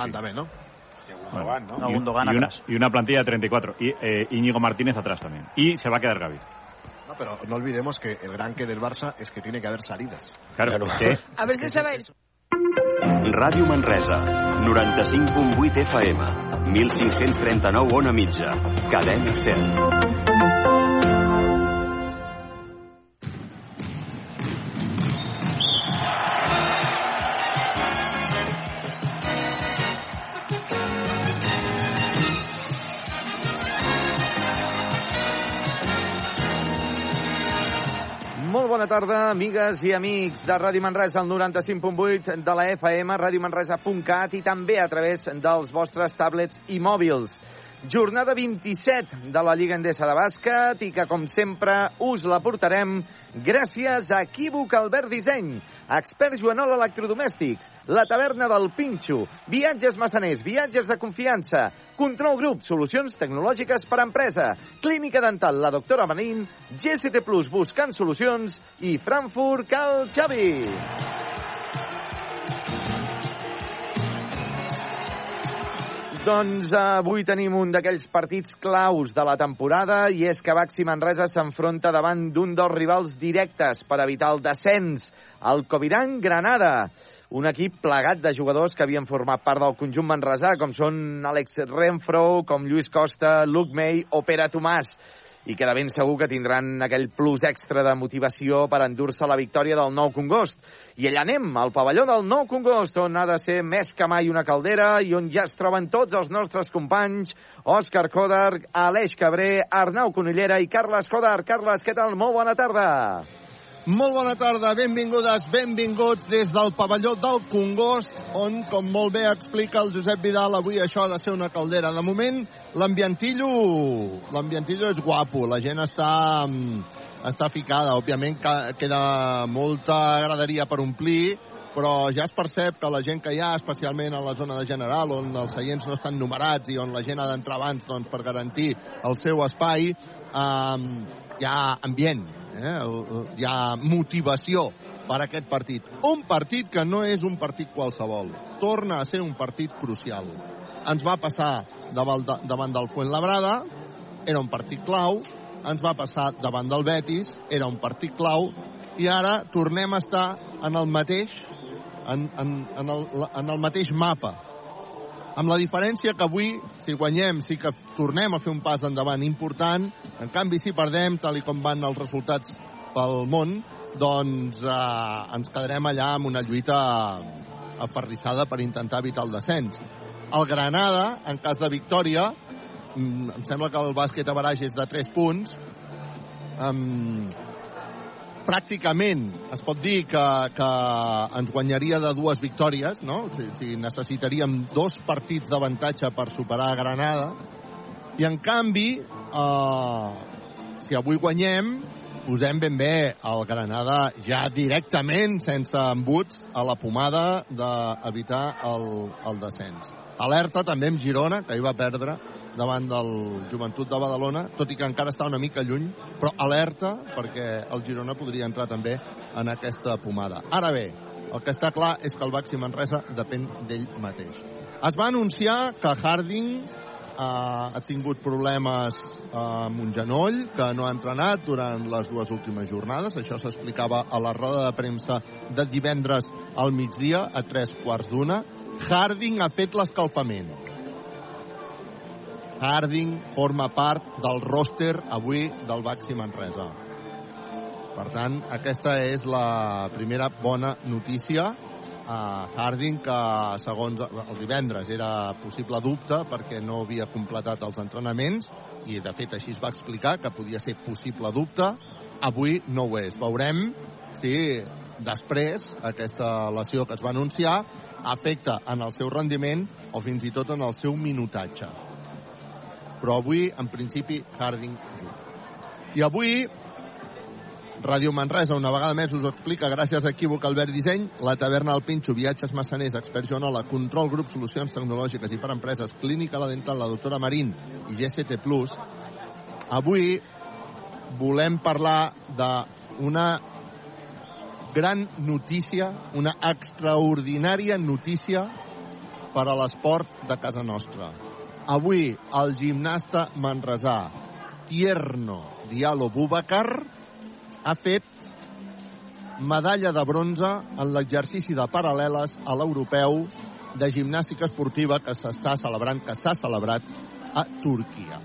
Van también, ¿no? Gundogan, ¿no? No, Y- y, una, y una plantilla de 34. Y eh, Íñigo Martínez atrás también. Y se va a quedar Gaby. No, pero no olvidemos que el gran que del Barça es que tiene que haber salidas. Claro, que A ver si sabéis. Ràdio Manresa, 95.8 FM, 1539 ona mitja, cadena 100. Tarda, amigues i amics de Ràdio Manresa, al 95.8 de la FM, radiomanresa.cat i també a través dels vostres tablets i mòbils. Jornada 27 de la Lliga Endesa de Bàsquet i que, com sempre, us la portarem gràcies a Equívoc Albert Disseny, Expert Joanol Electrodomèstics, La Taverna del Pinxo, Viatges Massaners, Viatges de Confiança, Control Group, Solucions Tecnològiques per a Empresa, Clínica Dental La Doctora Benín, GCT Plus Buscant Solucions i Frankfurt Cal Xavi. Doncs avui tenim un d'aquells partits claus de la temporada i és que Baxi Manresa s'enfronta davant d'un dels rivals directes per evitar el descens, el Coviran Granada. Un equip plegat de jugadors que havien format part del conjunt manresà, com són Alex Renfro, com Lluís Costa, Luc May o Pere Tomàs i que de ben segur que tindran aquell plus extra de motivació per endur-se la victòria del Nou Congost. I allà anem, al pavelló del Nou Congost, on ha de ser més que mai una caldera i on ja es troben tots els nostres companys, Òscar Codar, Aleix Cabré, Arnau Conillera i Carles Codar. Carles, què tal? Molt bona tarda. Molt bona tarda, benvingudes, benvinguts des del pavelló del Congost, on, com molt bé explica el Josep Vidal, avui això ha de ser una caldera. De moment, l'ambientillo l'ambientillo és guapo, la gent està, mm, està ficada. Òbviament que- queda molta graderia per omplir, però ja es percep que la gent que hi ha, especialment a la zona de general, on els seients no estan numerats i on la gent ha d'entrar abans doncs, per garantir el seu espai, eh, hi ha ambient, eh? hi ha motivació per a aquest partit. Un partit que no és un partit qualsevol. Torna a ser un partit crucial. Ens va passar davant, de, davant del Fuenlabrada, era un partit clau, ens va passar davant del Betis, era un partit clau, i ara tornem a estar en el mateix, en, en, en, el, en el mateix mapa. Amb la diferència que avui, si guanyem, sí que tornem a fer un pas endavant important. En canvi, si perdem, tal i com van els resultats pel món, doncs eh, ens quedarem allà amb una lluita aferrissada per intentar evitar el descens. El Granada, en cas de victòria, mm, em sembla que el bàsquet a baraix és de 3 punts, um, pràcticament es pot dir que, que ens guanyaria de dues victòries, no? Si, si necessitaríem dos partits d'avantatge per superar Granada, i en canvi, eh, si avui guanyem, posem ben bé el Granada ja directament, sense embuts, a la pomada d'evitar el, el descens. Alerta també amb Girona, que hi va perdre davant del Joventut de Badalona, tot i que encara està una mica lluny, però alerta perquè el Girona podria entrar també en aquesta pomada. Ara bé, el que està clar és que el Baxi Manresa depèn d'ell mateix. Es va anunciar que Harding eh, ha tingut problemes eh, amb un genoll, que no ha entrenat durant les dues últimes jornades. Això s'explicava a la roda de premsa de divendres al migdia, a tres quarts d'una. Harding ha fet l'escalfament. Harding forma part del roster avui del Baxi Manresa. Per tant, aquesta és la primera bona notícia. Uh, Harding, que segons el divendres era possible dubte perquè no havia completat els entrenaments i de fet així es va explicar que podia ser possible dubte, avui no ho és. Veurem si després aquesta lesió que es va anunciar afecta en el seu rendiment o fins i tot en el seu minutatge però avui, en principi, Harding juga. I avui, Ràdio Manresa, una vegada més, us explica gràcies a Equívoc Albert Disseny, la taverna al Pinxo, viatges massaners, experts Joanola, control grup, solucions tecnològiques i per empreses, clínica la dental, la doctora Marín i GCT+. Avui volem parlar d'una gran notícia, una extraordinària notícia per a l'esport de casa nostra. Avui, el gimnasta manresà Tierno Diallo Bubakar ha fet medalla de bronze en l'exercici de paral·leles a l'europeu de gimnàstica esportiva que s'està celebrant, que s'ha celebrat a Turquia.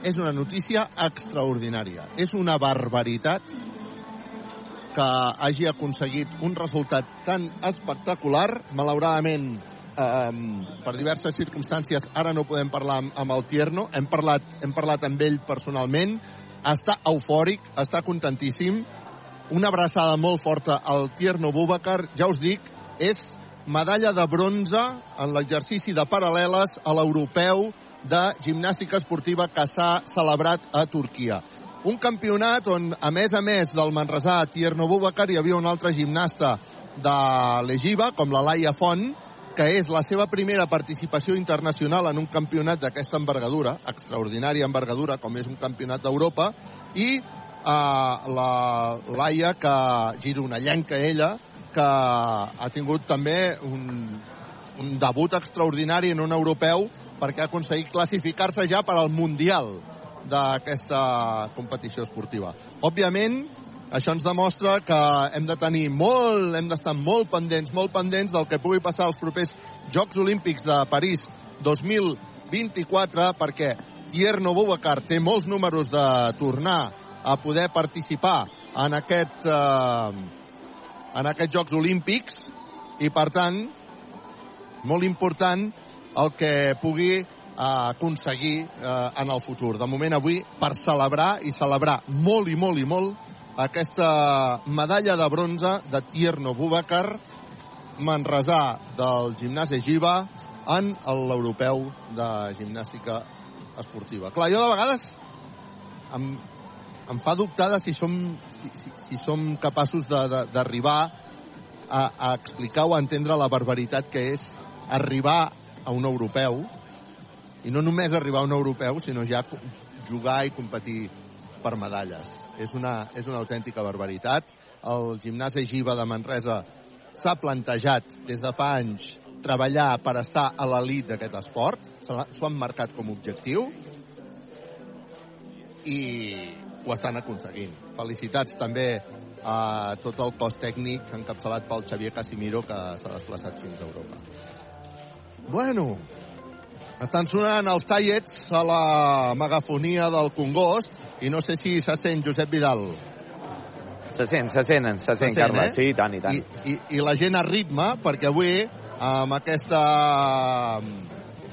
És una notícia extraordinària. És una barbaritat que hagi aconseguit un resultat tan espectacular. Malauradament, eh, per diverses circumstàncies, ara no podem parlar amb, amb el Tierno. Hem parlat, hem parlat amb ell personalment. Està eufòric, està contentíssim. Una abraçada molt forta al Tierno Bubakar. Ja us dic, és medalla de bronze en l'exercici de paral·leles a l'europeu de gimnàstica esportiva que s'ha celebrat a Turquia. Un campionat on, a més a més del Manresà Tierno Bubakar, hi havia un altre gimnasta de l'Egiva, com la Laia Font, que és la seva primera participació internacional en un campionat d'aquesta envergadura, extraordinària envergadura, com és un campionat d'Europa, i uh, la Laia, que gironellenca ella, que ha tingut també un, un debut extraordinari en un europeu perquè ha aconseguit classificar-se ja per al Mundial d'aquesta competició esportiva. Òbviament, això ens demostra que hem de tenir molt, hem d'estar molt pendents, molt pendents del que pugui passar als propers Jocs Olímpics de París 2024, perquè Tierno Boubacar té molts números de tornar a poder participar en aquest, eh, en aquests Jocs Olímpics i, per tant, molt important el que pugui eh, aconseguir eh, en el futur. De moment, avui, per celebrar i celebrar molt i molt i molt aquesta medalla de bronze de Tierno Boubacar, manresà del gimnàs Giva en l'europeu de gimnàstica esportiva. Clar, jo de vegades em, em fa dubtar de si som, si, si, si som capaços d'arribar a, a explicar o a entendre la barbaritat que és arribar a un europeu i no només arribar a un europeu, sinó ja jugar i competir per medalles. És una, és una autèntica barbaritat. El gimnàs Egiva de Manresa s'ha plantejat des de fa anys treballar per estar a l'elit d'aquest esport. S'ho han marcat com a objectiu i ho estan aconseguint. Felicitats també a tot el cos tècnic encapçalat pel Xavier Casimiro que s'ha desplaçat fins a Europa. Bueno, estan sonant els tallets a la megafonia del Congost i no sé si se sent Josep Vidal. Se sent, se sent, se sent, Carles. Eh? Sí, i tant, i tant. I, i, I la gent a ritme, perquè avui, amb aquesta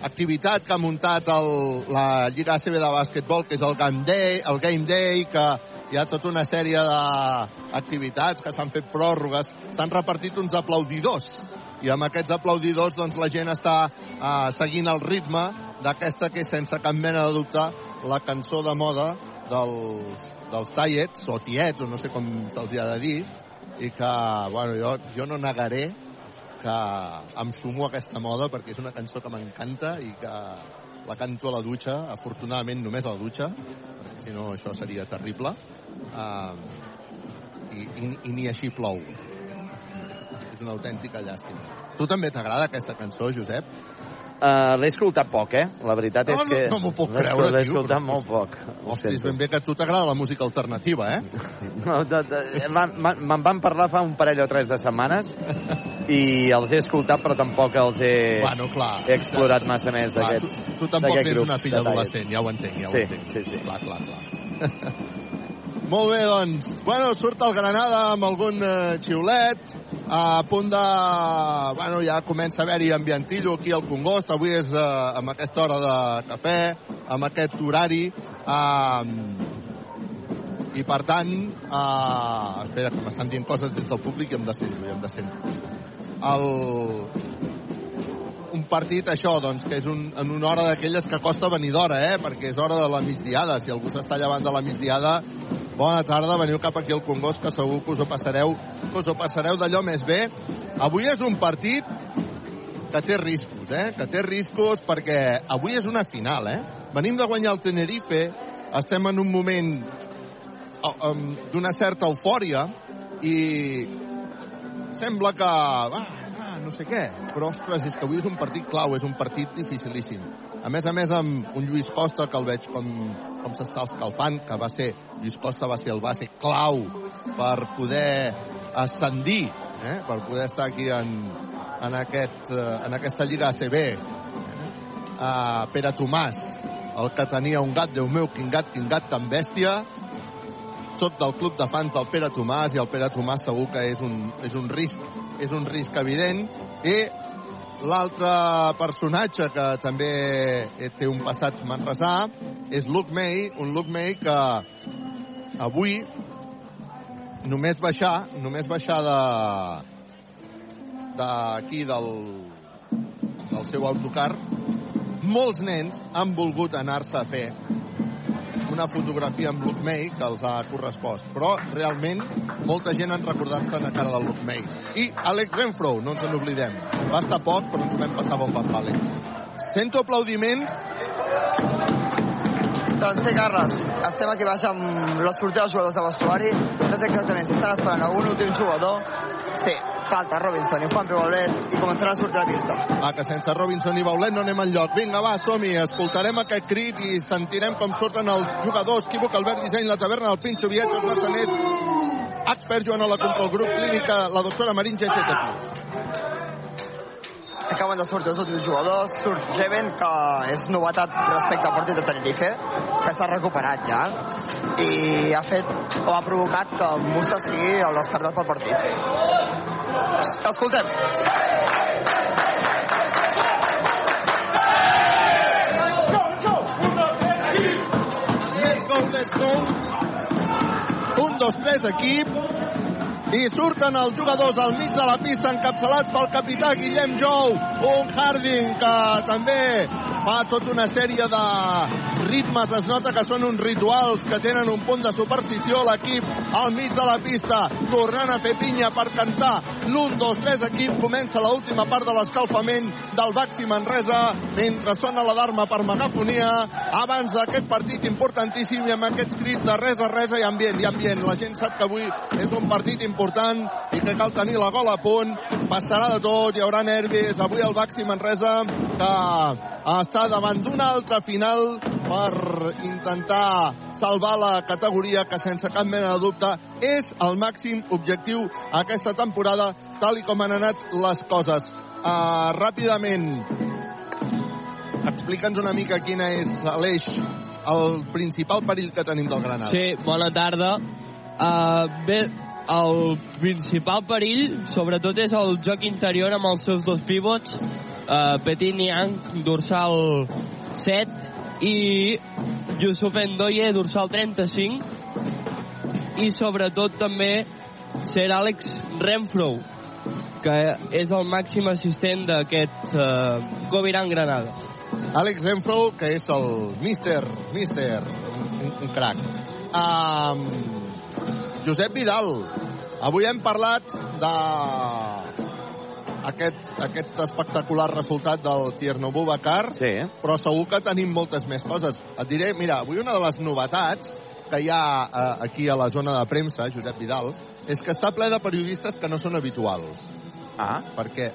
activitat que ha muntat el, la Lliga ACB de bàsquetbol, que és el Game Day, el Game Day que hi ha tota una sèrie d'activitats que s'han fet pròrrogues, s'han repartit uns aplaudidors i amb aquests aplaudidors doncs, la gent està uh, seguint el ritme d'aquesta que és sense cap mena de dubte la cançó de moda dels, dels tallets, o tiets, o no sé com se'ls ha de dir, i que, bueno, jo, jo no negaré que em sumo a aquesta moda perquè és una cançó que m'encanta i que la canto a la dutxa, afortunadament només a la dutxa, perquè si no això seria terrible, uh, i, i, i ni així plou. És una autèntica llàstima. Tu també t'agrada aquesta cançó, Josep? Uh, l'he escoltat poc, eh? La veritat no, és que... No, no m'ho puc creure, L'he escoltat però... molt poc. Hosti, és ben bé que a tu t'agrada la música alternativa, eh? No, me'n van parlar fa un parell o tres de setmanes i els he escoltat, però tampoc els he, bueno, clar, he explorat clar, massa més d'aquest Tu, tu tampoc tens una filla adolescent, ja ho entenc, ja ho sí, entenc. Sí, sí. Clar, clar, clar. Molt bé, doncs. Bueno, surt el Granada amb algun eh, xiulet, a punt de... Bueno, ja comença a haver-hi ambientillo aquí al Congost. Avui és eh, amb aquesta hora de cafè, amb aquest horari. Eh, I, per tant, eh, espera, que m'estan dient coses des del públic i hem de ser-ho, hem de ser el, partit, això, doncs, que és un, en una hora d'aquelles que costa venir d'hora, eh? perquè és hora de la migdiada. Si algú s'està llevant de la migdiada, bona tarda, veniu cap aquí al Congost, que segur que us ho passareu, que us ho passareu d'allò més bé. Avui és un partit que té riscos, eh? que té riscos perquè avui és una final. Eh? Venim de guanyar el Tenerife, estem en un moment um, d'una certa eufòria i sembla que va, ah, no sé què. Però, ostres, és que avui és un partit clau, és un partit dificilíssim. A més a més, amb un Lluís Costa, que el veig com, com s'està escalfant, que va ser, Lluís Costa va ser el base clau per poder ascendir, eh? per poder estar aquí en, en, aquest, eh, en aquesta Lliga ACB. Eh? Uh, Pere Tomàs, el que tenia un gat, Déu meu, quin gat, quin gat tan bèstia, sot del club de fans del Pere Tomàs i el Pere Tomàs segur que és un, és un risc és un risc evident. I l'altre personatge que també té un passat manresà és Luke May, un Luke May que avui només baixar, només baixar de d'aquí del, del seu autocar. Molts nens han volgut anar-se a fer una fotografia amb Luke May que els ha correspost. Però, realment, molta gent han recordat-se la cara del Luke May. I Alex Renfro, no ens en oblidem. Va estar poc, però ens ho vam passar bon amb Àlex. Sento aplaudiments. Doncs sí, Carles, estem aquí baix amb la sortida dels jugadors de vestuari. No sé exactament si estan esperant a un últim jugador. Sí, falta Robinson i Juan Baulet i començaran a sortir a la pista. Ah, que sense Robinson i Baulet no anem enlloc. Vinga, va, som-hi. Escoltarem aquest crit i sentirem com surten els jugadors. Quívoc, Albert Disseny, la taverna, el Pinxo, Viatges, la Sanet, expert Joan Ola contra el grup clínica, la doctora Marín GCT+. Acaben de sortir els últims jugadors. Surt Jeven, que és novetat respecte al partit de Tenerife, que està recuperat ja. I ha fet, o ha provocat que Musa sigui el descartat pel partit. Escoltem. Un, dos, tres, equip. I surten els jugadors al mig de la pista encapçalats pel capità Guillem Jou, un Harding que també fa tota una sèrie de ritmes, es nota que són uns rituals que tenen un punt de superstició l'equip al mig de la pista, tornant a fer pinya per cantar. L'1, 2, 3 equip, comença l'última part de l'escalfament del Baxi Manresa, mentre sona l'alarma per megafonia, abans d'aquest partit importantíssim i amb aquests crits de res a res i ambient, i ambient. La gent sap que avui és un partit important i que cal tenir la gola a punt, passarà de tot, hi haurà nervis, avui el Baxi Manresa que està davant d'una altra final per intentar salvar la categoria que sense cap mena de dubte és el màxim objectiu aquesta temporada tal i com han anat les coses. Uh, ràpidament, explica'ns una mica quina és l'eix, el principal perill que tenim del Granada. Sí, bona tarda. Uh, bé, el principal perill, sobretot, és el joc interior amb els seus dos pivots, uh, Petit Niang, dorsal 7, i Yusuf Endoye, dorsal 35, i sobretot també Sir Àlex Renfro, que és el màxim assistent d'aquest uh, Coviran Granada. Àlex Renfro, que és el míster, míster, un, un crac. Um, Josep Vidal, avui hem parlat de aquest, aquest espectacular resultat del Tierno Bubacar, Sí. però segur que tenim moltes més coses. Et diré, mira, avui una de les novetats que hi ha eh, aquí a la zona de premsa, Josep Vidal, és que està ple de periodistes que no són habituals. Ah, Perquè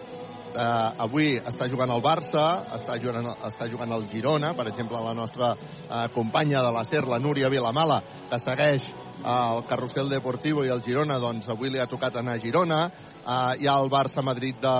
eh, avui està jugant el Barça, està jugant, està jugant el Girona, per exemple, la nostra eh, companya de la SER, la Núria Vilamala, que segueix el Carrusel Deportivo i el Girona, doncs avui li ha tocat anar a Girona. Uh, hi ha el Barça-Madrid de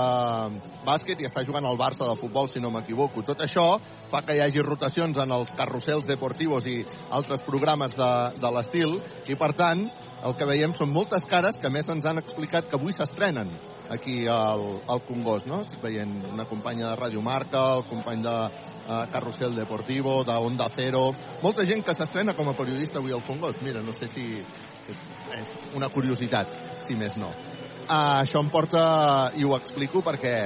bàsquet i està jugant el Barça de futbol, si no m'equivoco. Tot això fa que hi hagi rotacions en els carrusels deportivos i altres programes de, de l'estil i, per tant, el que veiem són moltes cares que més ens han explicat que avui s'estrenen aquí al, al Congost, no? Estic veient una companya de Radio Marca, el company de uh, Carrusel Deportivo, de Onda Cero... Molta gent que s'estrena com a periodista avui al Congost. Mira, no sé si és una curiositat, si més no. Uh, això em porta, i ho explico perquè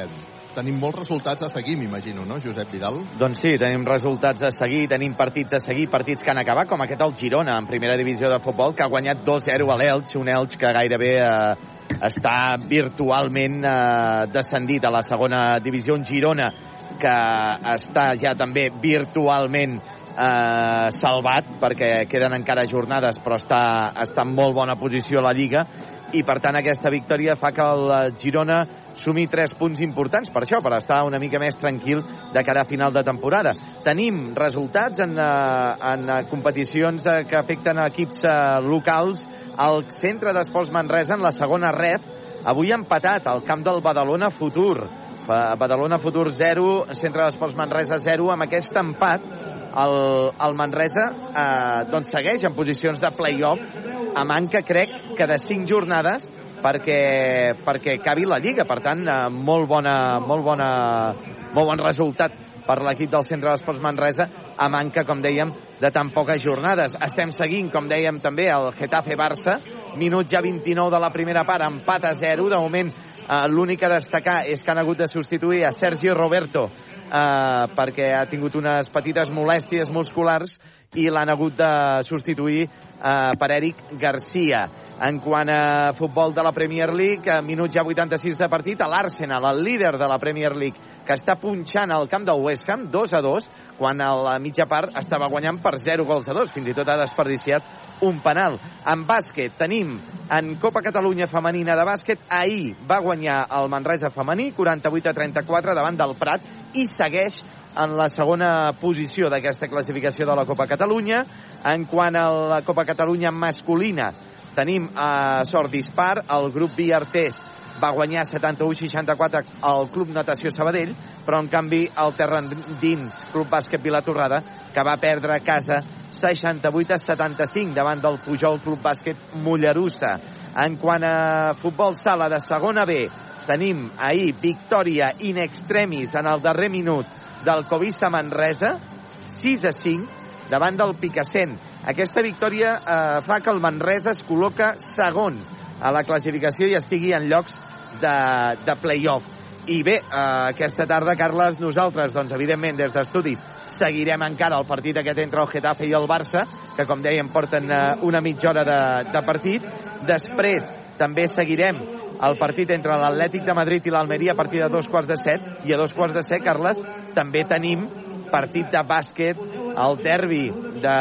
tenim molts resultats a seguir, m'imagino, no, Josep Vidal? Doncs sí, tenim resultats a seguir, tenim partits a seguir, partits que han acabat, com aquest al Girona, en primera divisió de futbol, que ha guanyat 2-0 a l'Elx, un Elx que gairebé eh, està virtualment eh, descendit a la segona divisió, un Girona que està ja també virtualment eh, salvat, perquè queden encara jornades, però està, està en molt bona posició a la Lliga, i per tant aquesta victòria fa que el Girona sumi tres punts importants per això, per estar una mica més tranquil de cara a final de temporada. Tenim resultats en, eh, en competicions eh, que afecten a equips eh, locals. El Centre d'Esports Manresa en la segona ref avui empatat al camp del Badalona Futur. Badalona Futur 0, Centre d'Esports Manresa 0. Amb aquest empat, el, el Manresa eh, doncs segueix en posicions de play-off a manca, crec, que de 5 jornades perquè, perquè acabi la Lliga. Per tant, eh, molt, bona, molt, bona, molt bon resultat per l'equip del Centre d'Esports Manresa a manca, com dèiem, de tan poques jornades. Estem seguint, com dèiem també, el Getafe-Barça, minut ja 29 de la primera part, empat a 0. De moment, eh, l'únic a destacar és que han hagut de substituir a Sergio Roberto eh, perquè ha tingut unes petites molèsties musculars i l'han hagut de substituir eh, per Eric Garcia. En quant a futbol de la Premier League, a minut ja 86 de partit, l'Arsenal, el líder de la Premier League, que està punxant al camp del West Ham 2 a 2, quan a la mitja part estava guanyant per 0 gols a 2. Fins i tot ha desperdiciat un penal. En bàsquet tenim en Copa Catalunya femenina de bàsquet. Ahir va guanyar el Manresa femení 48 a 34 davant del Prat i segueix en la segona posició d'aquesta classificació de la Copa Catalunya. En quant a la Copa Catalunya masculina, tenim a Sort Dispar, el grup Viartés va guanyar 71-64 al Club Natació Sabadell, però en canvi el Terra Dins Club Bàsquet Vilatorrada, que va perdre a casa 68 a 75 davant del Pujol Club Bàsquet Mollerussa. En quant a futbol sala de segona B, tenim ahir victòria in extremis en el darrer minut del Covisa Manresa, 6 a 5, davant del Picassent. Aquesta victòria eh, fa que el Manresa es col·loca segon a la classificació i estigui en llocs de, de play-off. I bé, eh, aquesta tarda, Carles, nosaltres, doncs, evidentment, des d'estudis, seguirem encara el partit aquest entre el Getafe i el Barça, que, com dèiem, porten eh, una mitja hora de, de partit. Després, també seguirem el partit entre l'Atlètic de Madrid i l'Almeria a partir de dos quarts de set. I a dos quarts de set, Carles, també tenim partit de bàsquet, el derbi de,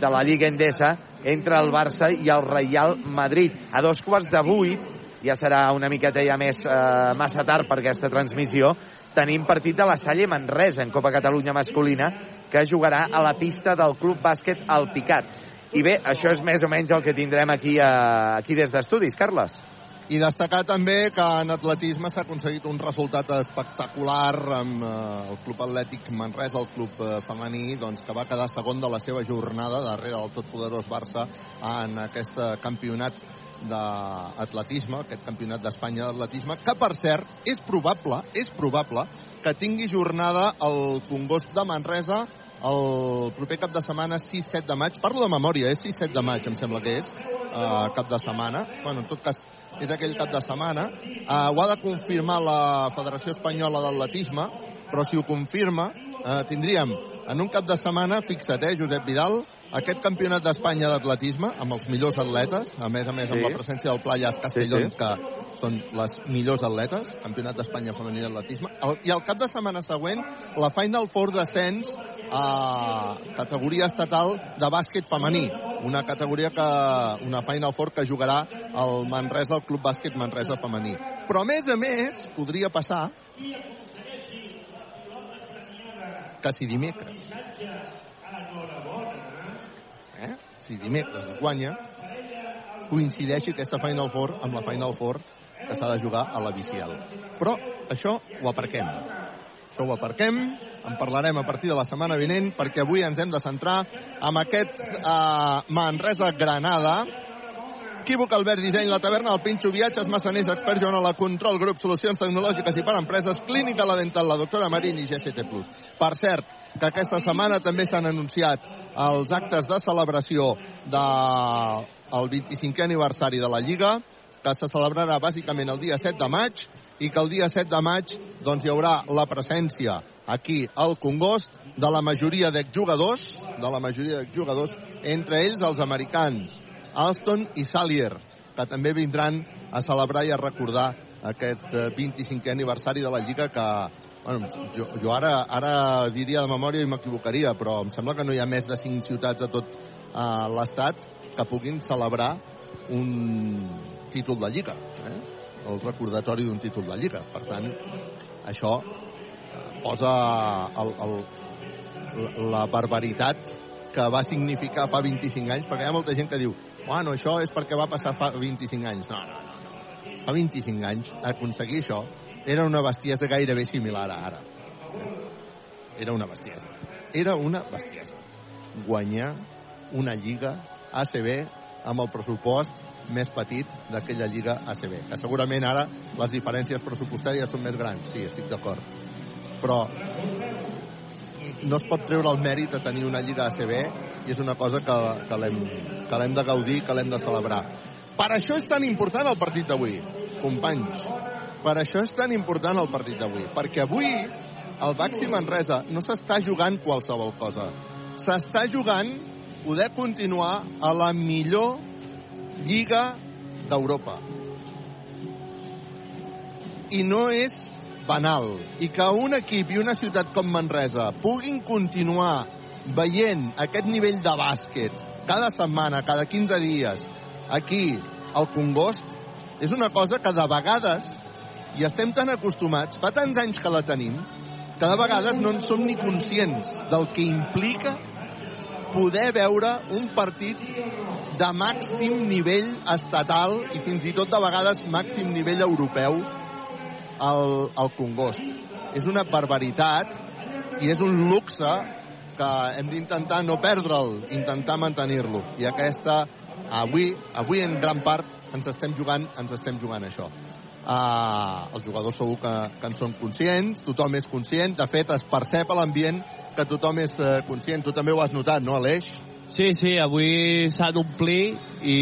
de la Lliga Endesa entre el Barça i el Real Madrid. A dos quarts de vuit, ja serà una miqueta ja més eh, massa tard per aquesta transmissió, tenim partit de la Salle Manresa en Copa Catalunya masculina que jugarà a la pista del Club Bàsquet El Picat. I bé, això és més o menys el que tindrem aquí, a, aquí des d'estudis, Carles. I destacar també que en atletisme s'ha aconseguit un resultat espectacular amb eh, el Club Atlètic Manresa, el club eh, femení, doncs, que va quedar segon de la seva jornada darrere del totpoderós Barça en aquest eh, campionat d'atletisme, aquest campionat d'Espanya d'atletisme, que per cert és probable, és probable que tingui jornada el Congost de Manresa el proper cap de setmana 6-7 de maig. Parlo de memòria, és 6-7 de maig, em sembla que és, eh, cap de setmana. Bueno, en tot cas, és aquell cap de setmana. Uh, ho ha de confirmar la Federació Espanyola d'Atletisme, però si ho confirma, uh, tindríem en un cap de setmana, fixa't, eh, Josep Vidal, aquest campionat d'Espanya d'atletisme, amb els millors atletes, a més a més amb Sí. la presència del Playas Castellón, Sí, sí. que són les millors atletes, campionat d'Espanya femení d'atletisme, i el cap de setmana següent, la Final Four d'ascens a categoria estatal de bàsquet femení, una categoria que, una Final Four que jugarà el Manresa, el Club Bàsquet Manresa femení. Però a més a més, podria passar que si dimecres eh? si dimecres es guanya coincideixi aquesta Final Four amb la Final Four que s'ha de jugar a la BCL. Però això ho aparquem. Això ho aparquem, en parlarem a partir de la setmana vinent, perquè avui ens hem de centrar amb aquest eh, Manresa-Granada, Equívoc, Albert, Disseny, La Taverna, El Pinxo, Viatges, Massaners, Expert, Joan, la Control, Grup, Solucions Tecnològiques i per Empreses, Clínica La Dental, la doctora Marín i GCT+. Per cert, que aquesta setmana també s'han anunciat els actes de celebració del el 25è aniversari de la Lliga, que se celebrarà bàsicament el dia 7 de maig i que el dia 7 de maig doncs, hi haurà la presència aquí al Congost de la majoria d'exjugadors, de la majoria d'exjugadors, entre ells els americans Alston i Salier, que també vindran a celebrar i a recordar aquest eh, 25è aniversari de la Lliga que bueno, jo, jo ara, ara diria de memòria i m'equivocaria, però em sembla que no hi ha més de 5 ciutats a tot eh, l'estat que puguin celebrar un títol de Lliga. Eh? El recordatori d'un títol de Lliga. Per tant, això eh, posa el, el, la- barbaritat que va significar fa 25 anys, perquè hi ha molta gent que diu bueno, això és perquè va passar fa 25 anys. No, no, no. no. Fa 25 anys aconseguir això era una bestiesa gairebé similar a ara. Era una bestiesa. Era una bestiesa. Guanyar una lliga ACB amb el pressupost més petit d'aquella lliga ACB. Que segurament ara les diferències pressupostàries són més grans, sí, estic d'acord. Però no es pot treure el mèrit de tenir una lliga ACB i és una cosa que, que l'hem de gaudir, que l'hem de celebrar. Per això és tan important el partit d'avui, companys. Per això és tan important el partit d'avui. Perquè avui el Baxi Manresa no s'està jugant qualsevol cosa. S'està jugant poder continuar a la millor lliga d'Europa. I no és banal. I que un equip i una ciutat com Manresa puguin continuar veient aquest nivell de bàsquet cada setmana, cada 15 dies, aquí, al Congost, és una cosa que de vegades, i estem tan acostumats, fa tants anys que la tenim, que de vegades no en som ni conscients del que implica poder veure un partit de màxim nivell estatal i fins i tot de vegades màxim nivell europeu al, al Congost. És una barbaritat i és un luxe que hem d'intentar no perdre'l, intentar mantenir-lo. I aquesta, avui, avui en gran part ens estem jugant, ens estem jugant això. Uh, els jugadors segur que, que en són conscients, tothom és conscient, de fet es percep a l'ambient que tothom és uh, conscient. Tu també ho has notat, no, Aleix? Sí, sí, avui s'ha d'omplir i,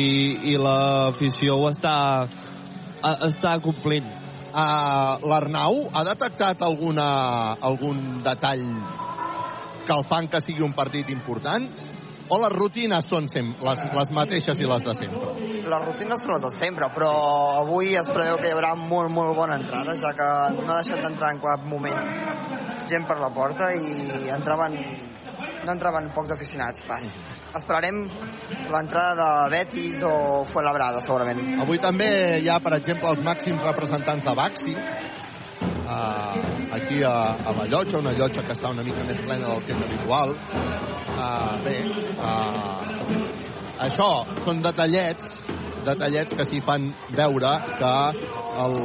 i l'afició ho està, a- està complint. Uh, L'Arnau ha detectat alguna, algun detall que el fan que sigui un partit important? O les rutines són sem les, les mateixes i les de sempre? Les rutines són les de sempre, però avui es preveu que hi haurà molt, molt bona entrada, ja que no ha deixat d'entrar en cap moment gent per la porta i entraven, no entraven pocs aficionats. Va. Esperarem l'entrada de Betis o Fuenlabrada, segurament. Avui també hi ha, per exemple, els màxims representants de Baxi, uh, aquí a, a la llotja, una llotja que està una mica més plena del que és habitual. Uh, bé, uh, això són detallets, detallets que s'hi fan veure que el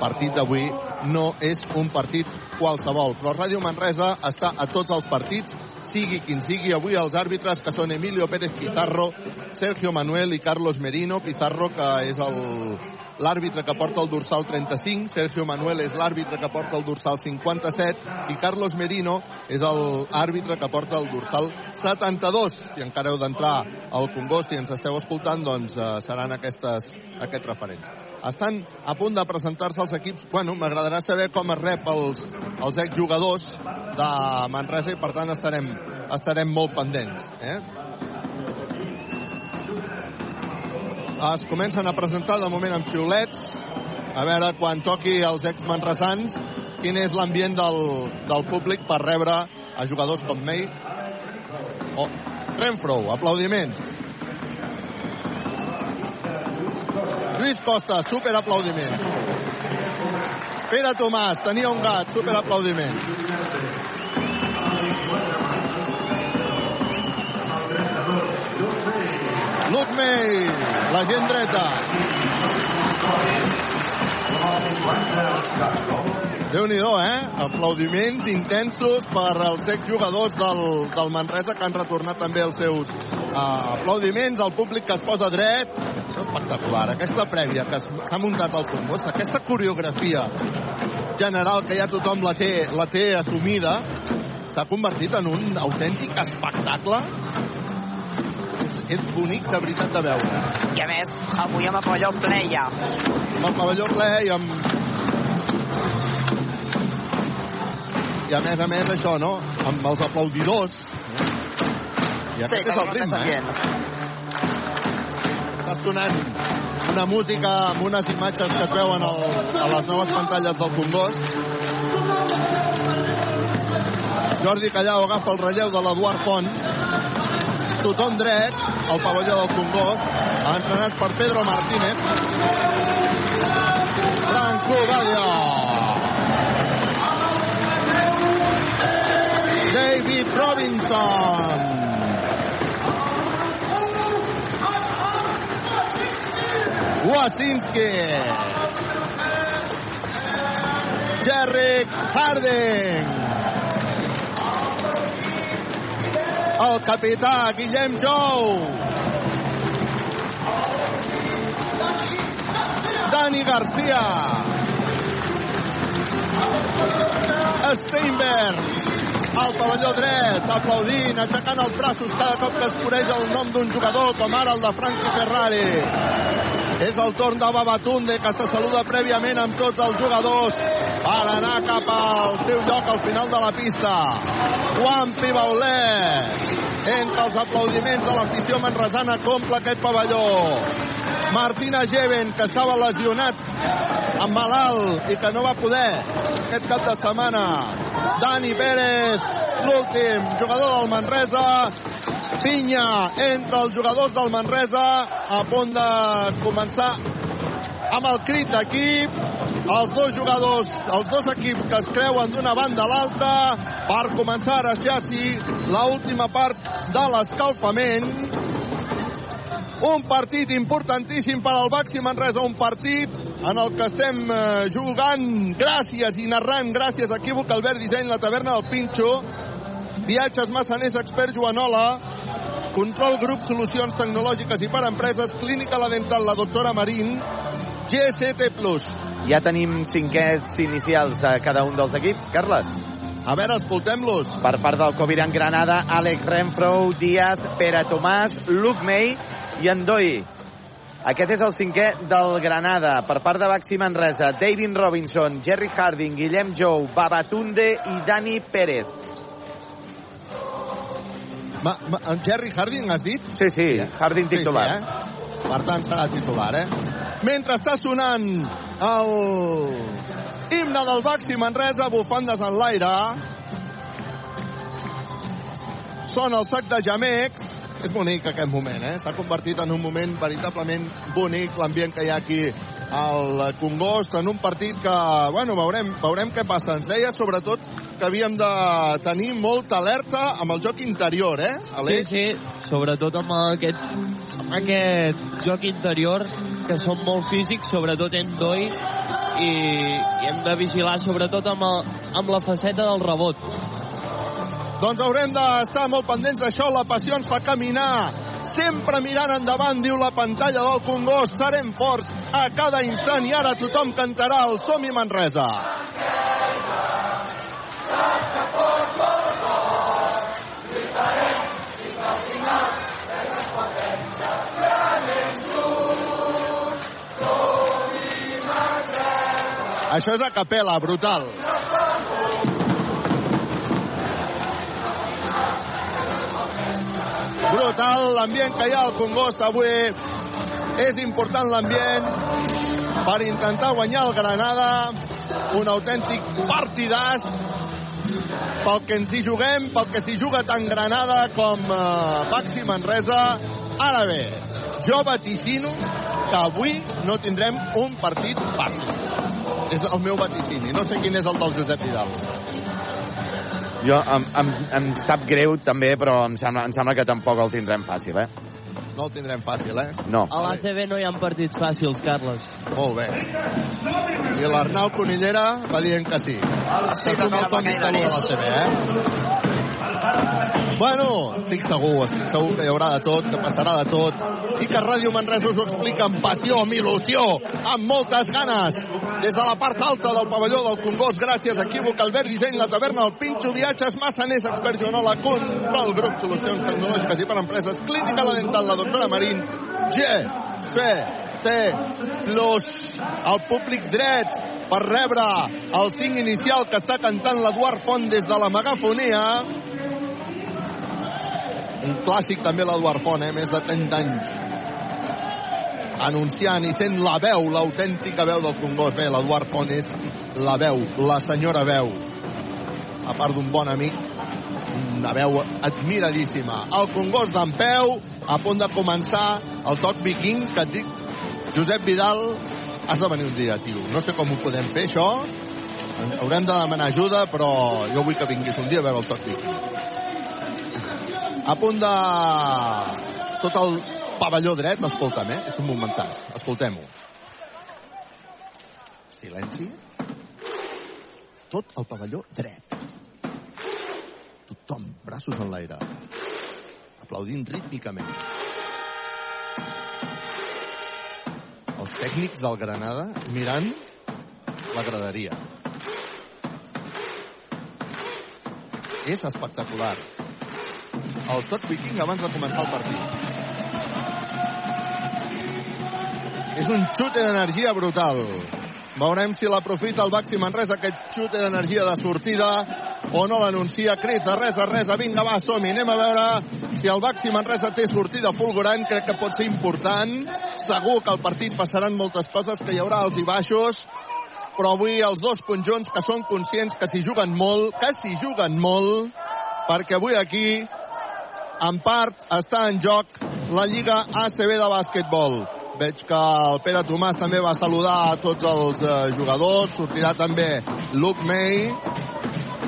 partit d'avui no és un partit qualsevol. Però Ràdio Manresa està a tots els partits, sigui quin sigui. Avui els àrbitres que són Emilio Pérez Pizarro, Sergio Manuel i Carlos Merino. Pizarro, que és l'àrbitre que porta el dorsal 35, Sergio Manuel és l'àrbitre que porta el dorsal 57 i Carlos Merino és l'àrbitre que porta el dorsal 72. Si encara heu d'entrar al Congost, si ens esteu escoltant, doncs eh, seran aquestes, aquests referents. Estan a punt de presentar-se els equips. Bueno, m'agradarà saber com es rep els, els exjugadors de Manresa i per tant estarem, estarem molt pendents. Eh? es comencen a presentar de moment amb xiulets a veure quan toqui els ex-manresans quin és l'ambient del, del públic per rebre a jugadors com May o Renfro, aplaudiments Lluís Costa, super aplaudiment Pere Tomàs, tenia un gat, super aplaudiment Luke May, la gent dreta. Déu nhi eh? Aplaudiments intensos per als exjugadors del, del Manresa que han retornat també els seus uh, aplaudiments, el públic que es posa dret. És espectacular. Aquesta prèvia que s'ha muntat al Congost, aquesta coreografia general que ja tothom la té, la té assumida, s'ha convertit en un autèntic espectacle és bonic de veritat de veure. I a més, avui amb el pavelló ple ja. Amb el pavelló ple i amb... I a més a més això, no? Amb els aplaudidors. I aquest és el ritme, eh? Està sonant una música amb unes imatges que es veuen al, a les noves pantalles del Congost. Jordi Callau agafa el relleu de l'Eduard Font. Tothom dret al pavelló del Congost, entrenat per Pedro Martínez. Franco Badia. David Robinson. Wasinski. Jerry Harding. El capità Guillem Jou. Dani Garcia. Steinberg al pavelló dret, aplaudint, aixecant els braços cada cop que es coneix el nom d'un jugador, com ara el de Frankie Ferrari. És el torn de Babatunde, que se saluda prèviament amb tots els jugadors per anar cap al seu lloc al final de la pista. Juan Pibaulet, entre els aplaudiments de l'afició manresana, compla aquest pavelló. Martina Geven, que estava lesionat amb malalt i que no va poder aquest cap de setmana. Dani Pérez, l'últim jugador del Manresa. Pinya entre els jugadors del Manresa a punt de començar amb el crit d'equip. Els dos jugadors, els dos equips que es creuen d'una banda a l'altra per començar a ja sí l'última part de l'escalfament. Un partit importantíssim per al Baxi Manresa, un partit en el que estem eh, jugant gràcies i narrant gràcies a Equívoc Albert Disseny, la taverna del Pinxo, Viatges Massaners Expert Joanola, Control Grup Solucions Tecnològiques i per Empreses, Clínica La Dental, la doctora Marín, GCT Plus. Ja tenim cinquets inicials de cada un dels equips. Carles? A veure, escoltem-los. Per part del Coviran Granada, Àlex Renfro, Díaz, Pere Tomàs, Luc May i Andoi. Aquest és el cinquè del Granada. Per part de Baxi Manresa, David Robinson, Jerry Harding, Guillem Jou, Babatunde i Dani Pérez. Ma, ma, en Jerry Harding has dit? Sí, sí, Harding titular. Sí, sí, eh? Per tant, serà titular, eh? Mentre està sonant el himne del Baxi Manresa, bufandes en l'aire. Sona el sac de jamecs. És bonic aquest moment, eh? S'ha convertit en un moment veritablement bonic l'ambient que hi ha aquí al Congost en un partit que, bueno, veurem, veurem què passa. Ens deia, sobretot, que havíem de tenir molta alerta amb el joc interior, eh, Sí, Aleix? sí, sobretot amb aquest, amb aquest joc interior, que són molt físics, sobretot en Doi, i, i hem de vigilar sobretot amb, el, amb la faceta del rebot. Doncs haurem d'estar molt pendents d'això. La passió ens fa caminar. Sempre mirant endavant, diu la pantalla del Congost. Serem forts a cada instant i ara tothom cantarà el Som-hi Manresa. Això és a capella, brutal. Brutal l'ambient que hi ha al Congost avui. És important l'ambient per intentar guanyar el Granada. Un autèntic partidàs pel que ens hi juguem, pel que s'hi juga tant Granada com eh, Baxi Manresa. Ara bé, jo vaticino que avui no tindrem un partit fàcil. És el meu vaticini. No sé quin és el del Josep Vidal. Jo, em, em, em sap greu també, però em sembla, em sembla que tampoc el tindrem fàcil, eh? No el tindrem fàcil, eh? No. A l'ACB no hi ha partits fàcils, Carles. Molt bé. I l'Arnau Conillera va dient que sí. Està com el tònic de la CB, eh? Bueno, estic segur, estic segur que hi haurà de tot, que passarà de tot, i que Ràdio Manresa us ho explica amb passió, amb il·lusió, amb moltes ganes. Des de la part alta del pavelló del Congost, gràcies a Equívoc, Albert Disseny, la taverna, el Pinxo, Viatges, Massaners, Expert Joanola, Control Grup, Solucions Tecnològiques i per Empreses, Clínica La Dental, la doctora Marín, G, C, T, Plus, el públic dret per rebre el cinc inicial que està cantant l'Eduard Font des de la megafonia. Un clàssic també l'Eduard Font, eh? més de 30 anys. Anunciant i sent la veu, l'autèntica veu del Congost. Bé, l'Eduard Font és la veu, la senyora veu. A part d'un bon amic, una veu admiradíssima. El Congost d'en peu, a punt de començar el toc viking, que et dic, Josep Vidal, Has de venir un dia, tio. No sé com ho podem fer, això. Haurem de demanar ajuda, però jo vull que vinguis un dia a veure el tot viking. A punt de... Tot el pavelló dret, escolta'm, eh? És un momentàs. Escoltem-ho. Silenci. Tot el pavelló dret. Tothom, braços en l'aire. Aplaudint rítmicament. Els tècnics del Granada mirant la graderia. És espectacular. El tot viking abans de començar el partit. És un xute d'energia brutal. Veurem si l'aprofita el Baxi Manresa, aquest xute d'energia de sortida, o no l'anuncia. Crit de res a res, vinga, va, som -hi. Anem a veure si el Baxi Manresa té sortida fulgurant. Crec que pot ser important. Segur que al partit passaran moltes coses, que hi haurà alts i baixos, però avui els dos conjunts que són conscients que s'hi juguen molt, que s'hi juguen molt, perquè avui aquí, en part, està en joc la Lliga ACB de bàsquetbol. Veig que el Pere Tomàs també va saludar a tots els eh, jugadors. Sortirà també Luke May.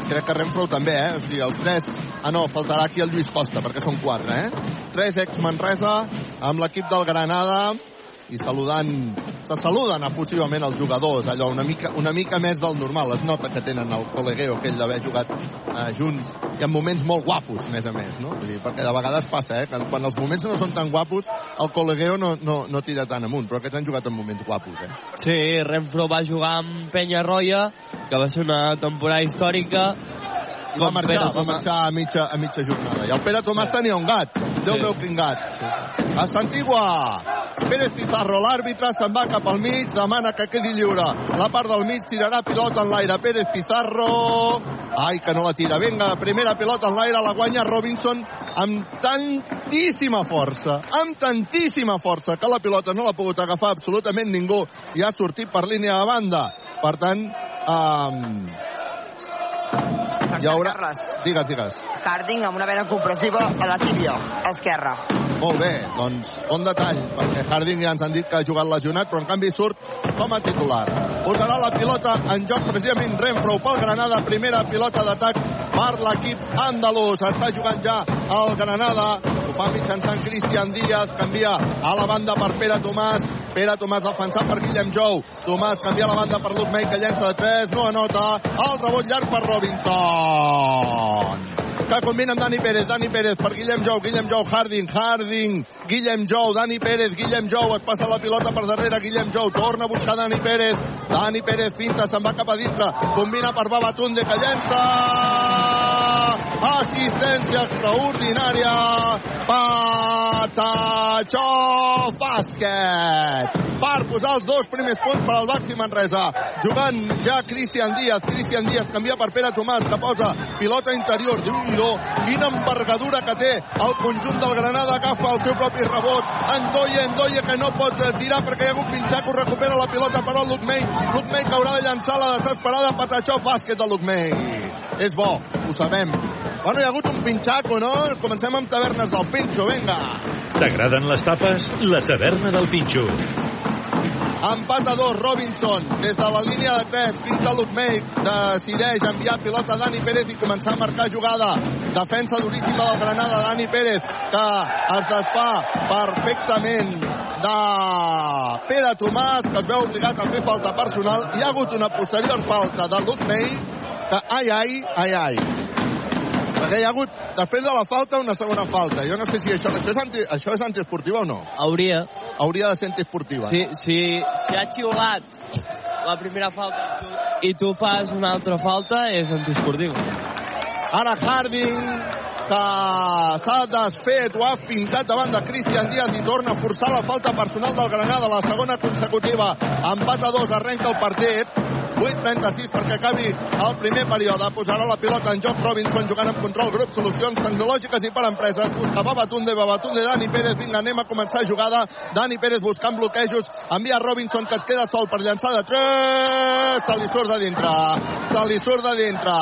Crec que Renfro també, eh? O sigui, els tres... Ah, no, faltarà aquí el Lluís Costa, perquè són quatre, eh? Tres ex-Manresa amb l'equip del Granada i saludant se saluden efusivament els jugadors allò una mica, una mica més del normal es nota que tenen el col·legueo aquell d'haver jugat eh, junts i en moments molt guapos a més a més no? Vull dir, perquè de vegades passa eh, que quan els moments no són tan guapos el col·legueo no, no, no tira tan amunt però aquests han jugat en moments guapos eh? Sí, Renfro va jugar amb Penyarroia, que va ser una temporada històrica. Va marxar, va marxar a mitja, a mitja jornada. I el Pere Tomàs tenia un gat. Déu Sí. meu, quin gat. A Santigua. Pérez Pizarro, l'àrbitre, se'n va cap al mig, demana que quedi lliure. La part del mig tirarà pilota en l'aire. Pérez Pizarro... Ai, que no la tira. Vinga, primera pilota en l'aire, la guanya Robinson amb tantíssima força, amb tantíssima força, que la pilota no l'ha pogut agafar absolutament ningú i ha sortit per línia de banda. Per tant, um, hi haurà... Carles, Digues, digues. Harding amb una vena compressiva a la tíbia esquerra. Molt bé, doncs bon detall, perquè Harding ja ens han dit que ha jugat lesionat, però en canvi surt com a titular. Posarà la pilota en joc precisament Renfro pel Granada, primera pilota d'atac per l'equip andalús. Està jugant ja el Granada, ho fa mitjançant Cristian Díaz, canvia a la banda per Pere Tomàs, Pere Tomàs defensat per Guillem Jou. Tomàs canvia la banda per Luke May, que llença de 3, no anota. El rebot llarg per Robinson que combina amb Dani Pérez, Dani Pérez per Guillem Jou, Guillem Jou, Harding, Harding, Guillem Jou, Dani Pérez, Guillem Jou, es passa la pilota per darrere, Guillem Jou, torna a buscar Dani Pérez, Dani Pérez finta, se'n va cap a dintre, combina per Babatunde, que llença! Assistència extraordinària, Patachó Bàsquet, per posar els dos primers punts per al Baxi Manresa, jugant ja Cristian Díaz, Cristian Díaz canvia per Pere Tomàs, que posa pilota interior, déu nhi quina envergadura que té el conjunt del Granada, agafa el seu propi rebot, Endoye, Endoye que no pot tirar perquè hi ha hagut Pinxaco, recupera la pilota per al Luke May, Luke May que haurà de llançar la desesperada Patachó bàsquet de Luke May. És bo, ho sabem. Bueno, hi ha hagut un Pinxaco, no? Comencem amb tavernes del Pinxo, vinga. T'agraden les tapes? La taverna del Pinxo. Empat a dos, Robinson, des de la línia de 3, fins a May, decideix enviar pilota a Dani Pérez i començar a marcar jugada. Defensa duríssima del Granada, Dani Pérez, que es desfà perfectament de Pere Tomàs, que es veu obligat a fer falta personal. Hi ha hagut una posterior falta de May, que ai, ai, ai, ai. Perquè hi ha hagut, després de la falta, una segona falta. Jo no sé si això, això, és, anti, això és antiesportiva o no. Hauria. Hauria de ser antiesportiva. Si, si, si ha xiulat la primera falta i tu, fas una altra falta, és antiesportiu. Ara Harding, que s'ha desfet o ha fintat davant de Cristian Díaz i torna a forçar la falta personal del Granada, la segona consecutiva. Empat a dos, arrenca el partit. 8-36 perquè acabi el primer període. Posarà la pilota en joc Robinson jugant amb control grup, solucions tecnològiques i per empreses. Busca Babatunde, Babatunde, Dani Pérez. Vinga, anem a començar jugada. Dani Pérez buscant bloquejos. Envia Robinson que es queda sol per llançar de 3. Se li surt de dintre. Se li surt de dintre.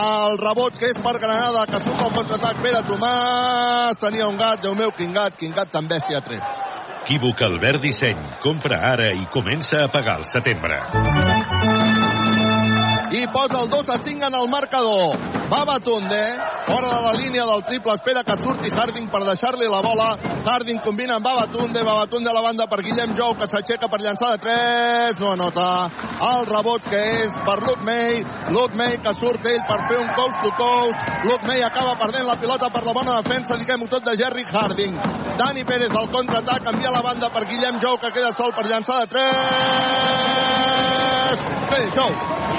El rebot que és per Granada, que surt al contraatac Pere Tomàs. Tenia un gat, Déu meu, quin gat, quin gat tan bèstia tret. Equívoc Albert Disseny. Compra ara i comença a pagar al setembre. I posa el 2 a 5 en el marcador. Va Batunde, fora de la línia del triple, espera que surti Harding per deixar-li la bola. Harding combina amb Babatunde, Babatunde a la banda per Guillem Jou, que s'aixeca per llançar de 3, no anota. El rebot que és per Luke May, Luke May que surt ell per fer un coast to coast. Luke May acaba perdent la pilota per la bona defensa, diguem-ho tot, de Jerry Harding. Dani Pérez al contraatac, envia la banda per Guillem Jou, que queda sol per llançar de 3. Bé, Jou,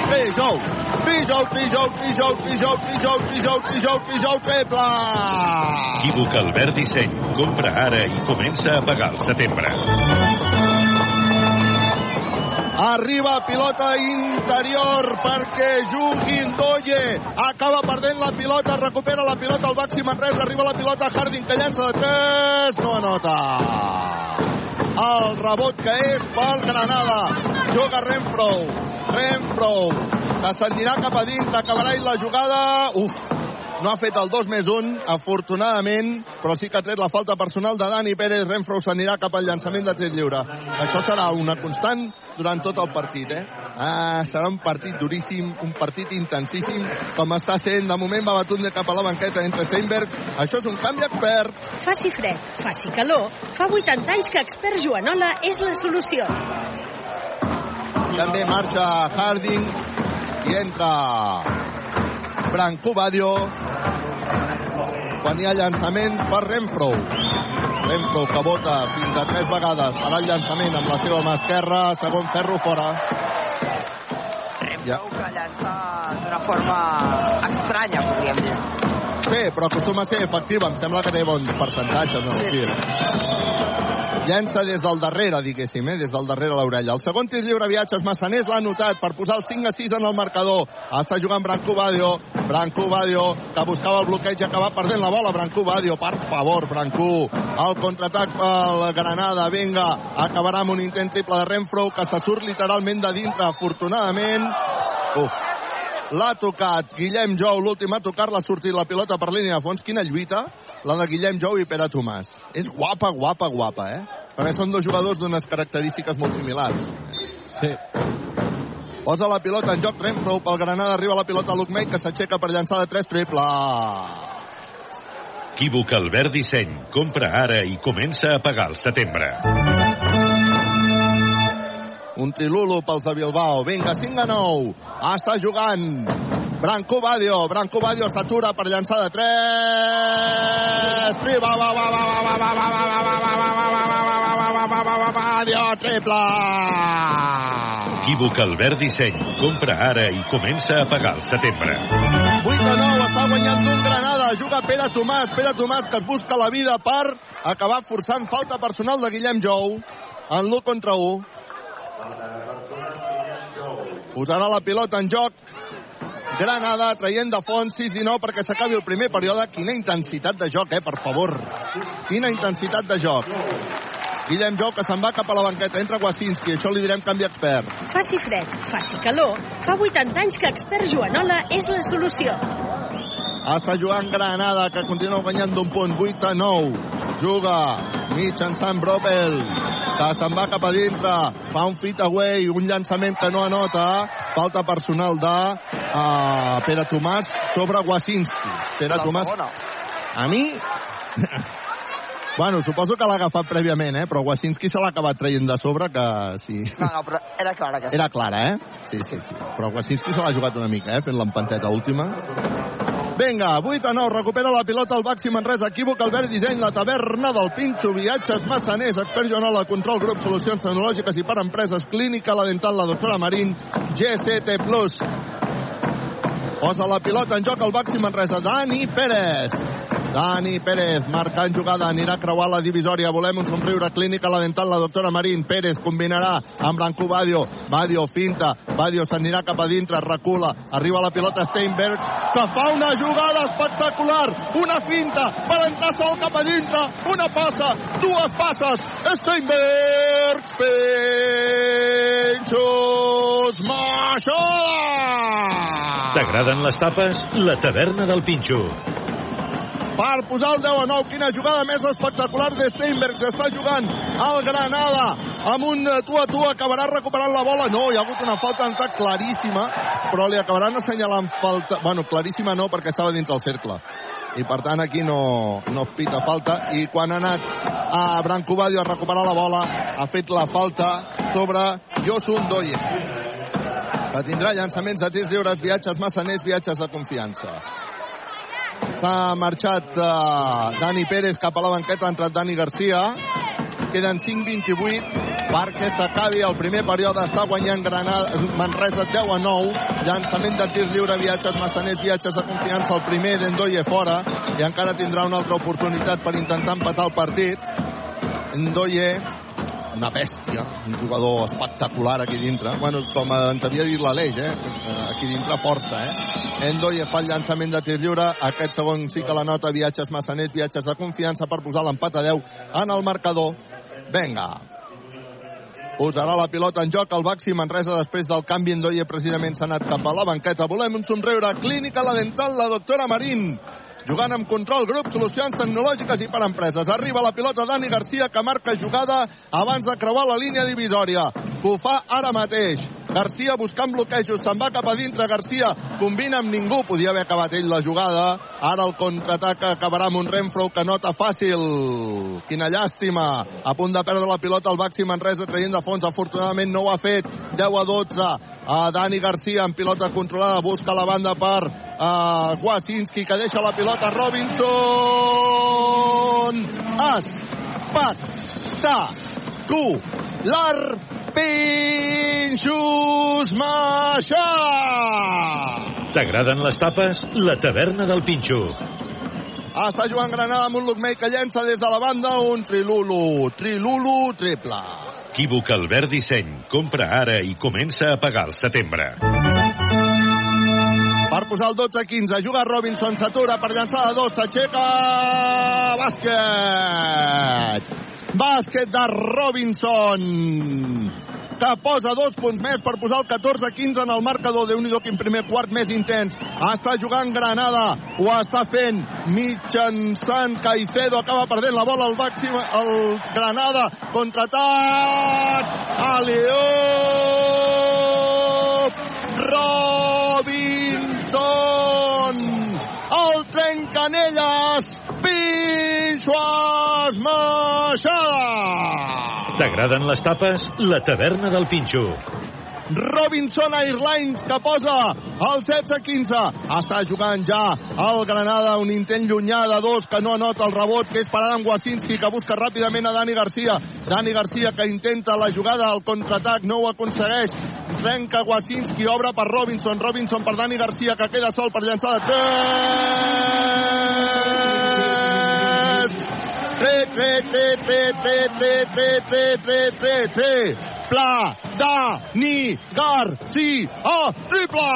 bé, Jou, Trijou, Trijou, Trijou, Trijou, Trijou, Trijou, Trijou, Trijou, triple! Equívoc Albert Disseny. Compra ara i comença a pagar al setembre. Arriba pilota interior perquè jugui Ndoye. Acaba perdent la pilota, recupera la pilota al Baxi Manresa, arriba la pilota Harding que llança de 3, no anota. El rebot que és pel Granada. Juga Renfro. Renfro, que s'anirà cap a dintre, acabarà la jugada... Uf, no ha fet el 2 més 1, afortunadament, però sí que ha tret la falta personal de Dani Pérez. Renfro s'anirà cap al llançament de tir lliure. Això serà una constant durant tot el partit, eh? Ah, serà un partit duríssim, un partit intensíssim, com està sent. De moment va batut de cap a la banqueta entre Steinberg. Això és un canvi expert. Faci fred, faci calor, fa 80 anys que expert Joanola és la solució. També marxa Harding i entra Branco Badio quan hi ha llançament per Renfro. Renfro que vota fins a tres vegades. Farà el llançament amb la seva mà esquerra. Segon ferro fora. Ja. que llança d'una forma estranya, podríem dir. Sí, però acostuma a ser efectiva. Em sembla que té bons percentatges en el tir. Llença des del darrere, diguéssim, eh? des del darrere l'orella. El segon tir lliure viatges Massaners l'ha anotat per posar el 5 a 6 en el marcador. Està jugant Branco Badio. Branco Badio, que buscava el bloqueig i acaba perdent la bola. Branco Badio, per favor, Branco. El contraatac pel Granada, vinga. Acabarà amb un intent triple de Renfro, que se surt literalment de dintre, afortunadament. Uf, L'ha tocat Guillem Jou, l'últim a tocar-la, ha sortit la pilota per línia de fons. Quina lluita, la de Guillem Jou i Pere Tomàs. És guapa, guapa, guapa, eh? Perquè són dos jugadors d'unes característiques molt similars. Sí. Posa la pilota en joc Renfro, pel Granada arriba la pilota a Luke May, que s'aixeca per llançar de 3 triple. Equívoc Albert Disseny. Compra ara i comença a pagar al setembre. Un trilulo pels de Bilbao. Vinga, 5 a 9. Està jugant. Branco Badio. Branco Badio s'atura per llançar de 3. Tri, va, va, va, va, va, va, va, va, va, va, va, va, va, va, va, va, Badio, triple! Equívoc Albert Disseny. Compra ara i comença a pagar al setembre. 8 a 9, està guanyant d'un Granada. Juga Pere Tomàs. Pere Tomàs que es busca la vida per acabar forçant falta personal de Guillem Jou. En l'1 contra 1. Posarà la pilota en joc. Granada traient de fons 6-19 perquè s'acabi el primer període. Quina intensitat de joc, eh, per favor. Quina intensitat de joc. Guillem Jou que se'n va cap a la banqueta. Entra Wasinski, això li direm canvi expert. Faci fred, faci calor, fa 80 anys que expert Joanola és la solució. Està jugant Granada, que continua guanyant d'un punt, 8 a 9. Juga mitjançant Bropel, que se'n va cap a dintre, fa un fit away, un llançament que no anota, falta personal de uh, Pere Tomàs sobre Wasinski. Pere Tomàs, a mi... Bueno, suposo que l'ha agafat prèviament, eh? però Wasinski se l'ha acabat traient de sobre, que sí. No, no, però era clara aquesta. Era clara, eh? Sí, sí, sí. Però Wasinski se l'ha jugat una mica, eh? Fent l'empanteta última. Vinga, 8 a 9, recupera la pilota el Baxi Manresa, equívoc, Albert Disseny, la taverna del Pinxo, viatges, massaners, expert Joanola, control, grup, solucions tecnològiques i per empreses, clínica, la dental, la doctora Marín, GCT+. Posa la pilota en joc el Baxi Manresa, Dani Pérez. Dani Pérez marcant jugada, anirà a creuar la divisòria. Volem un somriure clínica, la dental, la doctora Marín. Pérez combinarà amb Branco Badio. Badio finta, Badio s'anirà cap a dintre, recula, arriba la pilota Steinberg, que fa una jugada espectacular, una finta per entrar sol cap a dintre, una passa, dues passes, Steinberg, Penxos, Maixola! T'agraden les tapes? La taverna del Pinxo. Per posar el 10 a 9. Quina jugada més espectacular de Steinberg. Està jugant el Granada amb un tu a tu. Acabarà recuperant la bola. No, hi ha hagut una falta d'entrada claríssima, però li acabaran assenyalant falta... Bueno, claríssima no, perquè estava dintre el cercle i per tant aquí no, no pita falta i quan ha anat a Branco Badio a recuperar la bola ha fet la falta sobre Yosun Doye que tindrà llançaments de tirs lliures, viatges massaners, viatges de confiança. S'ha marxat uh, Dani Pérez cap a la banqueta, ha entrat Dani Garcia. Queden 5-28 perquè s'acabi el primer període. Està guanyant Granada, Manresa 10 a 9. Llançament de tirs lliure, viatges massaners, viatges de confiança. El primer d'Endoye fora i encara tindrà una altra oportunitat per intentar empatar el partit. Endoye una bèstia, un jugador espectacular aquí dintre. Bueno, com ens havia dit l'Aleix, eh? Aquí dintre força, eh? Endoye fa el llançament de tir lliure. Aquest segon sí que la nota, viatges massaners, viatges de confiança per posar l'empat a 10 en el marcador. Vinga. Posarà la pilota en joc el Baxi Manresa després del canvi. Endoye precisament s'ha anat cap a la banqueta. Volem un somriure. Clínica La Dental, la doctora Marín jugant amb control grup, solucions tecnològiques i per empreses. Arriba la pilota Dani Garcia que marca jugada abans de creuar la línia divisòria. Ho fa ara mateix. Garcia buscant bloquejos, se'n va cap a dintre, Garcia combina amb ningú, podia haver acabat ell la jugada, ara el contraatac acabarà amb un Renfro que nota fàcil, quina llàstima, a punt de perdre la pilota el Baxi Manresa traient de fons, afortunadament no ho ha fet, 10 a 12, a Dani Garcia en pilota controlada, busca la banda per uh, Wasinski que deixa la pilota Robinson espectacular Pinxos Maixà T'agraden les tapes? La taverna del Pinxo. està jugant Granada amb un Lucmei que llença des de la banda un Trilulu, Trilulu triple. Equívoc Albert Disseny. Compra ara i comença a pagar al setembre. Per posar el 12-15, juga Robinson, s'atura per llançar de dos, s'aixeca... Bàsquet! Bàsquet de Robinson! que posa dos punts més per posar el 14-15 en el marcador. déu nhi quin primer quart més intens. Està jugant Granada, ho està fent mitjançant Caicedo, acaba perdent la bola al màxim, el Granada, contraatac, Alió, Robinson, el trencanelles, Pinxo Esmaixada. T'agraden les tapes? La taverna del Pinxo. Robinson Airlines que posa el 16-15 està jugant ja el Granada un intent llunyà de dos que no anota el rebot que és parada amb Wasinski que busca ràpidament a Dani Garcia. Dani Garcia que intenta la jugada al contraatac no ho aconsegueix. Trenca Wasinski, obre per Robinson. Robinson per Dani Garcia que queda sol per llançar de 3 3 3 3 3 3 3 3 3 3 3 Pla, da, ni, gar, si, a, triple!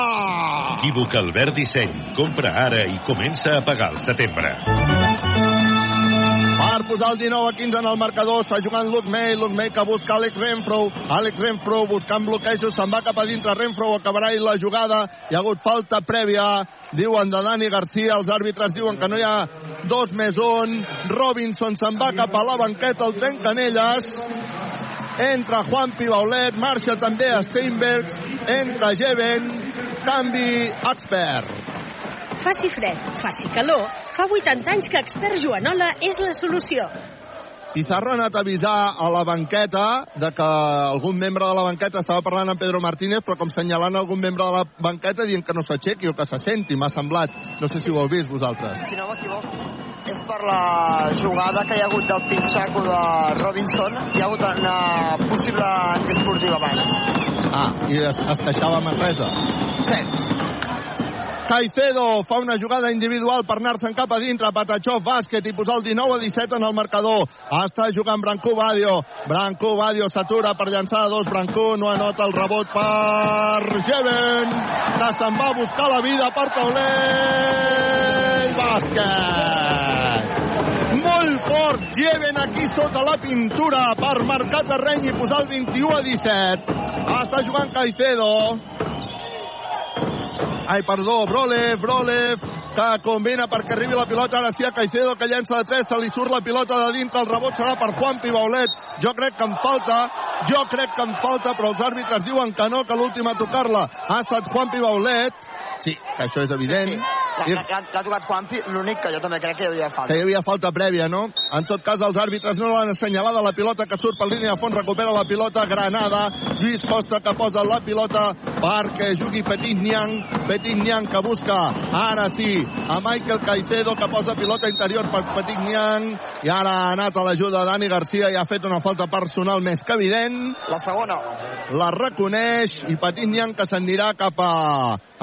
Equívoc Albert Disseny. Compra ara i comença a pagar al setembre. Per posar el 19 a 15 en el marcador, està jugant Luke May, Luke May que busca Alex Renfro, Alex Renfro buscant bloquejos, se'n va cap a dintre, Renfro acabarà la jugada, hi ha hagut falta prèvia, diuen de Dani Garcia, els àrbitres diuen que no hi ha dos més un, Robinson se'n va cap a la banqueta, el trencanelles, entra Juan Pibaulet, marxa també Steinberg, entra Jeven, canvi expert. Faci fred, faci calor, fa 80 anys que expert Joanola és la solució. Pizarro ha anat a avisar a la banqueta de que algun membre de la banqueta estava parlant amb Pedro Martínez, però com senyalant algun membre de la banqueta dient que no s'aixequi o que se senti, m'ha semblat. No sé si ho heu vist vosaltres. Si no m'equivoco, és per la jugada que hi ha hagut del pinxaco de Robinson. Hi ha hagut una possible antiesportiva abans. Ah, i es, es queixava Manresa. Sí. Caicedo fa una jugada individual per anar-se'n cap a dintre, Patachó, bàsquet i posar el 19 a 17 en el marcador. Està jugant Brancú Badio. Brancú Badio s'atura per llançar dos. Brancú no anota el rebot per Jeven, que se'n va a buscar la vida per taulell. Bàsquet! Molt fort, Jeven aquí sota la pintura per marcar terreny i posar el 21 a 17. Està jugant Caicedo. Ai, perdó, Brolev, Brolev, que combina perquè arribi la pilota, ara sí a Caicedo, que llença de 3, se li surt la pilota de dintre, el rebot serà per Juan Pibaulet. Jo crec que em falta, jo crec que em falta, però els àrbitres diuen que no, que l'últim a tocar-la ha estat Juan Pibaulet. Sí, que això és evident. I- L'ha l'ha tocat Juanpi, l'únic que jo també crec que hi que falta. hi havia falta prèvia, no? En tot cas, els àrbitres no l'han assenyalada la pilota que surt per línia de fons, recupera la pilota, Granada, Lluís Costa que posa la pilota perquè jugui Petit Niang, Petit Niang que busca, ara sí, a Michael Caicedo que posa pilota interior per Petit Niang, i ara ha anat a l'ajuda de Dani Garcia i ha fet una falta personal més que evident, La segona. La reconeix i Petit Niang que s'anirà cap a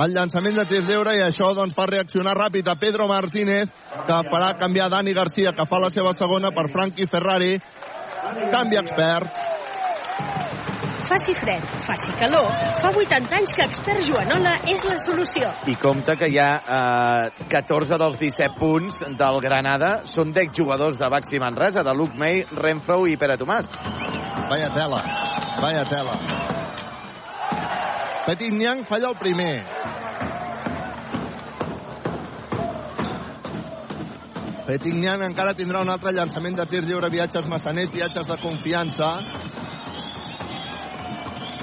el llançament de tir lliure i això doncs fa reaccionar ràpid a Pedro Martínez que farà canviar Dani Garcia que fa la seva segona per Frankie Ferrari. Canvi expert Faci fred, faci calor. Fa 80 anys que Expert Joanola és la solució. I compte que hi ha eh, 14 dels 17 punts del Granada són d'exjugadors de Baxi Manresa, de Luke May, Renfro i Pere Tomàs. vaya tela, vaya tela Petit Niang falla el primer Petit encara tindrà un altre llançament de tir lliure, viatges massaners, viatges de confiança.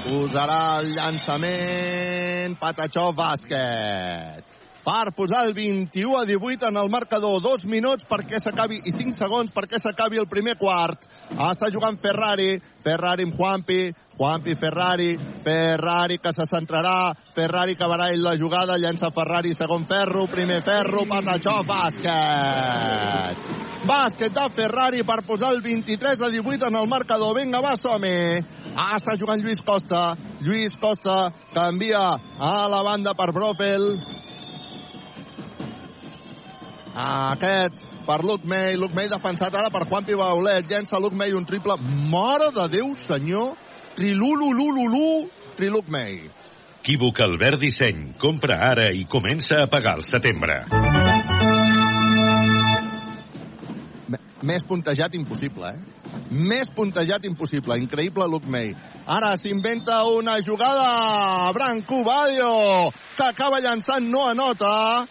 Posarà el llançament Patachó Bàsquet. Per posar el 21 a 18 en el marcador. Dos minuts perquè s'acabi i 5 segons perquè s'acabi el primer quart. Està jugant Ferrari. Ferrari amb Juanpi. Juanpi Ferrari. Ferrari que se centrarà. Ferrari que barall la jugada. Llença Ferrari segon ferro. Primer ferro. Patachó Bàsquet. Bàsquet de Ferrari per posar el 23 a 18 en el marcador. Vinga, va, som-hi. Ah, està jugant Lluís Costa. Lluís Costa canvia a la banda per Brofel. Aquest per Luke May. Luke May defensat ara per Juan Pibaulet. Llença Luke May un triple. Mare de Déu, senyor. Trilululululu. Triluke May. Equívoc Albert Disseny. Compra ara i comença a pagar al setembre. Més puntejat impossible, eh? Més puntejat impossible. Increïble Luke May. Ara s'inventa una jugada. Branco Badio, que acaba llançant, no anota.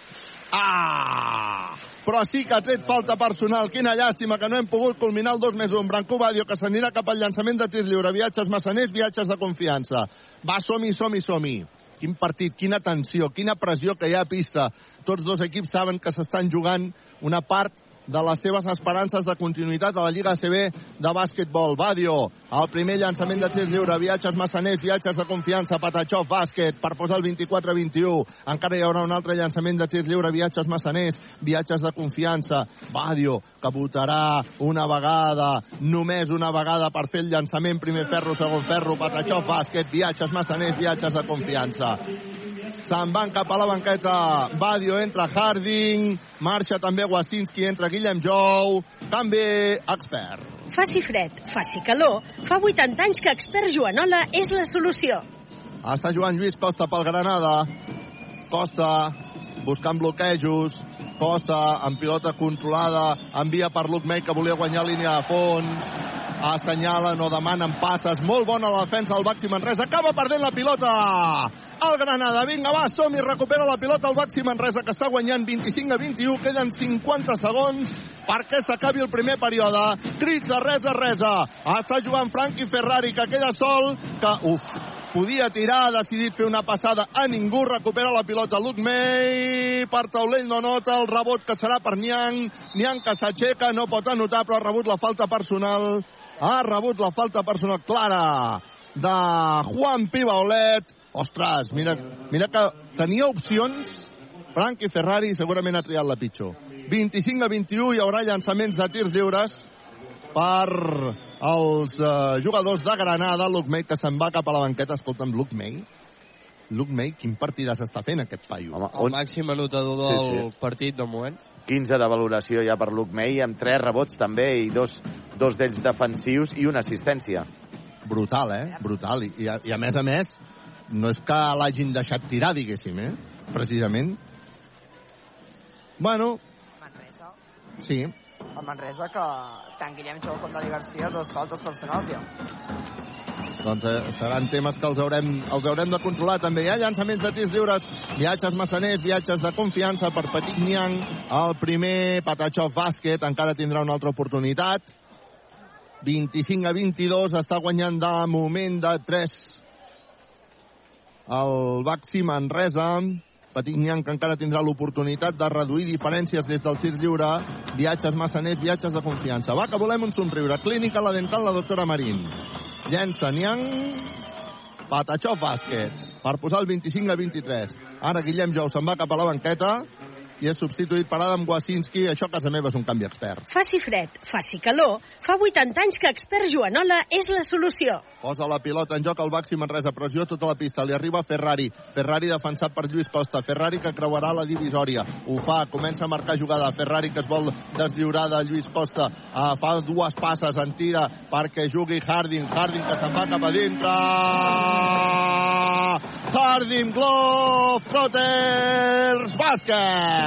Ah! Però sí que ha tret falta personal. Quina llàstima que no hem pogut culminar el 2 més 1. Branco Badio, que s'anirà cap al llançament de tir lliure. Viatges massaners, viatges de confiança. Va, som-hi, som-hi, som-hi. Quin partit, quina tensió, quina pressió que hi ha a pista. Tots dos equips saben que s'estan jugant una part de les seves esperances de continuïtat a la Lliga ACB de bàsquetbol. Badio, el primer llançament de tir lliure, viatges massaners, viatges de confiança, Patachov, bàsquet, per posar el 24-21. Encara hi haurà un altre llançament de tir lliure, viatges massaners, viatges de confiança. Badio, que votarà una vegada, només una vegada per fer el llançament, primer ferro, segon ferro, Patachov, bàsquet, viatges massaners, viatges de confiança. Se'n van cap a la banqueta. Badio entra Harding. Marxa també Wasinski, entra Guillem Jou. Canvi expert. Faci fred, faci calor. Fa 80 anys que Expert Joanola és la solució. Està jugant Lluís Costa pel Granada. Costa buscant bloquejos. Costa amb pilota controlada. Envia per Luke May que volia guanyar línia de fons. Assenyala, no demanen passes. Molt bona la defensa del Baxi Manresa. Acaba perdent la pilota. El Granada, vinga, va, som i recupera la pilota el Baxi Manresa, que està guanyant 25 a 21. Queden 50 segons perquè s'acabi el primer període. Crits a resa. Està jugant Frankie Ferrari, que queda sol, que, uf, podia tirar, ha decidit fer una passada a ningú, recupera la pilota Luke May, per taulell no nota el rebot que serà per Niang, Niang que s'aixeca, no pot anotar, però ha rebut la falta personal, ha rebut la falta personal clara de Juan Pibaulet. Ostres, mira, mira que tenia opcions Frankie Ferrari segurament ha triat la pitjor. 25 a 21 hi haurà llançaments de tirs lliures per els uh, jugadors de Granada. Luke May que se'n va cap a la banqueta. Escolta'm, Luke May. Luke May, quin partit s'està fent aquest paio? Home, El on, màxim anotador del Sí, sí. partit de moment. 15 de valoració ja per Luke May, amb 3 rebots també, i dos, dos d'ells defensius i una assistència. Brutal, eh? Brutal. I, i, a, I a més a més, no és que l'hagin deixat tirar, diguéssim, eh? Precisament. Bueno, Manresa. sí. El Manresa que tant Guillem Jou com Dani Garcia dos faltes personals ja. doncs eh, seran temes que els haurem, els haurem de controlar també. Hi ha llançaments de tirs lliures, viatges massaners, viatges de confiança per Petit Niang. El primer Patachov bàsquet encara tindrà una altra oportunitat. 25 a 22, està guanyant de moment de 3 el Baxi Manresa. Petit Niang que encara tindrà l'oportunitat de reduir diferències des del tir lliure. Viatges massaners, viatges de confiança. Va, que volem un somriure. Clínica La Dental, la doctora Marín. Llença Niang. Patachov bàsquet. Per posar el 25 a 23. Ara Guillem Jou se'n va cap a la banqueta i és substituït per Adam Wasinski. Això a casa meva és un canvi expert. Faci fred, faci calor, fa 80 anys que expert Joanola és la solució. Posa la pilota en joc al Baxi Manresa, pressió tota la pista, li arriba Ferrari, Ferrari defensat per Lluís Costa, Ferrari que creuarà la divisòria, ho fa, comença a marcar jugada, Ferrari que es vol deslliurar de Lluís Costa, uh, fa dues passes, en tira perquè jugui Harding, Harding que se'n va cap a dintre, Harding, Glove, Proters, bàsquet!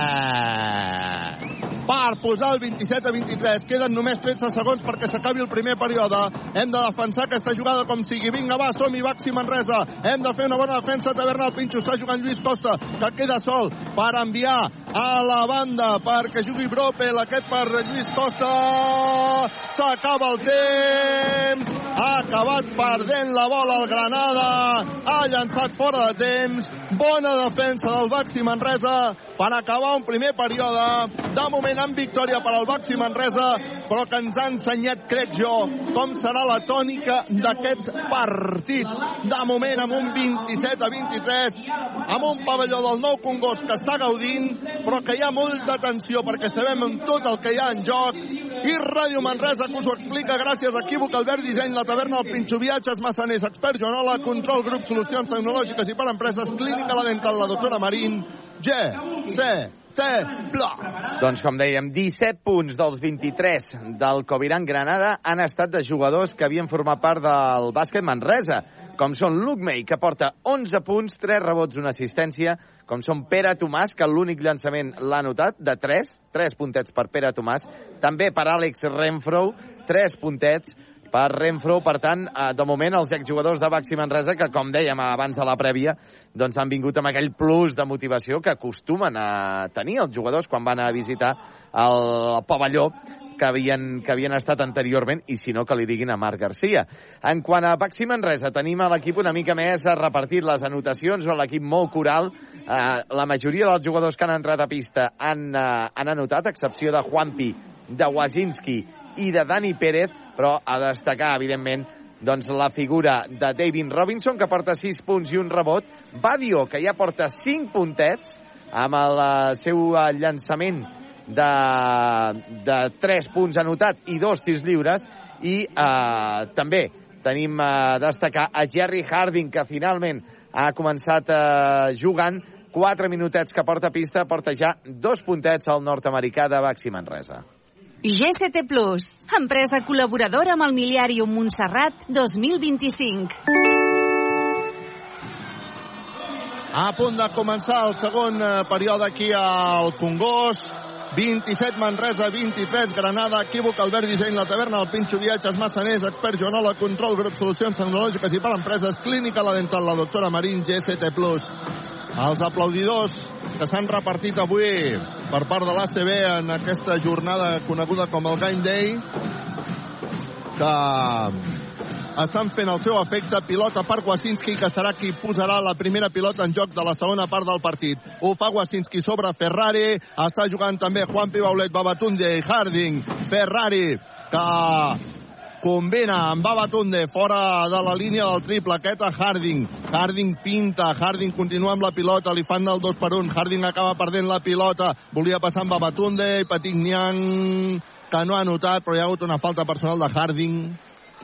Per posar el 27 a 23. Queden només 13 segons perquè s'acabi el primer període. Hem de defensar aquesta jugada com sigui. Vinga, va, som-hi, Baxi Manresa. Hem de fer una bona defensa. Taverna al Pinxo està jugant Lluís Costa, que queda sol per enviar a la banda perquè jugui Bropel. Aquest per Lluís Costa. S'acaba el temps. Ha acabat perdent la bola al Granada. Ha llançat fora de temps. Bona defensa del Baxi Manresa per acabar un primer període. De moment amb victòria per al Baxi Manresa, però que ens ha ensenyat, crec jo, com serà la tònica d'aquest partit. De moment amb un 27 a 23, amb un pavelló del nou Congost que està gaudint, però que hi ha molta tensió perquè sabem amb tot el que hi ha en joc. I Ràdio Manresa, que us ho explica gràcies a Equívoc, Albert Disseny, la taverna, el Pinxo Viatges, Massaners, Expert Joanola, Control Grup, Solucions Tecnològiques i per Empreses, Clínica La Dental, la doctora Marín, G, C, T, Bla. Doncs, com dèiem, 17 punts dels 23 del Coviran Granada han estat de jugadors que havien format part del bàsquet Manresa, com són Luke May, que porta 11 punts, 3 rebots, una assistència, com són Pere Tomàs, que l'únic llançament l'ha notat, de 3, 3 puntets per Pere Tomàs, també per Àlex Renfro, 3 puntets, per Renfro, per tant, eh, de moment els exjugadors de Baxi Manresa, que com dèiem abans a la prèvia, doncs han vingut amb aquell plus de motivació que acostumen a tenir els jugadors quan van a visitar el pavelló que havien, que havien estat anteriorment, i si no, que li diguin a Marc Garcia. En quant a Baxi Manresa, tenim a l'equip una mica més repartit les anotacions, o l'equip molt coral. Eh, la majoria dels jugadors que han entrat a pista han, eh, han anotat, a excepció de Juanpi, de Wazinski i de Dani Pérez, però a destacar, evidentment, doncs la figura de David Robinson, que porta 6 punts i un rebot, Badio, que ja porta 5 puntets, amb el eh, seu eh, llançament de, de 3 punts anotat i 2 tirs lliures, i eh, també tenim a destacar a Jerry Harding, que finalment ha començat eh, jugant. 4 minutets que porta pista, porta ja dos puntets al nord-americà de Baxi Manresa. GCT Plus, empresa col·laboradora amb el Miliàrium Montserrat 2025. A punt de començar el segon eh, període aquí al Congost. 27 Manresa, 23 Granada, equívoc, Albert Disseny, la taverna, el Pinxo Viatges, Massaners, Expert Joanola, Control, Grup Solucions Tecnològiques i per Empreses, Clínica La Dental, la doctora Marín, GCT+. Els aplaudidors que s'han repartit avui per part de l'ACB en aquesta jornada coneguda com el Game Day, que estan fent el seu efecte. Pilota per Wasinski, que serà qui posarà la primera pilota en joc de la segona part del partit. Ho fa Wasinski sobre Ferrari. Està jugant també Juan Pibaulet, Babatunde i Harding. Ferrari, que combina amb Babatunde fora de la línia del triple. Aquest a Harding. Harding finta. Harding continua amb la pilota. Li fan el 2 per 1. Harding acaba perdent la pilota. Volia passar amb Babatunde i Petit Niang que no ha notat, però hi ha hagut una falta personal de Harding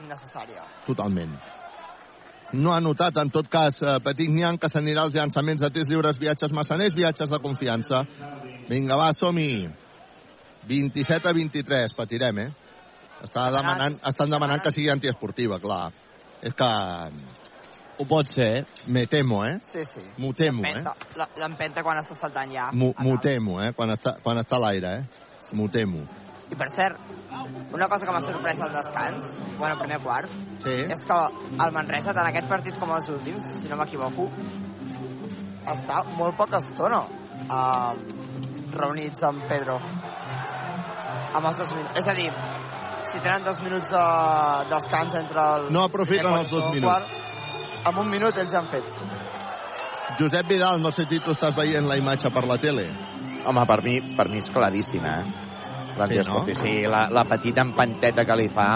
Innecessària. totalment. No ha notat, en tot cas, eh, Petit Niang, que s'anirà als llançaments de tirs lliures, viatges massaners, viatges de confiança. Vinga, va, som-hi. 27 a 23, patirem, eh? Està demanant, estan demanant que sigui antiesportiva, clar. És que... Ho pot ser, eh? Me temo, eh? Sí, sí. M'ho temo, eh? L'empenta- quan està saltant ja. M'ho temo, eh? Quan està, quan està a l'aire, eh? M'ho temo. I per cert, una cosa que m'ha sorprès al descans, bueno, primer quart, Sí. és que el Manresa, tant aquest partit com els últims, si no m'equivoco, està molt poca estona uh, reunits amb Pedro. Amb els dos minuts. És a dir, si tenen dos minuts de descans entre el... No aprofiten els dos el minuts. Quart, amb un minut ells han fet. Josep Vidal, no sé si tu estàs veient la imatge per la tele. Home, per mi, per mi és claríssima, eh? L'antiesportiva. Sí, no? sí la, la petita empanteta que li fa,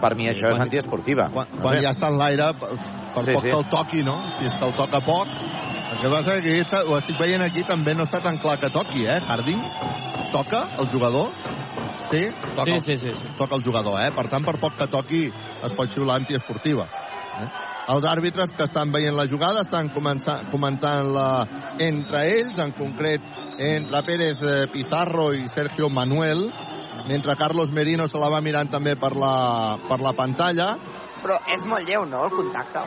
per mi això quan- és antiesportiva. Quan, quan ja està en l'aire, per, per Sí, poc sí. que el toqui, no? Si és que el toca poc. El que passa que ho estic veient aquí, també no està tan clar que toqui, eh? Harding toca el jugador? Sí? Toca, Sí, sí, sí. sí. toca el jugador, eh? Per tant, per poc que toqui, es pot xiular antiesportiva. Eh? Els àrbitres que estan veient la jugada estan comentant-la entre ells, en concret entre Pérez eh, Pizarro i Sergio Manuel, mentre Carlos Merino se la va mirant també per la, per la pantalla. Però és molt lleu, no, el contacte?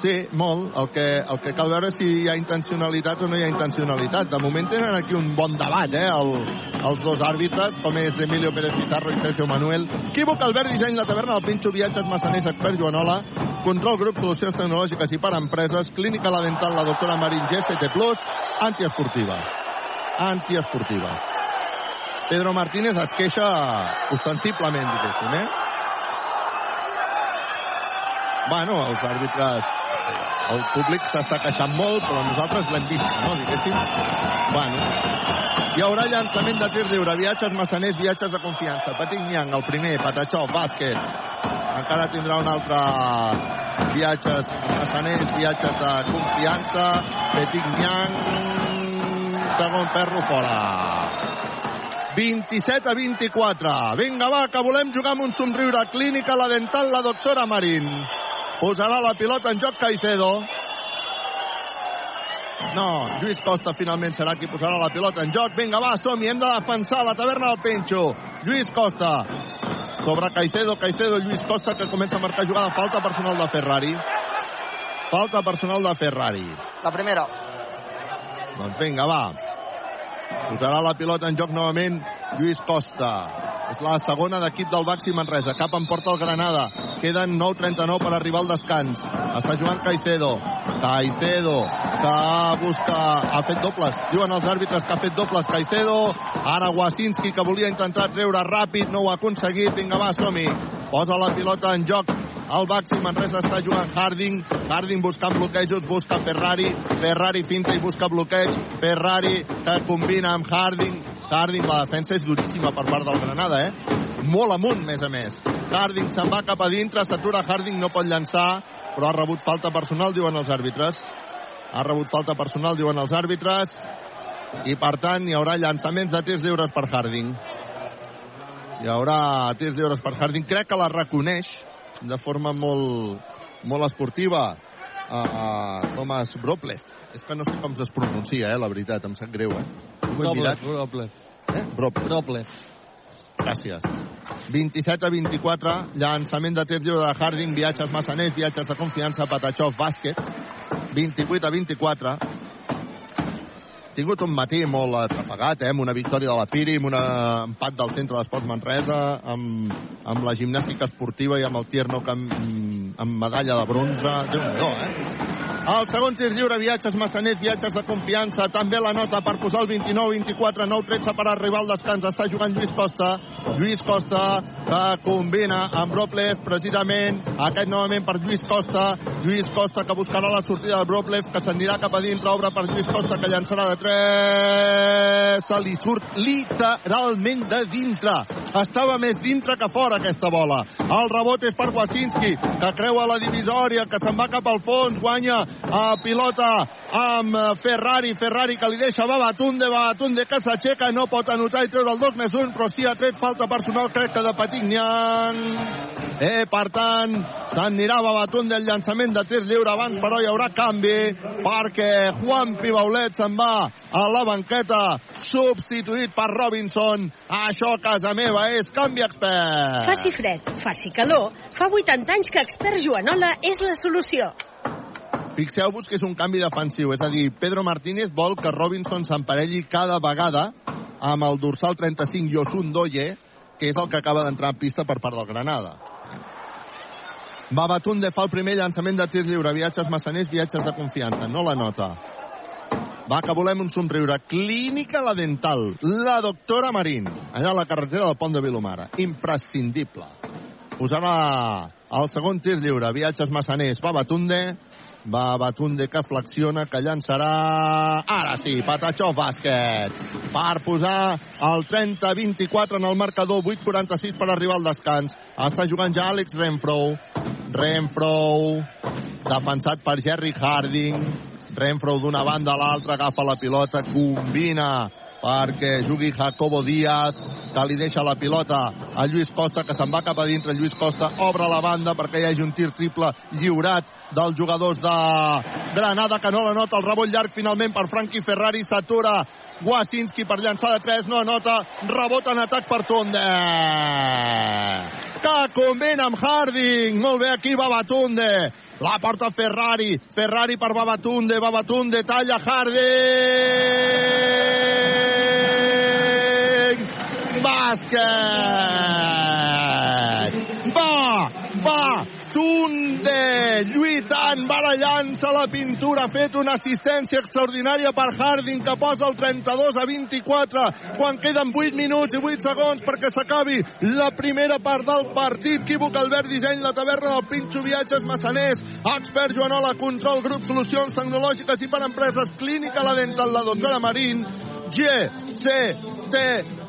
Sí, molt. El que, el que cal veure si hi ha intencionalitat o no hi ha intencionalitat. De moment tenen aquí un bon debat, eh, el, els dos àrbitres, com és Emilio Pérez Pizarro i Sergio Manuel. Equívoc, Albert, disseny, la taverna, el Pinxo, viatges, massaners, expert, Joanola, control, grup, solucions tecnològiques i per empreses, clínica la dental, la doctora Marín, GST+, antiesportiva. Antiesportiva. Pedro Martínez es queixa ostensiblement, diguéssim, eh? Bueno, els àrbitres... El públic s'està queixant molt, però nosaltres l'hem vist, no, diguéssim? Bueno, hi haurà llançament de tir lliure, viatges massaners, viatges de confiança. Petit Nyang, el primer, Patachó, bàsquet. Encara tindrà un altre viatges massaners, viatges de confiança. Petit Nyang, segon ferro fora. 27 a 24. Vinga, va, que volem jugar amb un somriure. Clínica La Dental, la doctora Marín. Posarà la pilota en joc Caicedo. No, Lluís Costa finalment serà qui posarà la pilota en joc. Vinga, va, som-hi, hem de defensar la taverna del Penxo. Lluís Costa. Sobre Caicedo, Caicedo, Lluís Costa, que comença a marcar jugada. Falta personal de Ferrari. Falta personal de Ferrari. La primera. Doncs vinga, va. Posarà la pilota en joc novament Lluís Costa. És la segona d'equip del Baxi Manresa. Cap en porta el Granada. Queden 9.39 per arribar al descans. Està jugant Caicedo. Caicedo, que busca... Ha fet dobles. Diuen els àrbitres que ha fet dobles Caicedo. Ara Wasinski, que volia intentar treure ràpid. No ho ha aconseguit. Vinga, va, som-hi. Posa la pilota en joc el Baxi Manresa està jugant Harding. Harding buscant bloquejos, busca Ferrari. Ferrari finta i busca bloqueig. Ferrari que combina amb Harding. Harding, la defensa és duríssima per part del Granada, eh? Molt amunt, més a més. Harding se'n va cap a dintre, s'atura Harding, no pot llançar, però ha rebut falta personal, diuen els àrbitres. Ha rebut falta personal, diuen els àrbitres. I, per tant, hi haurà llançaments de tirs lliures per Harding. Hi haurà tirs lliures per Harding. Crec que la reconeix de forma molt, molt esportiva a, a Thomas Broplev. És que no sé com es pronuncia, eh, la veritat, em sap greu, eh? Ho he mirat. Eh? Broplev. Doble. Gràcies. 27 a 24, llançament de tir lliure de Harding, viatges massaners, viatges de confiança, Patachov, bàsquet. 28 a 24. Tingut un matí molt atrapagat, eh? amb una victòria de la Piri, amb un empat del centre d'esports Manresa, amb, amb la gimnàstica esportiva i amb el Tierno amb, amb medalla de bronze. déu nhi eh? El segon tir lliure, viatges massaners, viatges de confiança. També la nota per posar el 29-24, 9-13 per arribar al descans. Està jugant Lluís Costa. Lluís Costa que combina amb Broplev, precisament. Aquest novament per Lluís Costa. Lluís Costa que buscarà la sortida de Broplev, que s'anirà cap a dintre. Obre per Lluís Costa, que llançarà de 3. Se li surt literalment de dintre. Estava més dintre que fora aquesta bola. El rebot és per Wasinski, que creua la divisòria, que se'n va cap al fons, guanya a pilota amb eh, Ferrari, Ferrari que li deixa Babatunde, Babatunde que s'aixeca, no pot anotar i treure el 2 més 1, però sí ha tret falta personal, crec que de Patignan. Eh, per tant, s'anirà Babatunde el llançament de tir lliure abans, però hi haurà canvi, perquè Juan Pibaulet se'n va a la banqueta, substituït per Robinson. Això, a casa meva, és canvi expert. Faci fred, faci calor, fa 80 anys que Expert Joanola és la solució. Fixeu-vos que és un canvi defensiu, és a dir, Pedro Martínez vol que Robinson s'emparelli cada vegada amb el dorsal 35 Yosun Doye, que és el que acaba d'entrar en pista per part del Granada. Babatunde fa el primer llançament de tir lliure. Viatges massaners, viatges de confiança. No la nota. Va, que volem un somriure. Clínica La Dental. La doctora Marín. Allà a la carretera del pont de Vilomara. Imprescindible. Posarà el segon tir lliure. Viatges massaners. Babatunde. Babatunde que flexiona, que llançarà... Ara sí, Patachó bàsquet. Per posar el 30-24 en el marcador. 8-46 per arribar al descans. Està jugant ja Àlex Renfro. Renfro, defensat per Jerry Harding. Renfro d'una banda a l'altra agafa la pilota, combina perquè jugui Jacobo Díaz, que li deixa la pilota a Lluís Costa, que se'n va cap a dintre. Lluís Costa obre la banda perquè hi hagi un tir triple lliurat dels jugadors de Granada, que no la nota. El rebot llarg finalment per Frankie Ferrari, s'atura Wasinski per llançar de 3, no anota, rebot en atac per Tunde. Que combina amb Harding, molt bé aquí va Batunde. La porta Ferrari, Ferrari per Babatunde, Babatunde talla Harding. Bàsquet. Va, va, Tunde, lluitant, barallant-se la pintura, ha fet una assistència extraordinària per Harding, que posa el 32 a 24, quan queden 8 minuts i 8 segons perquè s'acabi la primera part del partit. Quívoc Albert Disseny, la taverna del Pinxo Viatges Massaners, expert Joanola, control, grup, solucions tecnològiques i per empreses, clínica la dental, la doctora Marín, G, C, T,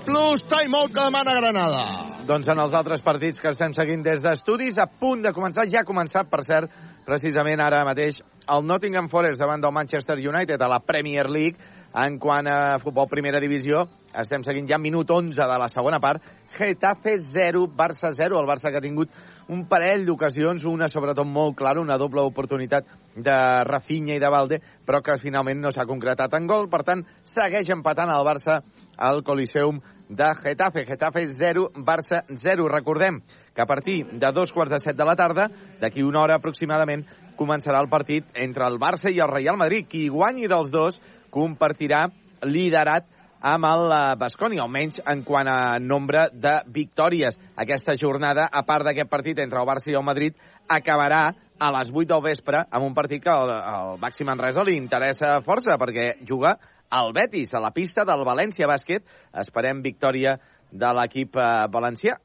plus, timeout que demana Granada. Doncs en els altres partits que estem seguint des d'estudis, a punt de començar, ja ha començat, per cert, precisament ara mateix, el Nottingham Forest davant del Manchester United a la Premier League. En quant a futbol primera divisió, estem seguint ja minut 11 de la segona part. Getafe 0, Barça 0. El Barça que ha tingut un parell d'ocasions, una sobretot molt clara, una doble oportunitat de Rafinha i de Valde, però que finalment no s'ha concretat en gol. Per tant, segueix empatant el Barça al Coliseum de Getafe. Getafe 0, Barça 0. Recordem que a partir de dos quarts de set de la tarda, d'aquí una hora aproximadament, començarà el partit entre el Barça i el Real Madrid. Qui guanyi dels dos compartirà liderat amb el Basconi, almenys en quant a nombre de victòries. Aquesta jornada, a part d'aquest partit entre el Barça i el Madrid, acabarà a les 8 del vespre amb un partit que al, Baxi Manresa li interessa força, perquè juga al Betis, a la pista del València Bàsquet. Esperem victòria de l'equip eh, valencià.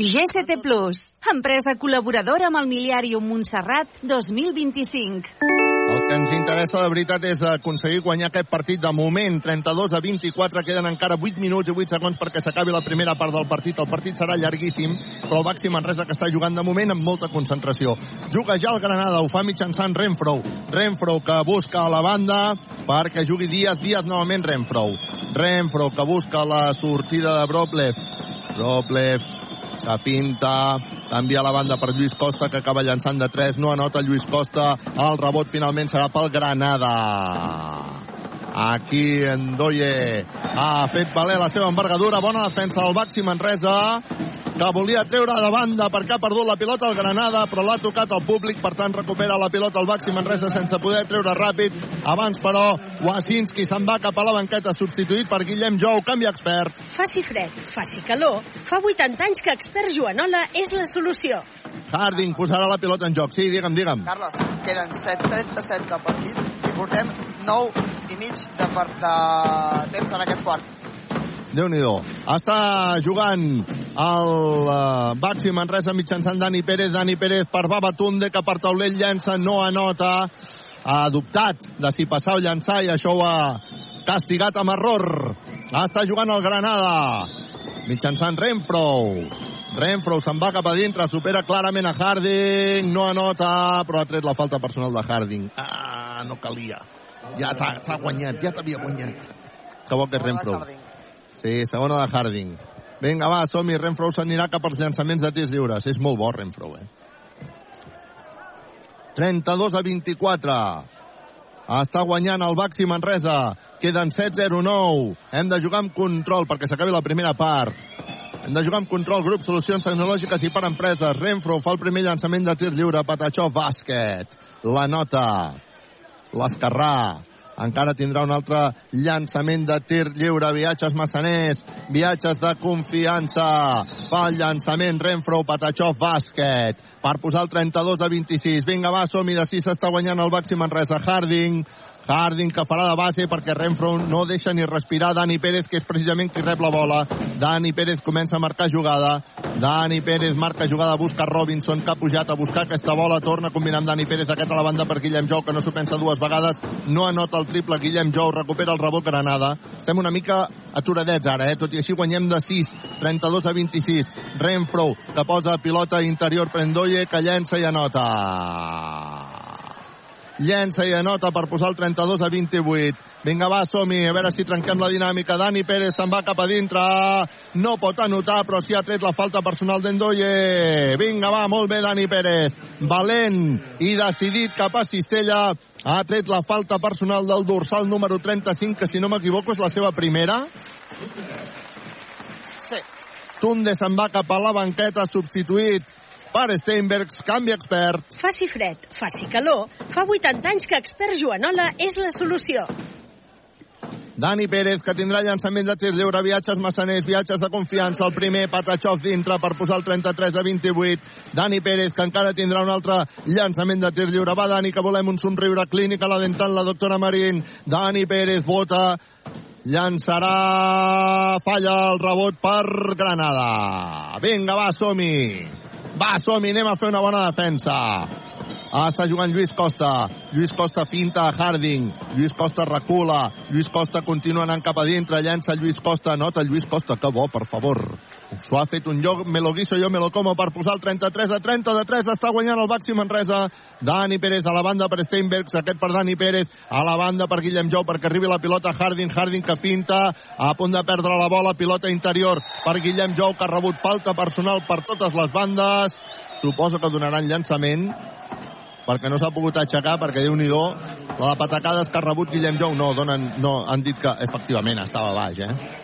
GCT Plus, empresa col·laboradora amb el Miliàrium Montserrat 2025. Que ens interessa de veritat és aconseguir guanyar aquest partit de moment. 32 a 24, queden encara 8 minuts i 8 segons perquè s'acabi la primera part del partit. El partit serà llarguíssim, però el Baxi Manresa que està jugant de moment amb molta concentració. Juga ja el Granada, ho fa mitjançant Renfro. Renfro que busca a la banda perquè jugui Díaz, Díaz novament Renfro. Renfro que busca la sortida de Broplev. Broplev que pinta, canvia la banda per Lluís Costa, que acaba llançant de 3, no anota Lluís Costa, el rebot finalment serà pel Granada. Aquí Endoye ha fet valer la seva envergadura, bona defensa del Baxi Manresa, que volia treure de banda perquè ha perdut la pilota al Granada, però l'ha tocat al públic, per tant recupera la pilota al Baxi Manresa sense poder treure ràpid. Abans, però, Wasinski se'n va cap a la banqueta, substituït per Guillem Jou, canvi expert. Faci fred, faci calor, fa 80 anys que expert Joanola és la solució. Harding posarà la pilota en joc. Sí, digue'm, digue'm. Carles, queden 7.37 de partit i portem 9 i mig de, per, de temps en aquest quart. déu nhi Està jugant el uh, Baxi Manresa mitjançant Dani Pérez. Dani Pérez per Babatunde, que per taulell llença, no anota. Ha dubtat de si passar o llançar i això ho ha castigat amb error. Està jugant el Granada mitjançant Renfro. Renfro se'n va cap a dintre, supera clarament a Harding, no anota, però ha tret la falta personal de Harding. Ah, no calia. Ja t'ha guanyat, ja t'havia guanyat. Que bo que és Renfro. Sí, segona de Harding. Vinga, va, som-hi. Renfro s'anirà cap als llançaments de tirs lliures. És molt bo, Renfro, eh? 32 a 24. Està guanyant el Baxi Manresa. Queden 7-0-9. Hem de jugar amb control perquè s'acabi la primera part. Hem de jugar amb control, grup, solucions tecnològiques i per empreses. Renfro fa el primer llançament de tir lliure. Patachó, bàsquet. La nota. L'Escarrà. encara tindrà un altre llançament de tir lliure, viatges massaners, viatges de confiança, fa el llançament Renfro, Patachov, bàsquet, per posar el 32 a 26. Vinga, va, som-hi, de 6 està guanyant el Baxi Manresa. Harding, Harding que farà de base perquè Renfro no deixa ni respirar Dani Pérez, que és precisament qui rep la bola. Dani Pérez comença a marcar jugada. Dani Pérez marca jugada, busca Robinson, que ha pujat a buscar aquesta bola, torna a combinar amb Dani Pérez, aquest a la banda per Guillem Jou, que no s'ho pensa dues vegades, no anota el triple, Guillem Jou recupera el rebot Granada. Estem una mica aturadets ara, eh? tot i així guanyem de 6, 32 a 26. Renfro, que posa pilota interior Prendoye, que llença i anota llença i anota per posar el 32 a 28. Vinga, va, som -hi. a veure si trenquem la dinàmica. Dani Pérez se'n va cap a dintre. No pot anotar, però sí ha tret la falta personal d'Endoye. Vinga, va, molt bé, Dani Pérez. Valent i decidit cap a Cistella. Ha tret la falta personal del dorsal número 35, que si no m'equivoco és la seva primera. Sí. Tunde se'n va cap a la banqueta, substituït per Steinbergs, canvi expert. Faci fred, faci calor, fa 80 anys que expert Joanola és la solució. Dani Pérez, que tindrà llançaments de tir lliure, viatges massaners, viatges de confiança. El primer, Patachov dintre per posar el 33 a 28. Dani Pérez, que encara tindrà un altre llançament de tir lliure. Va, Dani, que volem un somriure clínica, la dental, la doctora Marín. Dani Pérez vota, llançarà, falla el rebot per Granada. Vinga, va, som-hi. Va, som-hi, anem a fer una bona defensa. Ah, està jugant Lluís Costa. Lluís Costa finta a Harding. Lluís Costa recula. Lluís Costa continua anant cap a dintre. Llença Lluís Costa. Nota Lluís Costa. Que bo, per favor. S'ho ha fet un lloc, me lo guiso, jo me lo como per posar el 33 a 30 de 3. Està guanyant el Baxi Manresa. Dani Pérez a la banda per Steinbergs. Aquest per Dani Pérez. A la banda per Guillem Jou perquè arribi la pilota Harding. Harding que pinta. A punt de perdre la bola. Pilota interior per Guillem Jou que ha rebut falta personal per totes les bandes. Suposo que donaran llançament perquè no s'ha pogut aixecar, perquè déu nhi la de patacades que ha rebut Guillem Jou, no, donen, no, han dit que efectivament estava baix, eh?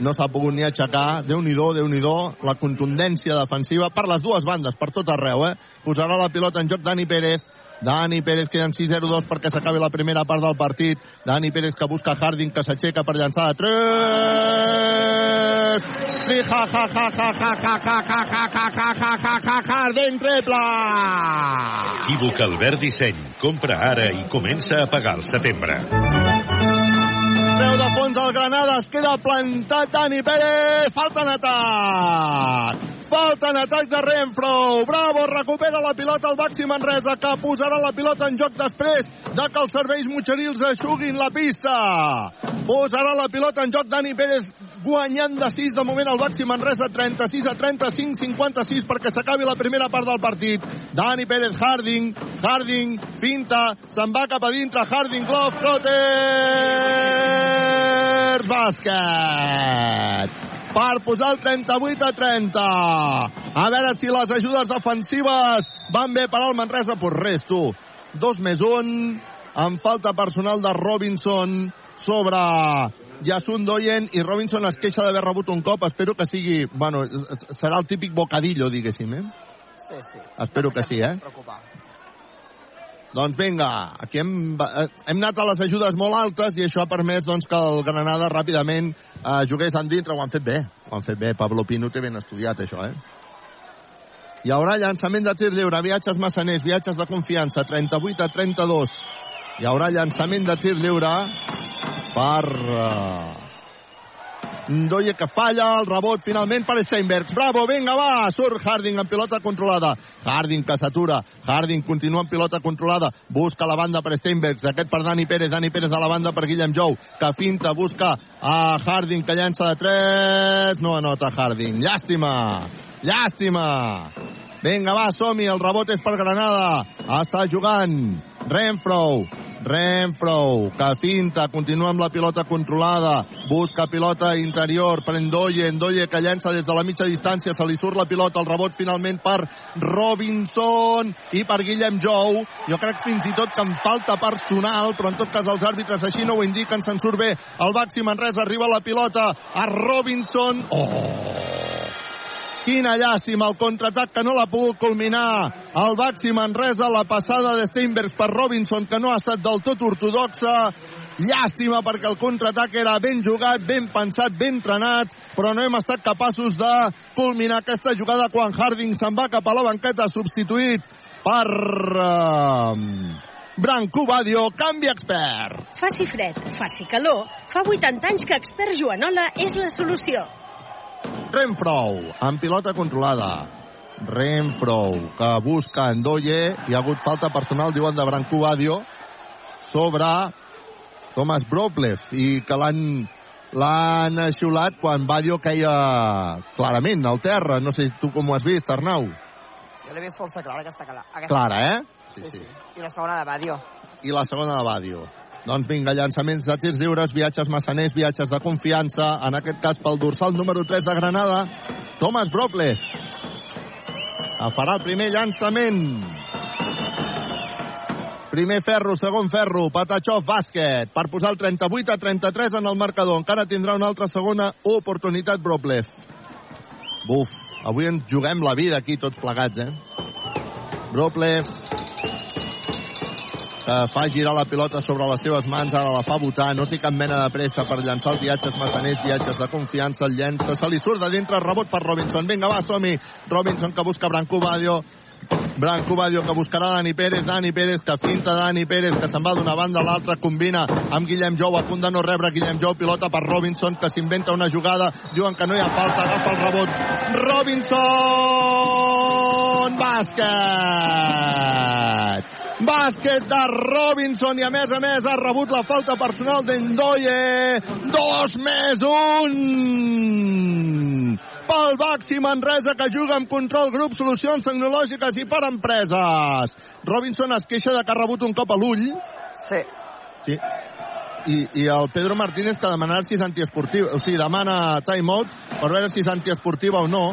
No s'ha pogut ni aixecar, déu nhi déu nhi la contundència defensiva per les dues bandes, per tot arreu, eh? Posarà la pilota en joc Dani Pérez, Dani Pérez queden 6-0-2 perquè s'acabi la primera part del partit. Dani Pérez que busca Harding que s'aixeca per llançar de 3. Tri ja ja ja ja ja ja ja ja ja ja ja ja ja ja Harding triple. Equívoc Albert Disseny. Compra ara i comença a pagar al setembre. Treu de fons el Granada, es queda plantat Dani Pérez, falta en atac. Falta en atac de Renfro. Bravo, recupera la pilota el Baxi Manresa, que posarà la pilota en joc després de que els serveis mutxerils aixuguin la pista. Posarà la pilota en joc Dani Pérez guanyant de 6 de moment el Baxi Manresa 36 a 35 56 perquè s'acabi la primera part del partit Dani Pérez Harding Harding finta se'n va cap a dintre Harding Glove Trotter bàsquet per posar el 38 a 30 a veure si les ajudes defensives van bé per al Manresa pues res tu dos més un amb falta personal de Robinson sobre Yasun Doyen i Robinson es queixa d'haver rebut un cop. Espero que sigui... Bueno, serà el típic bocadillo, diguéssim, eh? Sí, sí. Espero que sí, eh? Doncs vinga, aquí hem, eh, hem anat a les ajudes molt altes i això ha permès doncs, que el Granada ràpidament eh, jugués dintre. Ho han fet bé, ho han fet bé. Pablo Pino té ben estudiat, això, eh? Hi haurà llançament de tir lliure, viatges massaners, viatges de confiança, 38 a 32. Hi haurà llançament de tir lliure per uh, Ndoye que falla, el rebot finalment per Steinbergs. Bravo, vinga, va! Surt Harding en pilota controlada. Harding que s'atura. Harding continua en pilota controlada. Busca la banda per Steinbergs. Aquest per Dani Pérez. Dani Pérez a la banda per Guillem Jou. Que finta, busca a Harding que llança de 3. No anota Harding. Llàstima. Llàstima. Vinga, va, som-hi. El rebot és per Granada. Està jugant Renfro. Renfro, que finta, continua amb la pilota controlada, busca pilota interior per Endoye, Endoye que llença des de la mitja distància, se li surt la pilota, el rebot finalment per Robinson i per Guillem Jou. Jo crec fins i tot que em falta personal, però en tot cas els àrbitres així no ho indiquen, se'n surt bé. El Baxi Manresa arriba la pilota a Robinson. Oh! Quina llàstima, el contraatac que no l'ha pogut culminar el Baxi Manresa, la passada de Steinbergs per Robinson, que no ha estat del tot ortodoxa, Llàstima perquè el contraatac era ben jugat, ben pensat, ben entrenat, però no hem estat capaços de culminar aquesta jugada quan Harding se'n va cap a la banqueta substituït per uh, Branco Badio, canvi expert. Faci fred, faci calor, fa 80 anys que expert Joanola és la solució. Renfrou, amb pilota controlada. Renfrou, que busca Endoye. Hi ha hagut falta personal, diuen, de Branco Badio sobre Thomas Broplev i que l'han l'han xiulat quan Badio caia clarament al terra. No sé tu com ho has vist, Arnau. Jo l'he vist força clara, aquesta, aquesta Clara, eh? Sí, sí. I la segona de Badio. I la segona de Badio. Doncs vinga, llançaments de tirs lliures, viatges massaners, viatges de confiança, en aquest cas pel dorsal número 3 de Granada, Thomas Broplev. Que farà el primer llançament. Primer ferro, segon ferro, Patachov, bàsquet, per posar el 38 a 33 en el marcador. Encara tindrà una altra segona oportunitat Broplev. Buf, avui ens juguem la vida aquí tots plegats, eh? Broplev, que fa girar la pilota sobre les seves mans, ara la fa votar, no té cap mena de pressa per llançar els viatges massaners, viatges de confiança, el llença, se li surt de dintre, rebot per Robinson, vinga va, som-hi, Robinson que busca Branco Badio, Branco Badio que buscarà Dani Pérez, Dani Pérez que finta Dani Pérez que se'n va d'una banda a l'altra, combina amb Guillem Jou, a punt de no rebre Guillem Jou, pilota per Robinson que s'inventa una jugada, diuen que no hi ha falta, agafa el rebot, Robinson, bàsquet! Bàsquet de Robinson i a més a més ha rebut la falta personal d'Endoye. Dos més un! Pel Baxi Manresa que juga amb control grup solucions tecnològiques i per empreses. Robinson es queixa de que ha rebut un cop a l'ull. Sí. Sí. I, I el Pedro Martínez que demanarà si és antiesportiva. O sigui, demana timeout per veure si és antiesportiva o no.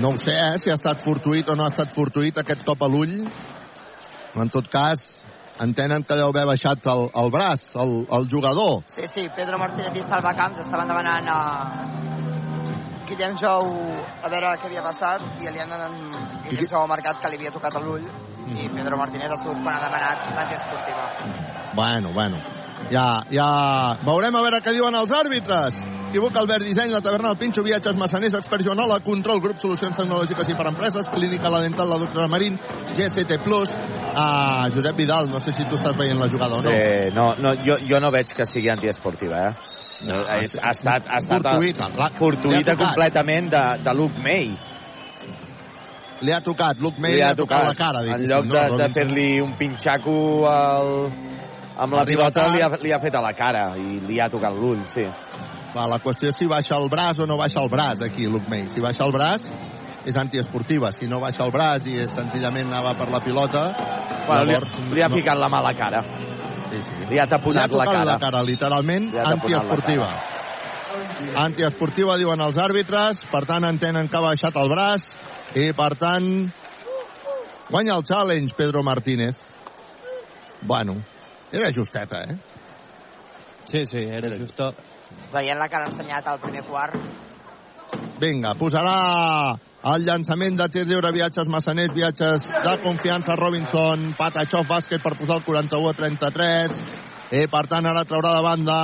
No ho sé, eh, si ha estat fortuït o no ha estat fortuït aquest cop a l'ull. En tot cas, entenen que deu haver baixat el, el braç, el, el jugador. Sí, sí, Pedro Martínez i Salva Camps estaven demanant a Guillem Jou a veure què havia passat i li han donat... Guillem Jou ha marcat que li havia tocat l'ull i Pedro Martínez ha sigut quan ha demanat antiesportiva. Bueno, bueno. Ja, ja... Veurem a veure què diuen els àrbitres. Equivoca Albert Disseny, la taverna del Pinxo, viatges massaners, expert Joanola, control, grup, solucions tecnològiques i per empreses, clínica la dental, la doctora Marín, GST Plus, a Josep Vidal, no sé si tu estàs veient la jugada o no. Eh, no, no jo, jo no veig que sigui antiesportiva, eh? No, ha, ha estat, ha estat Fortuïta, la- li ha fortuïta tocat. completament de, de Luke May. Li ha tocat, Luke May li ha tocat la tocat. cara. en lloc no, de, de fer-li un pinxaco al, amb la pilota, li ha, li ha fet a la cara i li ha tocat l'ull, sí. Clar, la qüestió és si baixa el braç o no baixa el braç aquí, Luke May. Si baixa el braç, és antiesportiva. Si no baixa el braç i és senzillament anava per la pilota, Bueno, li, llavors... li ha no. ficat la mà a la cara. Sí, sí. Li ha taponat Li la cara. la cara, literalment, Li antiesportiva. Antiesportiva, diuen els àrbitres, per tant entenen que ha baixat el braç i, per tant, guanya el challenge Pedro Martínez. Bueno, era justeta, eh? Sí, sí, era justo. Veient la que han ensenyat al primer quart, Vinga, posarà el llançament de tir lliure, viatges massaners, viatges de confiança, Robinson, Patachov, bàsquet per posar el 41 a 33. I, per tant, ara traurà de banda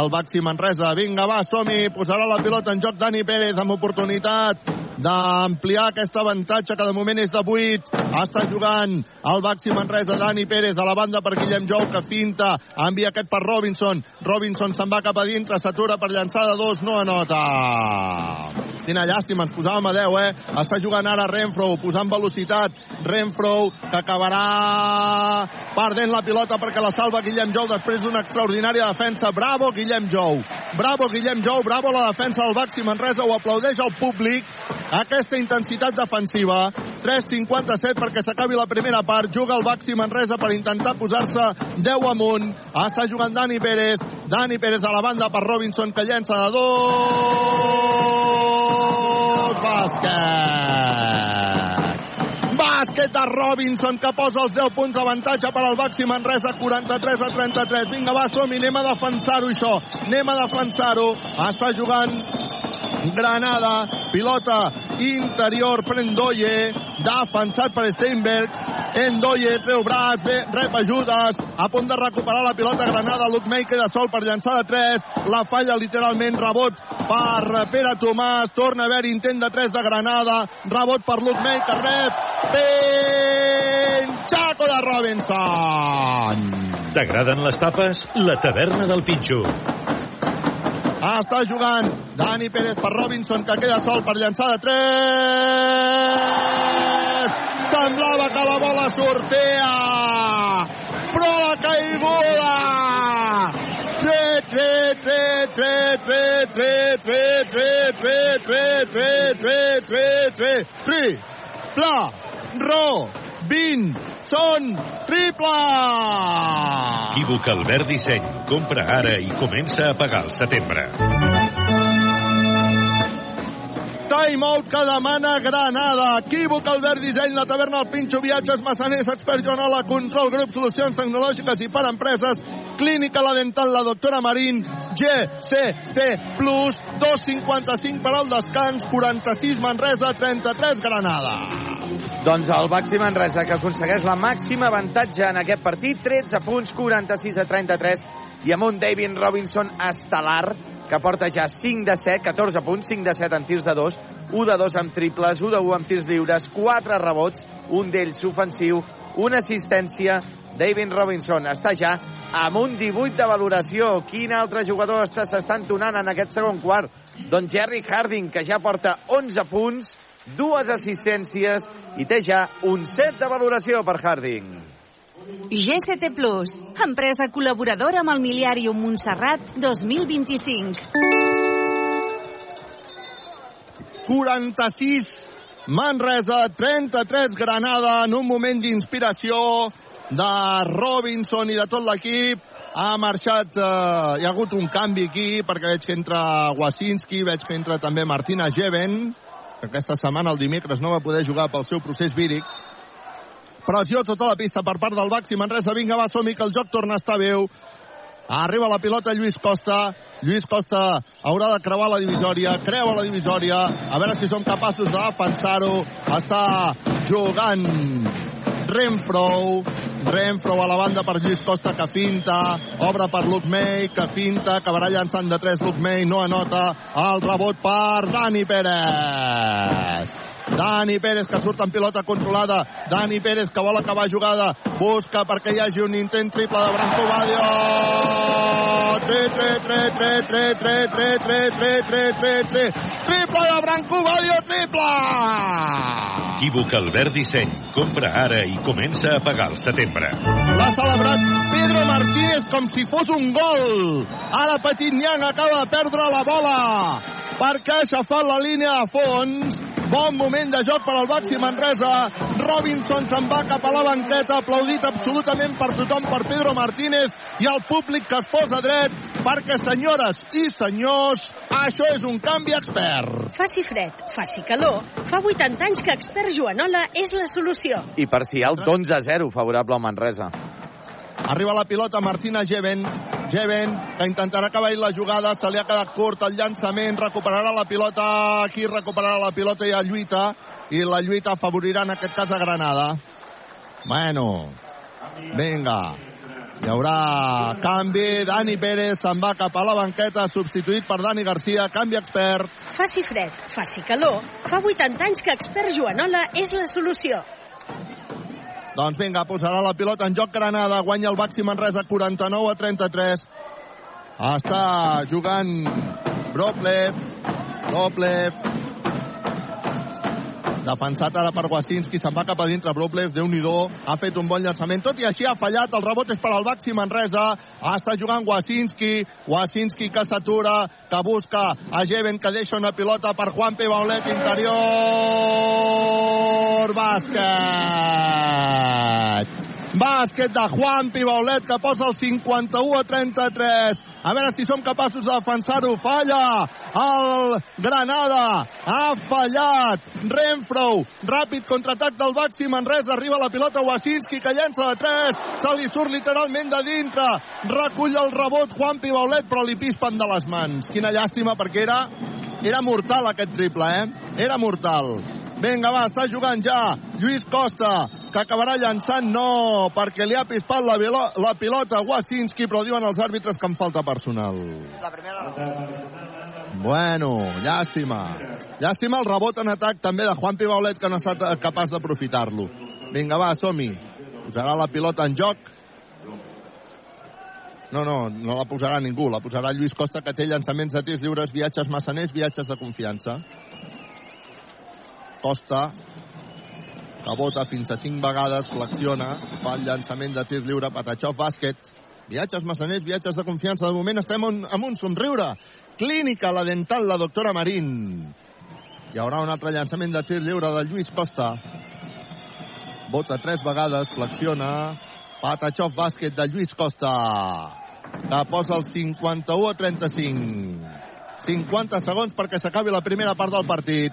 el Baxi Manresa. Vinga, va, som-hi, posarà la pilota en joc Dani Pérez amb oportunitat d'ampliar aquest avantatge que de moment és de 8. Està jugant el Baxi Manresa, Dani Pérez a la banda per Guillem Jou, que finta, envia aquest per Robinson. Robinson se'n va cap a dintre, s'atura per llançar de dos, no anota. Quina llàstima, ens posàvem a 10, eh? Està jugant ara Renfro, posant velocitat. Renfro, que acabarà perdent la pilota perquè la salva Guillem Jou després d'una extraordinària defensa. Bravo, Guillem Jou. Bravo, Guillem Jou. Bravo la defensa del Baxi Manresa. Ho aplaudeix el públic. Aquesta intensitat defensiva. 3.57 perquè s'acabi la primera part. Juga el Baxi Manresa per intentar posar-se 10 amunt. Està jugant Dani Pérez. Dani Pérez a la banda per Robinson que llença de dos. Bàsquet. Bàsquet de Robinson que posa els 10 punts d'avantatge per al Baxi Manresa 43 a 33. Vinga, va, som-hi, anem a defensar-ho això. Anem a defensar-ho. Està jugant Granada, pilota interior, Prendoye, defensat per Steinbergs, Endoye treu braç, bé, rep ajudes, a punt de recuperar la pilota Granada, Luke May queda sol per llançar de 3, la falla literalment, rebot per Pere Tomàs, torna a haver intent de 3 de Granada, rebot per Luke May que rep, Penchaco de Robinson! T'agraden les tapes? La taverna del Pinxo. Ah, està jugant Dani Pérez per Robinson, que queda sol per llançar de 3. Semblava que la bola sortia, però la caiguda! 3, 3, 3, 3, 3, 3, 3, 3, 3, 3, 3, 3, 3, 3, 3, Pla, Ro, 20, són triple! Equívoc Albert Disseny. Compra ara i comença a pagar al setembre. Timeout que demana Granada. Equívoc, Albert Disseny, la taverna, el Pinxo, viatges, massaners, expert Joanola, control, grup, solucions tecnològiques i per empreses, clínica, la dental, la doctora Marín, GCT Plus, 2,55 per al descans, 46 Manresa, 33 Granada. Doncs el Baxi Manresa, que aconsegueix la màxima avantatge en aquest partit, 13 punts, 46 a 33, i amb un David Robinson estel·lar, que porta ja 5 de 7, 14 punts, 5 de 7 en tirs de 2, 1 de 2 amb triples, 1 de 1 amb tirs lliures, 4 rebots, un d'ells ofensiu, una assistència. David Robinson està ja amb un 18 de valoració. Quin altre jugador està s'està entonant en aquest segon quart? Doncs Jerry Harding, que ja porta 11 punts, dues assistències i té ja un 7 de valoració per Harding. GCT Plus, empresa col·laboradora amb el Miliàrium Montserrat 2025. 46 Manresa, 33 Granada, en un moment d'inspiració de Robinson i de tot l'equip. Ha marxat, eh, hi ha hagut un canvi aquí, perquè veig que entra Wasinski, veig que entra també Martina Jeven, que aquesta setmana, el dimecres, no va poder jugar pel seu procés víric. Pressió tota la pista per part del Baxi Manresa. Vinga, va, som que el joc torna a estar veu. Arriba la pilota Lluís Costa. Lluís Costa haurà de creuar la divisòria. Creua la divisòria. A veure si som capaços de defensar-ho. Està jugant Renfro. Renfro a la banda per Lluís Costa que finta. Obre per Luke May que finta. Acabarà llançant de 3 Luke May. No anota. El rebot per Dani Pérez. Dani Pérez que surt en pilota controlada. Dani Pérez que vol acabar jugada. Busca perquè hi hagi un intent triple de Branco Badio. 3, 3, 3, 3, 3, 3, 3, 3, 3, 3, 3, 3. Triple de Branco Badio, triple! Equívoc Albert Disseny. Compra ara i comença a pagar al setembre. L'ha celebrat Pedro Martínez com si fos un gol. Ara Petit Niang acaba de perdre la bola perquè ha aixafat la línia de fons. Bon moment de joc per al Baxi Manresa. Robinson se'n va cap a la banqueta, aplaudit absolutament per tothom, per Pedro Martínez i el públic que es posa dret, perquè, senyores i senyors, això és un canvi expert. Faci fred, faci calor, fa 80 anys que expert Joanola és la solució. I parcial d'11 a 0 favorable al Manresa. Arriba la pilota Martina Jeven. Jeven, que intentarà acabar la jugada, se li ha quedat curt el llançament, recuperarà la pilota, aquí recuperarà la pilota i la lluita, i la lluita afavorirà en aquest cas a Granada. Bueno, vinga, hi haurà canvi, Dani Pérez se'n va cap a la banqueta, substituït per Dani Garcia, canvi expert. Faci fred, faci calor, fa 80 anys que expert Joanola és la solució. Doncs vinga, posarà la pilota en joc Granada, guanya el Baxi Manresa 49 a 33. Està jugant Broplev, Broplev, defensat ara per Wasinski, se'n va cap a dintre Broplev, déu nhi ha fet un bon llançament, tot i així ha fallat, el rebot és per al Baxi Manresa, està jugant Wasinski, Wasinski que s'atura, que busca a Jeven, que deixa una pilota per Juan P. Baulet, interior, bàsquet! Bàsquet de Juan Pibaulet que posa el 51 a 33. A veure si som capaços de defensar-ho. Falla el Granada. Ha fallat Renfro. Ràpid contraatac del Baxi Manresa. Arriba la pilota Wasinski que llença de 3. Se li surt literalment de dintre. Recull el rebot Juan Pibaulet però li pispen de les mans. Quina llàstima perquè era, era mortal aquest triple, eh? Era mortal. Vinga, va, està jugant ja. Lluís Costa, que acabarà llançant, no, perquè li ha pispat la, la pilota a Wasinski, però diuen els àrbitres que en falta personal. La primera no. Bueno, llàstima. Llàstima el rebot en atac també de Juan Pibaulet, que no ha estat capaç d'aprofitar-lo. Vinga, va, som-hi. Posarà la pilota en joc. No, no, no la posarà ningú. La posarà Lluís Costa, que té llançaments de tirs lliures, viatges massaners, viatges de confiança. Costa, que vota fins a 5 vegades, flexiona, fa el llançament de tir lliure, Patachov, bàsquet. Viatges massaners, viatges de confiança. De moment estem un, amb un somriure. Clínica, la dental, la doctora Marín. Hi haurà un altre llançament de tir lliure de Lluís Costa. Vota tres vegades, flexiona. Patachov, bàsquet de Lluís Costa que posa el 51 a 35. 50 segons perquè s'acabi la primera part del partit.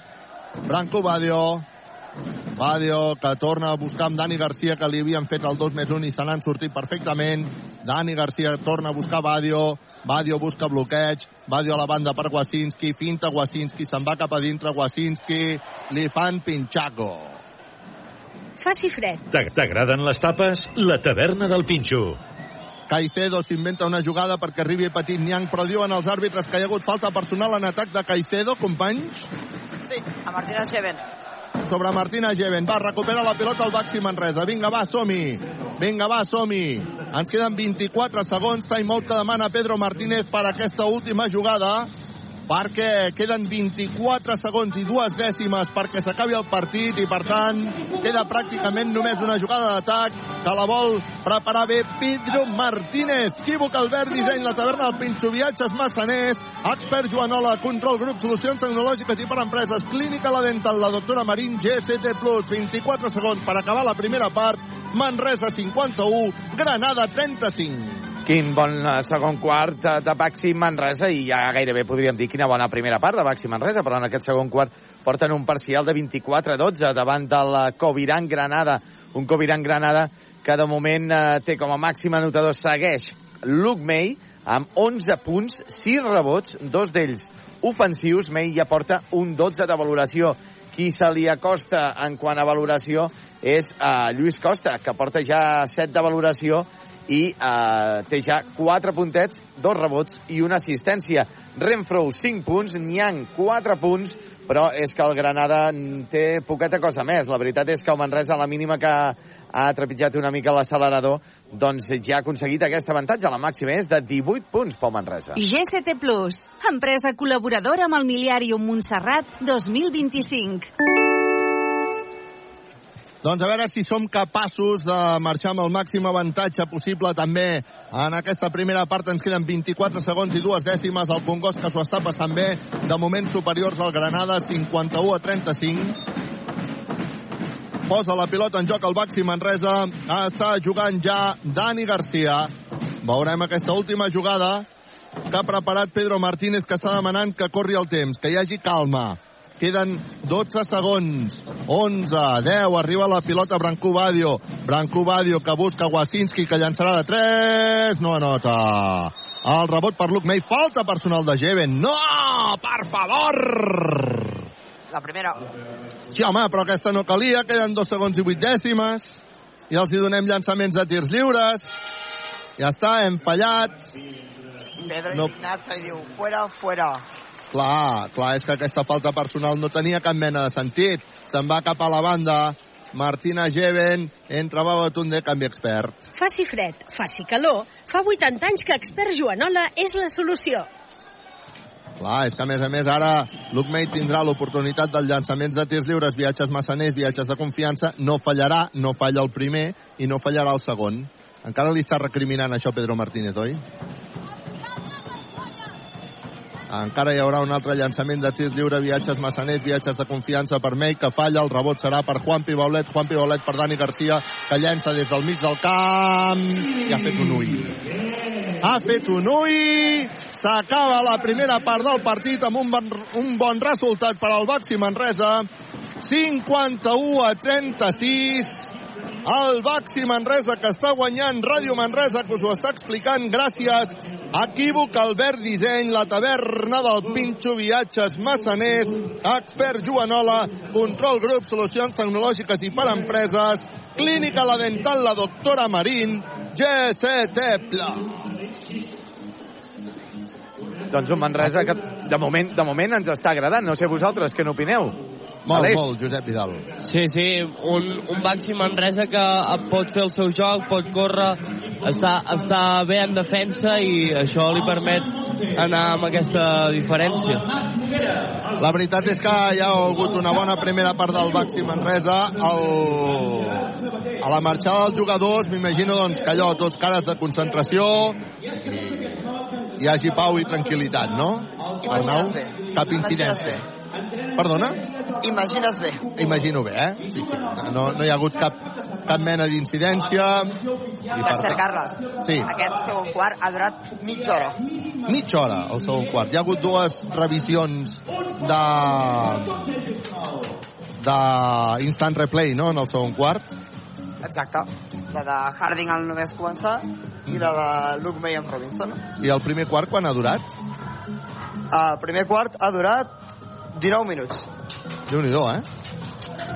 Branco Badio. Badio que torna a buscar amb Dani Garcia que li havien fet el 2 més 1 i se n'han sortit perfectament. Dani Garcia torna a buscar Badio. Badio busca bloqueig. Badio a la banda per Wasinski. Finta Wasinski. Se'n va cap a dintre Wasinski. Li fan pinxaco. Faci fred. T'agraden les tapes? La taverna del Pinxo. Caicedo s'inventa una jugada perquè arribi Petit Niang, però diuen els àrbitres que hi ha hagut falta personal en atac de Caicedo, companys. A Martina Geven. Sobre Martina Geven. Va, recupera la pilota al Baxi Manresa. Vinga, va, som-hi. Vinga, va, som-hi. Ens queden 24 segons. Timeout que demana Pedro Martínez per aquesta última jugada perquè queden 24 segons i dues dècimes perquè s'acabi el partit i per tant queda pràcticament només una jugada d'atac que la vol preparar bé Pedro Martínez. Quívoc Albert, disseny la taverna del Pinxo Viatges Massaners, expert Joanola control grup, solucions tecnològiques i per empreses clínica la dental, la doctora Marín GST Plus, 24 segons per acabar la primera part Manresa 51, Granada 35 Quin bon segon quart de, de Baxi Manresa i ja gairebé podríem dir quina bona primera part de Baxi Manresa, però en aquest segon quart porten un parcial de 24-12 davant del Coviran Granada. Un Coviran Granada que de moment eh, té com a màxim anotador segueix Luke May amb 11 punts, 6 rebots, dos d'ells ofensius. May ja porta un 12 de valoració. Qui se li acosta en quant a valoració és uh, Lluís Costa, que porta ja 7 de valoració i eh, té ja 4 puntets, dos rebots i una assistència. Renfro, 5 punts, Niang, 4 punts, però és que el Granada té poqueta cosa més. La veritat és que el Manresa, a la mínima que ha trepitjat una mica l'accelerador, doncs ja ha aconseguit aquest avantatge. La màxima és de 18 punts pel Manresa. GCT Plus, empresa col·laboradora amb el Miliàrium Montserrat 2025. Doncs a veure si som capaços de marxar amb el màxim avantatge possible també en aquesta primera part. Ens queden 24 segons i dues dècimes. El Congost que s'ho està passant bé. De moment superiors al Granada, 51 a 35. Posa la pilota en joc al Baxi Manresa. Està jugant ja Dani Garcia. Veurem aquesta última jugada que ha preparat Pedro Martínez, que està demanant que corri el temps, que hi hagi calma Queden 12 segons. 11, 10, arriba la pilota Branco Badio. Branco Badio que busca Wasinski, que llançarà de 3. No anota. El rebot per Luke May. Falta personal de Jeven. No! Per favor! La primera. Sí, home, però aquesta no calia. Queden 2 segons i 8 dècimes. I els hi donem llançaments de tirs lliures. Ja està, hem fallat. Pedro no. indignat li diu, fuera, fuera. Clar, clar, és que aquesta falta personal no tenia cap mena de sentit. Se'n va cap a la banda. Martina Geven, entra Babatunde, canvi expert. Faci fred, faci calor. Fa 80 anys que expert Joanola és la solució. Clar, és que a més a més ara May tindrà l'oportunitat dels llançaments de tirs lliures, viatges massaners, viatges de confiança, no fallarà, no falla el primer i no fallarà el segon. Encara li està recriminant això Pedro Martínez, oi? Encara hi haurà un altre llançament de tir lliure, viatges massaners, viatges de confiança per May, que falla, el rebot serà per Juan Pibaulet, Juan Pibaulet per Dani Garcia, que llença des del mig del camp i ha fet un ull. Ha fet un ull, s'acaba la primera part del partit amb un bon, un bon resultat per al Baxi Manresa, 51 a 36, el Baxi Manresa que està guanyant Ràdio Manresa que us ho està explicant gràcies Equívoc Albert Disseny, la taverna del Pinxo Viatges Massaners, Expert Joanola, Control Grup, Solucions Tecnològiques i per Empreses, Clínica La Dental, la doctora Marín, GCT Plus. Doncs un Manresa que de moment, de moment ens està agradant. No sé vosaltres, què n'opineu? Molt, Aleix? molt, Josep Vidal. Sí, sí, un, un Baxi Manresa que pot fer el seu joc, pot córrer, està, està bé en defensa i això li permet anar amb aquesta diferència. La veritat és que hi ha hagut una bona primera part del Baxi Manresa. El... A la marxada dels jugadors, m'imagino doncs, que allò, tots cares de concentració i hi hagi pau i tranquil·litat, no? Arnau, cap incidència. Perdona? Imagines bé. Imagino bé, eh? Sí, sí. No, no hi ha hagut cap, cap mena d'incidència. I Per cert, Carles, Sí. aquest segon quart ha durat mitja hora. mitja hora al segon quart. Hi ha hagut dues revisions de de instant replay, no?, en el segon quart. Exacte. La de Harding al només començar i la de Luke May amb Robinson. I el primer quart quan ha durat? El primer quart ha durat 19 minuts. Déu nhi eh?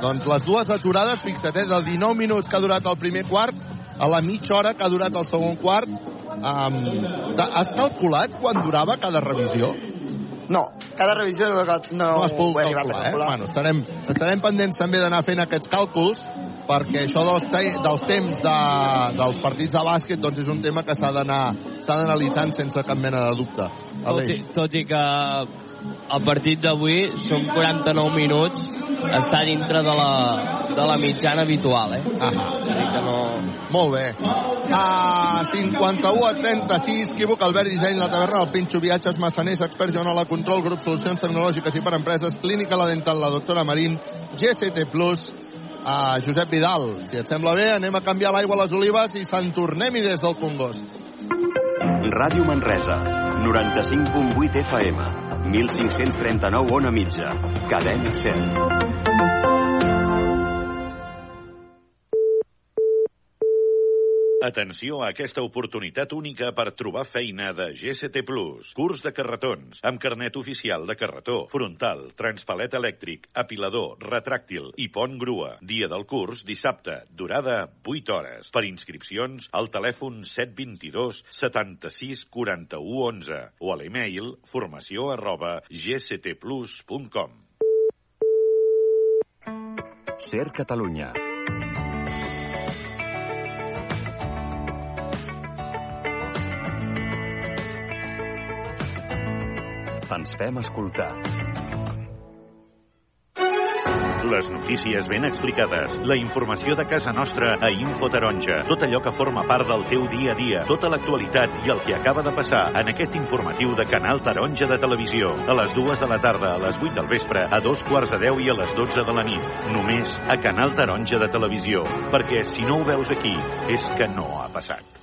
Doncs les dues aturades, fixa't, eh, de 19 minuts que ha durat el primer quart a la mitja hora que ha durat el segon quart. Um, has calculat quan durava cada revisió? No, cada revisió no, no, No has pogut he a calcular, eh? calcular. Bueno, estarem, estarem pendents també d'anar fent aquests càlculs perquè això dels, te dels temps de, dels partits de bàsquet doncs és un tema que s'ha d'anar s'ha d'analitzant sense cap mena de dubte. Tot i, tot i que el partit d'avui són 49 minuts, està dintre de la, de la mitjana habitual, eh? Ah. Que no... Molt bé. A 51 a 36, equívoc, Albert Disseny, la taverna, el Pinxo, viatges, massaners, experts, la control, grup, solucions tecnològiques i per empreses, clínica, la dental, la doctora Marín, GCT Plus, a Josep Vidal. Si et sembla bé, anem a canviar l'aigua a les olives i se'n tornem-hi des del Congost. Ràdio Manresa, 95.8 FM, 1539 on a mitja, cadena 100. Atenció a aquesta oportunitat única per trobar feina de GCT+. Curs de carretons, amb carnet oficial de carretó, frontal, transpalet elèctric, apilador, retràctil i pont grua. Dia del curs, dissabte, durada 8 hores. Per inscripcions, al telèfon 722 76 41 11 o a l'email formació arroba gctplus.com. Ser Catalunya. Ens fem escoltar. Les notícies ben explicades, la informació de casa nostra a Info Taronja, tot allò que forma part del teu dia a dia, tota l'actualitat i el que acaba de passar en aquest informatiu de Canal Taronja de Televisió, a les dues de la tarda, a les 8 del vespre, a dos quarts de 10 i a les 12 de la nit. Només a Canal Taronja de Televisió, perquè si no ho veus aquí, és que no ha passat.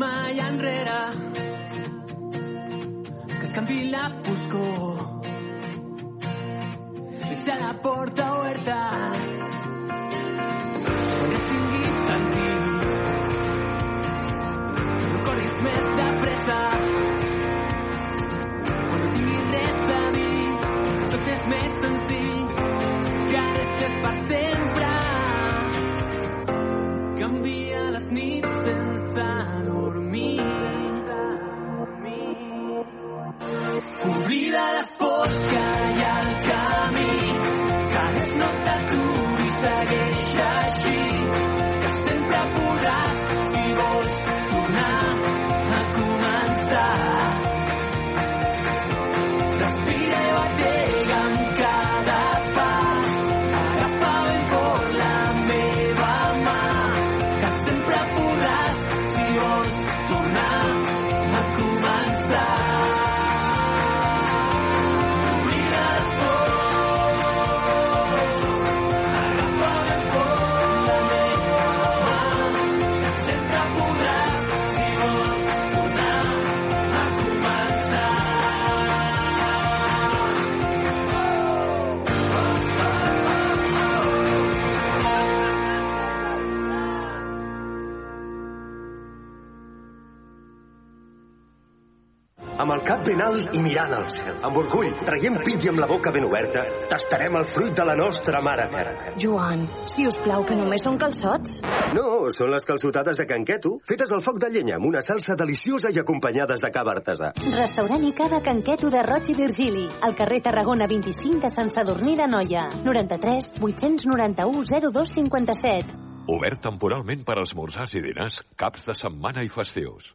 Mai enrere, que es canvi la foscor. Deixa la porta oberta, es tingui sentit. No corris més de pressa, quan no tinguis res a dir, tot és més senzill és per sempre. Oblida les pors que hi ha al el cap ben alt i mirant al cel. Amb orgull, traient pit i amb la boca ben oberta, tastarem el fruit de la nostra mare terra. Joan, si us plau, que només són calçots. No, són les calçotades de Canqueto, fetes al foc de llenya amb una salsa deliciosa i acompanyades de cava artesà. Restaurant i cava Canqueto de Roig i Virgili, al carrer Tarragona 25 de Sant Sadurní de Noia. 93 891 0257. Obert temporalment per esmorzars i dinars, caps de setmana i festius.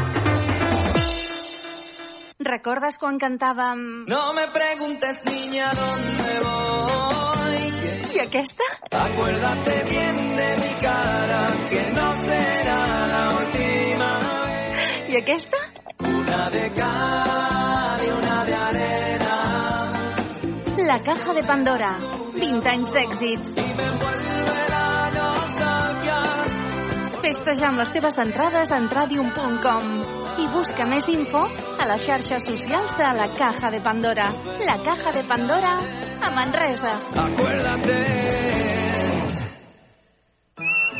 Recordes quan cantàvem... No me preguntes, niña, dónde voy. I aquesta? Acuérdate bien de mi cara, que no será la última vez. I aquesta? Una de cal y una de arena. La caja de Pandora. 20 anys d'èxits. Festeja amb les teves entrades a entradium.com i busca més info a les xarxes socials de la Caja de Pandora. La Caja de Pandora a Manresa.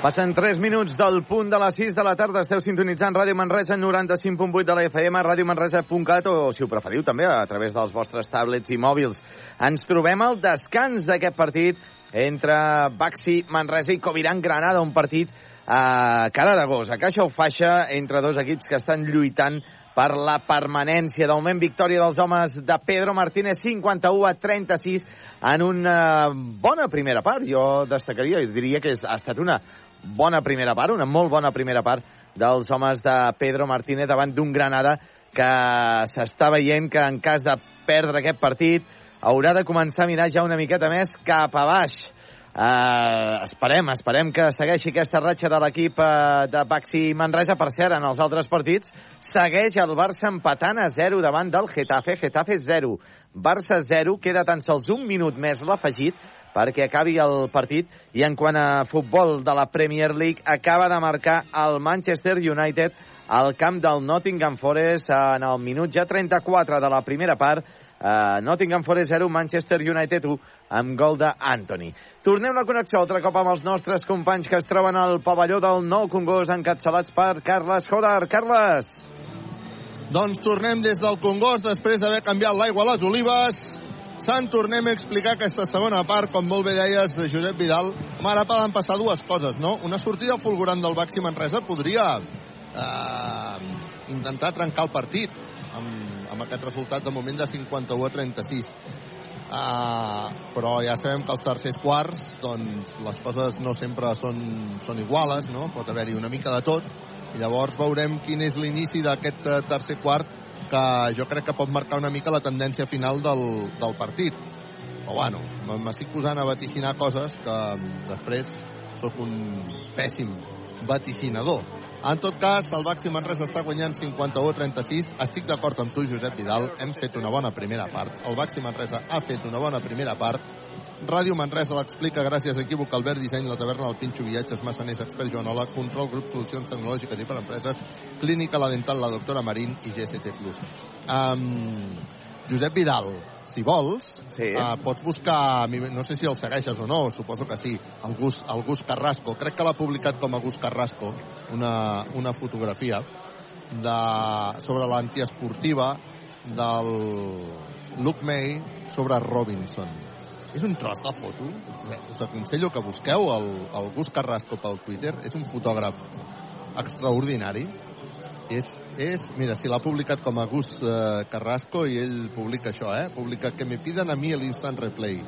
Passen 3 minuts del punt de les 6 de la tarda. Esteu sintonitzant Ràdio Manresa 95.8 de la FM, radiomanresa.cat o, si ho preferiu, també a través dels vostres tablets i mòbils. Ens trobem al descans d'aquest partit entre Baxi, Manresa i Coviran Granada, un partit a cara de gos, a caixa o faixa, entre dos equips que estan lluitant per la permanència. De moment, victòria dels homes de Pedro Martínez, 51 a 36, en una bona primera part. Jo destacaria, jo diria que és, ha estat una bona primera part, una molt bona primera part dels homes de Pedro Martínez davant d'un Granada que s'està veient que en cas de perdre aquest partit haurà de començar a mirar ja una miqueta més cap a baix. Uh, esperem, esperem que segueixi aquesta ratxa de l'equip uh, de Baxi Manresa. Per cert, en els altres partits segueix el Barça empatant a 0 davant del Getafe. Getafe 0, Barça 0. Queda tan sols un minut més l'afegit perquè acabi el partit. I en quant a futbol de la Premier League, acaba de marcar el Manchester United al camp del Nottingham Forest en el minut ja 34 de la primera part. Uh, Nottingham Forest 0, Manchester United 1, amb gol d'Anthony. Tornem la connexió altre cop amb els nostres companys que es troben al pavelló del Nou Congost encapçalats per Carles Joder. Carles! Doncs tornem des del Congost després d'haver canviat l'aigua a les olives. Sant tornem a explicar aquesta segona part, com molt bé deies, Josep Vidal. Home, ara poden passar dues coses, no? Una sortida fulgurant del Baxi Manresa podria eh, intentar trencar el partit amb, amb aquest resultat de moment de 51 a 36. Uh, però ja sabem que els tercers quarts doncs les coses no sempre són, són iguales, no? pot haver-hi una mica de tot i llavors veurem quin és l'inici d'aquest eh, tercer quart que jo crec que pot marcar una mica la tendència final del, del partit però bueno, m'estic posant a vaticinar coses que mm, després sóc un pèssim vaticinador en tot cas, el Baxi Manresa està guanyant 51-36. Estic d'acord amb tu, Josep Vidal. Hem fet una bona primera part. El Baxi Manresa ha fet una bona primera part. Ràdio Manresa l'explica gràcies a Equívoc, Albert Disseny, la taverna del Pinxo Viatges, Massaners, Expert Joanola, Control Grup Solucions Tecnològiques i per Empreses, Clínica La Dental, la doctora Marín i GST+. Um, Josep Vidal, si vols, sí. uh, pots buscar, no sé si el segueixes o no, suposo que sí, el Gus, el Gus Carrasco. Crec que l'ha publicat com a Gus Carrasco, una, una fotografia de, sobre l'antiesportiva del Luke May sobre Robinson. És un tros de foto. Us aconsello que busqueu el, el Gus Carrasco pel Twitter. És un fotògraf extraordinari. És, és, mira, si l'ha publicat com a Gus eh, Carrasco i ell publica això, eh? Publica que me piden a mi l'instant replay.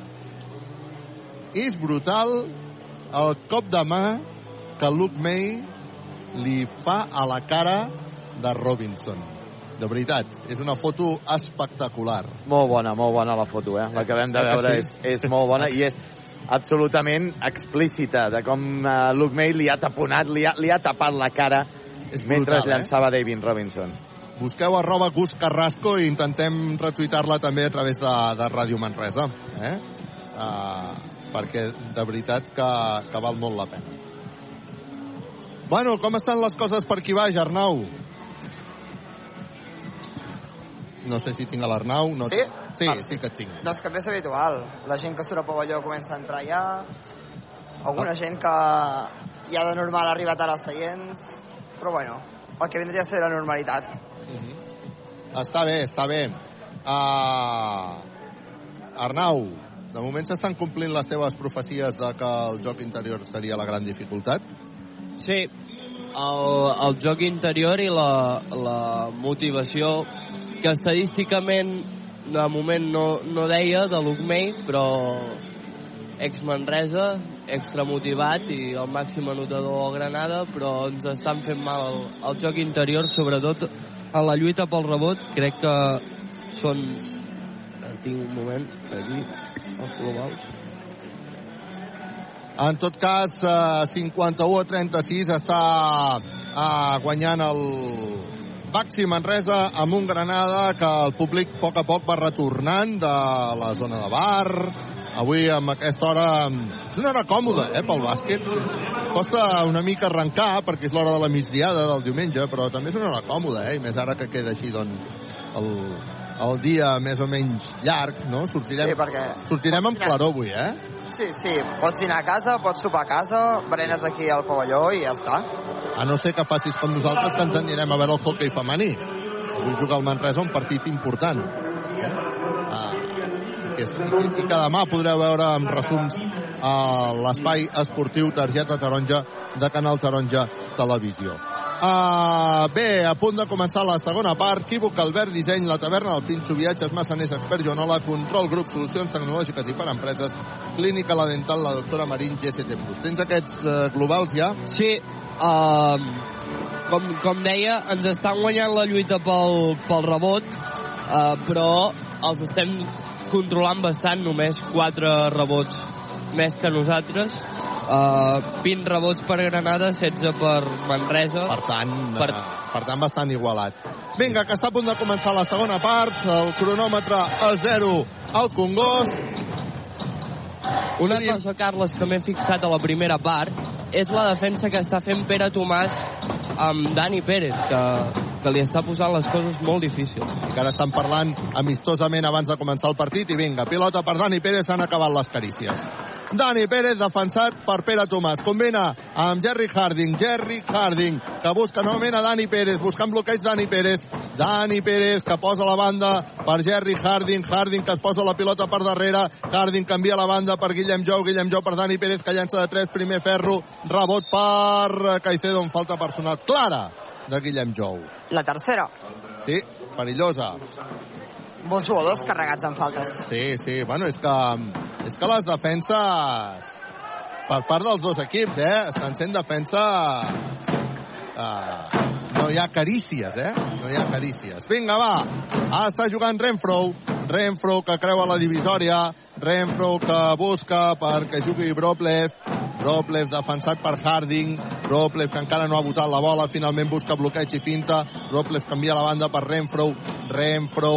És brutal el cop de mà que Luke May li fa a la cara de Robinson. De veritat, és una foto espectacular. Molt bona, molt bona la foto, eh? L'acabem de Eh que veure, sí? és, és molt bona i és absolutament explícita de com uh, Luke May li ha taponat, li ha, li ha tapat la cara mentre brutal, eh? llançava David Robinson. Busqueu arroba Gus Carrasco i intentem retuitar-la també a través de, de Ràdio Manresa. Eh? Uh, perquè de veritat que, que val molt la pena. Bueno, com estan les coses per aquí baix, Arnau? No sé si tinc a l'Arnau. No... Sí? Sí, Ah. sí que et tinc. Doncs que és habitual. La gent que surt al pavelló comença a entrar ja. Alguna gent que ja de normal ha arribat ara als seients. Però bueno, el que vindria a ser la normalitat. Està bé, està bé. Uh, Arnau, de moment s'estan complint les teves profecies de que el joc interior seria la gran dificultat? Sí, el, el joc interior i la, la motivació que estadísticament de moment no, no deia de Luke May, però ex-Manresa, extramotivat i el màxim anotador a Granada, però ens estan fent mal el, el joc interior, sobretot en la lluita pel rebot. Crec que són... Tinc un moment, aquí, els globals. En tot cas, eh, 51 a 36 està eh, guanyant el Baxi Manresa amb un Granada que el públic a poc a poc va retornant de la zona de bar. Avui, amb aquesta hora, és una hora còmoda, eh, pel bàsquet. Costa una mica arrencar, perquè és l'hora de la migdiada del diumenge, però també és una hora còmoda, eh, i més ara que queda així, doncs, el, el dia més o menys llarg, no? Sortirem, Sí, perquè... sortirem amb claror avui, eh? Sí, sí, pots dinar a casa, pots sopar a casa, berenes aquí al pavelló i ja està. A no ser que facis com nosaltres, que ens anirem a veure el hockey femení. Avui juga el Manresa un partit important. Eh? Ah, i, i, que demà podreu veure amb resums a l'espai esportiu Targeta Taronja de Canal Taronja Televisió. Uh, bé, a punt de començar la segona part. Equívoc, Albert Disseny, la taverna del Pinxo, viatges, massaners, expert Joanola, control, grup, solucions tecnològiques i per empreses, clínica, la dental, la doctora Marín, GST+. Tens aquests uh, globals ja? Sí, um, com, com deia, ens estan guanyant la lluita pel, pel rebot, uh, però els estem controlant bastant, només 4 rebots més que nosaltres. Uh, 20 rebots per Granada, 16 per Manresa. Per tant, per... eh, per tant bastant igualat. Vinga, que està a punt de començar la segona part, el cronòmetre a 0 al Congost. Una cosa, Carles, que m'he fixat a la primera part és la defensa que està fent Pere Tomàs amb Dani Pérez, que, que li està posant les coses molt difícils. que ara estan parlant amistosament abans de començar el partit i vinga, pilota per Dani Pérez, s'han acabat les carícies. Dani Pérez, defensat per Pere Tomàs. Combina amb Jerry Harding. Jerry Harding, que busca novament a Dani Pérez. Buscant bloqueig Dani Pérez. Dani Pérez, que posa la banda per Jerry Harding. Harding, que es posa la pilota per darrere. Harding canvia la banda per Guillem Jou. Guillem Jou per Dani Pérez, que llança de 3. Primer ferro. Rebot per Caicedo amb falta personal clara de Guillem Jou. La tercera. Sí, perillosa. Molts jugadors carregats en faltes. Sí, sí, bueno, és que, és que les defenses per part dels dos equips, eh, estan sent defensa... Uh, no hi ha carícies, eh? No hi ha carícies. Vinga, va. Ah, està jugant Renfro. Renfro que creua la divisòria. Renfro que busca perquè jugui Broplev. Broplev defensat per Harding. Broplev que encara no ha votat la bola. Finalment busca bloqueig i finta. Broplev canvia la banda per Renfro. Renfro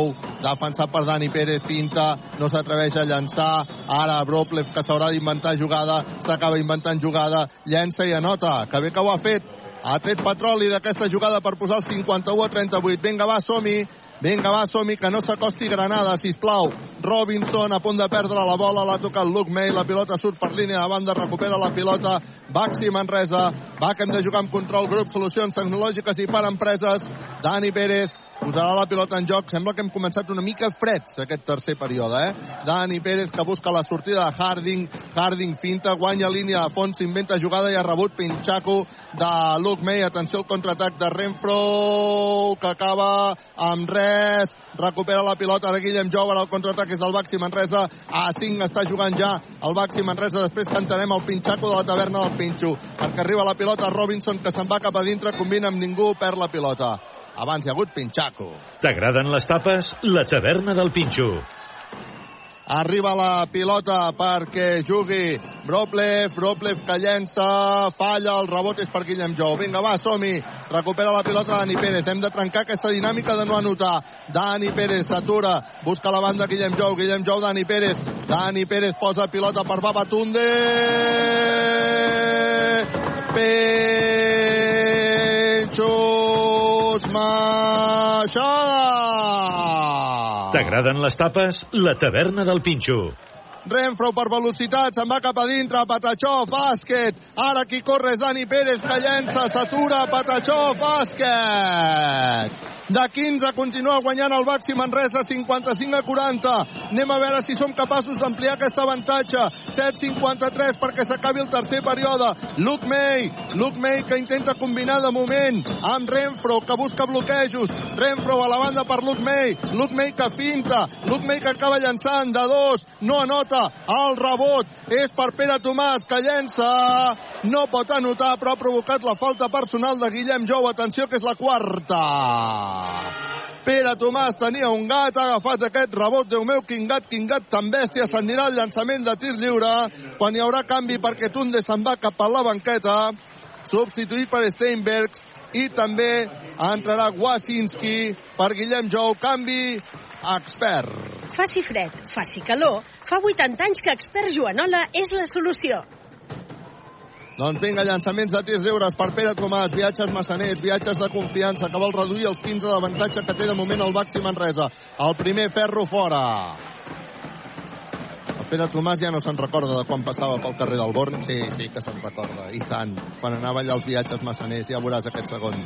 defensat per Dani Pérez. Finta. No s'atreveix a llançar. Ara Broplev que s'haurà d'inventar jugada. S'acaba inventant jugada. Llença i anota. Que bé que ho ha fet. Ha tret petroli d'aquesta jugada per posar el 51 a 38. Vinga, va, som-hi. Vinga, va, som que no s'acosti Granada, si plau. Robinson a punt de perdre la bola, l'ha tocat Luke May, la pilota surt per línia de banda, recupera la pilota, Baxi Manresa, va que hem de jugar amb control, grup, solucions tecnològiques i per empreses, Dani Pérez, posarà la pilota en joc. Sembla que hem començat una mica freds aquest tercer període, eh? Dani Pérez que busca la sortida de Harding. Harding finta, guanya línia de fons, s'inventa jugada i ha rebut Pinchaco de Luke May. Atenció al contraatac de Renfro que acaba amb res. Recupera la pilota ara Guillem Jou, ara el contraatac és del Baxi Manresa. A 5 està jugant ja el Baxi Manresa. Després cantarem el Pinchaco de la taverna del Pinxo. Perquè arriba la pilota Robinson que se'n va cap a dintre, combina amb ningú, perd la pilota. Abans hi ha hagut Pinchaco. T'agraden les tapes? La taverna del Pinxo. Arriba la pilota perquè jugui Broplev, Broplev que llença, falla, el rebot és per Guillem Jou. Vinga, va, som-hi. Recupera la pilota Dani Pérez. Hem de trencar aquesta dinàmica de no anotar. Dani Pérez s'atura, busca la banda Guillem Jou, Guillem Jou, Dani Pérez. Dani Pérez posa pilota per Babatunde. Penxos Maixada. T'agraden les tapes? La taverna del Pinxo. Renfro per velocitat, se'n va cap a dintre, Patachó, bàsquet. Ara qui corre és Dani Pérez, que llença, s'atura, Patachó, bàsquet. De 15 continua guanyant el Baxi Manresa, 55 a 40. Anem a veure si som capaços d'ampliar aquest avantatge. 7-53 perquè s'acabi el tercer període. Luke May, Luke May que intenta combinar de moment amb Renfro, que busca bloquejos. Renfro a la banda per Luke May. Luke May que finta. Luke May que acaba llançant de dos. No anota. El rebot és per Pere Tomàs, que llença. No pot anotar, però ha provocat la falta personal de Guillem Jou. Atenció, que és la quarta. Pere Tomàs tenia un gat, ha agafat aquest rebot, Déu meu, quin gat, quin gat tan bèstia, s'anirà al llançament de tir lliure, quan hi haurà canvi perquè Tunde se'n va cap a la banqueta, substituït per Steinbergs, i també entrarà Wasinski per Guillem Jou, canvi expert. Faci fred, faci calor, fa 80 anys que expert Joanola és la solució. Doncs vinga, llançaments de tirs lliures per Pere Tomàs, viatges massaners, viatges de confiança, que vol reduir els 15 d'avantatge que té de moment el Baxi Manresa. El primer ferro fora. El Pere Tomàs ja no se'n recorda de quan passava pel carrer del Born. Sí, sí que se'n recorda, i tant. Quan anava allà als viatges massaners, ja veuràs aquest segon.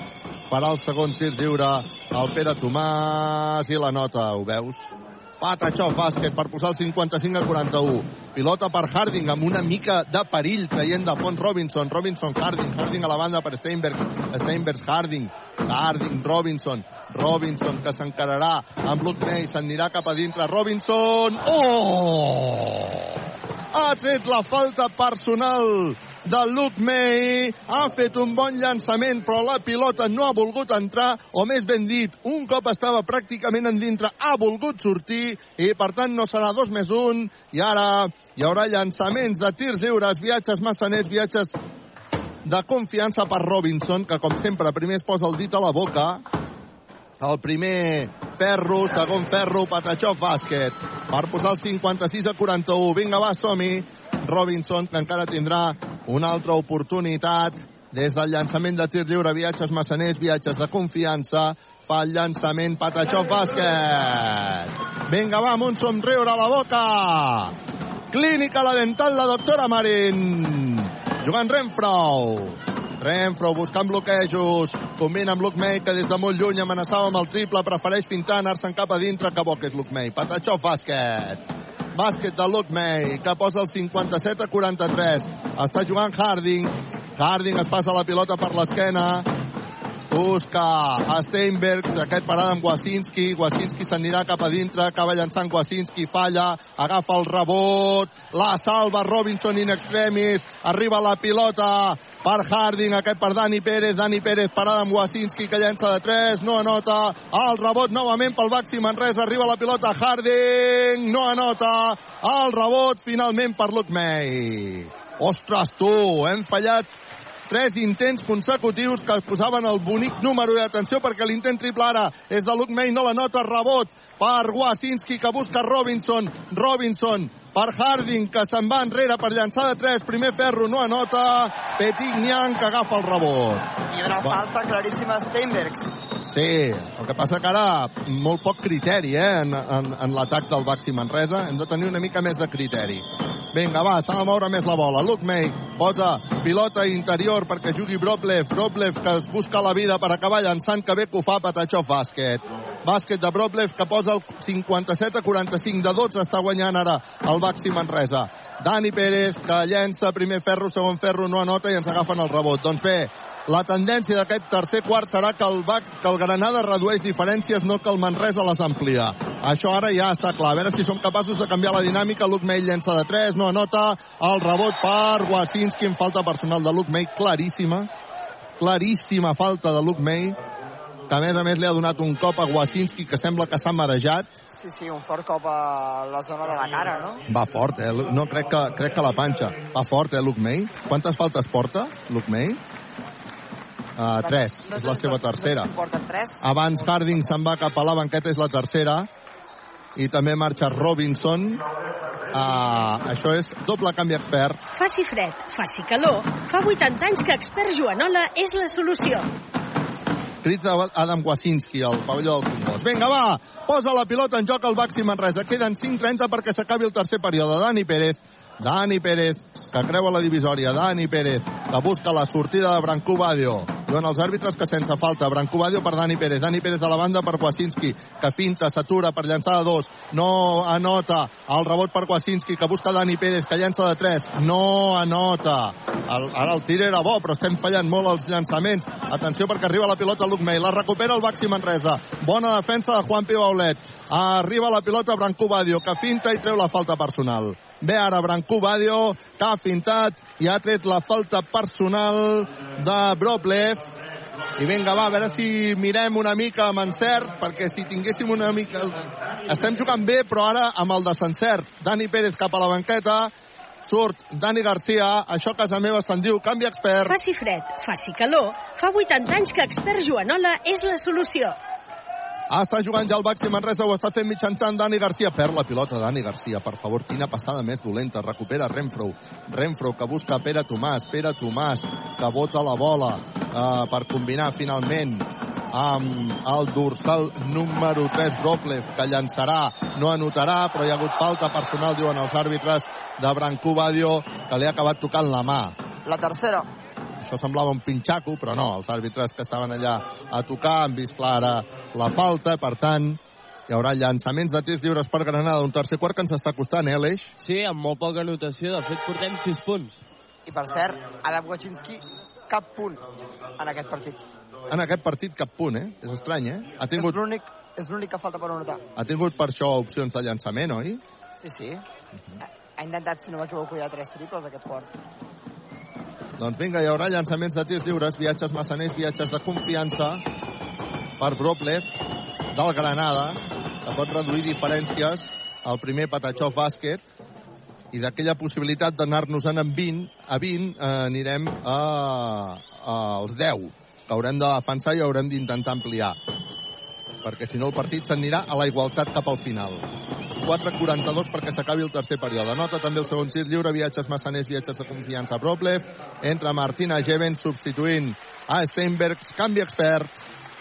Farà el segon tir lliure el Pere Tomàs i la nota, ho veus? Patachó bàsquet per posar el 55 a 41. Pilota per Harding amb una mica de perill traient de fons Robinson. Robinson, Harding. Harding a la banda per Steinberg. Steinberg, Harding. Harding, Robinson. Robinson que s'encararà amb Luke May. S'anirà cap a dintre. Robinson. Oh! Ha tret la falta personal de Luke May. Ha fet un bon llançament, però la pilota no ha volgut entrar, o més ben dit, un cop estava pràcticament en dintre, ha volgut sortir, i per tant no serà dos més un, i ara hi haurà llançaments de tirs lliures, viatges massaners, viatges de confiança per Robinson, que com sempre primer es posa el dit a la boca, el primer ferro, segon ferro, Patachó bàsquet, per posar el 56 a 41. Vinga, va, som-hi. Robinson, que encara tindrà una altra oportunitat des del llançament de tir lliure, viatges massaners, viatges de confiança, fa el llançament Patachó bàsquet. Vinga, va, amb un somriure a la boca. Clínica La Dental, la doctora Marín. Jugant Renfro. Renfro buscant bloquejos, combina amb Luke May, que des de molt lluny amenaçava amb el triple, prefereix fintar, anar-se'n cap a dintre, que bo que és Luke May. Patachó bàsquet. Bàsquet de Luke May, que posa el 57 a 43. Està jugant Harding. Harding es passa la pilota per l'esquena. Busca Steinberg, aquest parada amb Wasinski, Wasinski s'anirà cap a dintre, acaba llançant Wasinski, falla, agafa el rebot, la salva Robinson in extremis, arriba la pilota per Harding, aquest per Dani Pérez, Dani Pérez parada amb Wasinski que llença de 3, no anota, el rebot novament pel Baxi Manresa, arriba la pilota Harding, no anota, el rebot finalment per May. Ostres, tu, hem fallat tres intents consecutius que posaven el bonic número i atenció perquè l'intent triple ara és de Luke May, no la nota, rebot per Wasinski que busca Robinson, Robinson per Harding que se'n va enrere per llançar de 3, primer ferro no anota, Petit Niang que agafa el rebot. I una falta claríssima a Steinbergs. Sí, el que passa que ara molt poc criteri eh, en, en, en l'atac del Baxi Manresa. Hem de tenir una mica més de criteri. Vinga, va, s'ha de moure més la bola. Luke May posa pilota interior perquè jugui Broblev. Broblev que es busca la vida per acabar llançant, que bé que ho fa Patachov bàsquet. Bàsquet de Broblev que posa el 57 a 45 de 12 està guanyant ara el Baxi Manresa. Dani Pérez que llença primer ferro, segon ferro, no anota i ens agafen el rebot. Doncs bé, la tendència d'aquest tercer quart serà que el, Bac, que el Granada redueix diferències, no que el Manresa les amplia. Això ara ja està clar. A veure si som capaços de canviar la dinàmica. Luke May llença de 3, no anota. El rebot per Wasinski en falta personal de Luke May, claríssima. Claríssima falta de Luke May, que a més a més li ha donat un cop a Wasinski que sembla que s'ha marejat. Sí, sí, un fort cop a la zona de la cara, no? Va fort, eh? No, crec que, crec que la panxa. Va fort, eh, Luke May? Quantes faltes porta, Luke May? Uh, tres, és la seva tercera. Abans Harding se'n va cap a la banqueta, és la tercera. I també marxa Robinson. Uh, això és doble canvi expert. Faci fred, faci calor. Fa 80 anys que expert Joanola és la solució. Crits d'Adam Wasinski al pavelló del Congost. Vinga, va! Posa la pilota en joc al Baxi Manresa. Queden 5.30 perquè s'acabi el tercer període. Dani Pérez. Dani Pérez, que creua la divisòria. Dani Pérez, que busca la sortida de Brancú Badio. Diuen els àrbitres que sense falta. Brancú Badio per Dani Pérez. Dani Pérez de la banda per Kwasinski, que finta, s'atura per llançar de dos. No anota. El rebot per Kwasinski, que busca Dani Pérez, que llença de tres. No anota. El, ara el tir era bo, però estem fallant molt els llançaments. Atenció perquè arriba la pilota Luke May. La recupera el Baxi Manresa. Bona defensa de Juan Pio Aulet. Arriba la pilota Brancú Badio, que finta i treu la falta personal. Ve ara Brancú Badio, que ha fintat i ha tret la falta personal de Broblev. I vinga, va, a veure si mirem una mica amb encert, perquè si tinguéssim una mica... Estem jugant bé, però ara amb el desencert. Dani Pérez cap a la banqueta, surt Dani Garcia, això a casa meva se'n diu canvi expert. Faci fred, faci calor. Fa 80 anys que expert Joanola és la solució. Està jugant ja el Baxi Manresa, ho està fent mitjançant Dani Garcia. Perd la pilota Dani Garcia, per favor, quina passada més dolenta. Recupera Renfro. Renfro que busca Pere Tomàs. Pere Tomàs que bota la bola uh, per combinar finalment amb el dorsal número 3 Doblev, que llançarà, no anotarà, però hi ha hagut falta personal, diuen els àrbitres de Brancú Badio, que li ha acabat tocant la mà. La tercera. Això semblava un pinxaco, però no, els àrbitres que estaven allà a tocar han vist clara la falta, per tant, hi haurà llançaments de tirs lliures per Granada, un tercer quart que ens està costant, eh, Aleix? Sí, amb molt poca anotació, de fet portem 6 punts. I per cert, Adam Wachinski, cap punt en aquest partit. En aquest partit cap punt, eh? És estrany, eh? Ha tingut, És l'únic és l'únic que falta per anotar. ha tingut per això opcions de llançament, oi? Sí, sí. Ha, ha intentat, si no m'equivoco, ja tres triples aquest quart. Doncs vinga, hi haurà llançaments de tirs lliures, viatges massaners, viatges de confiança per Broblev del Granada, que pot reduir diferències al primer Patachov bàsquet i d'aquella possibilitat d'anar-nos-en amb 20 a 20 eh, anirem a, a, als 10 que haurem de defensar i haurem d'intentar ampliar. Perquè si no el partit s'anirà a la igualtat cap al final 4.42 perquè s'acabi el tercer període. Nota també el segon tir lliure, viatges massaners, viatges de confiança. Broblev, entra Martina Geven substituint a Steinbergs, canvi expert.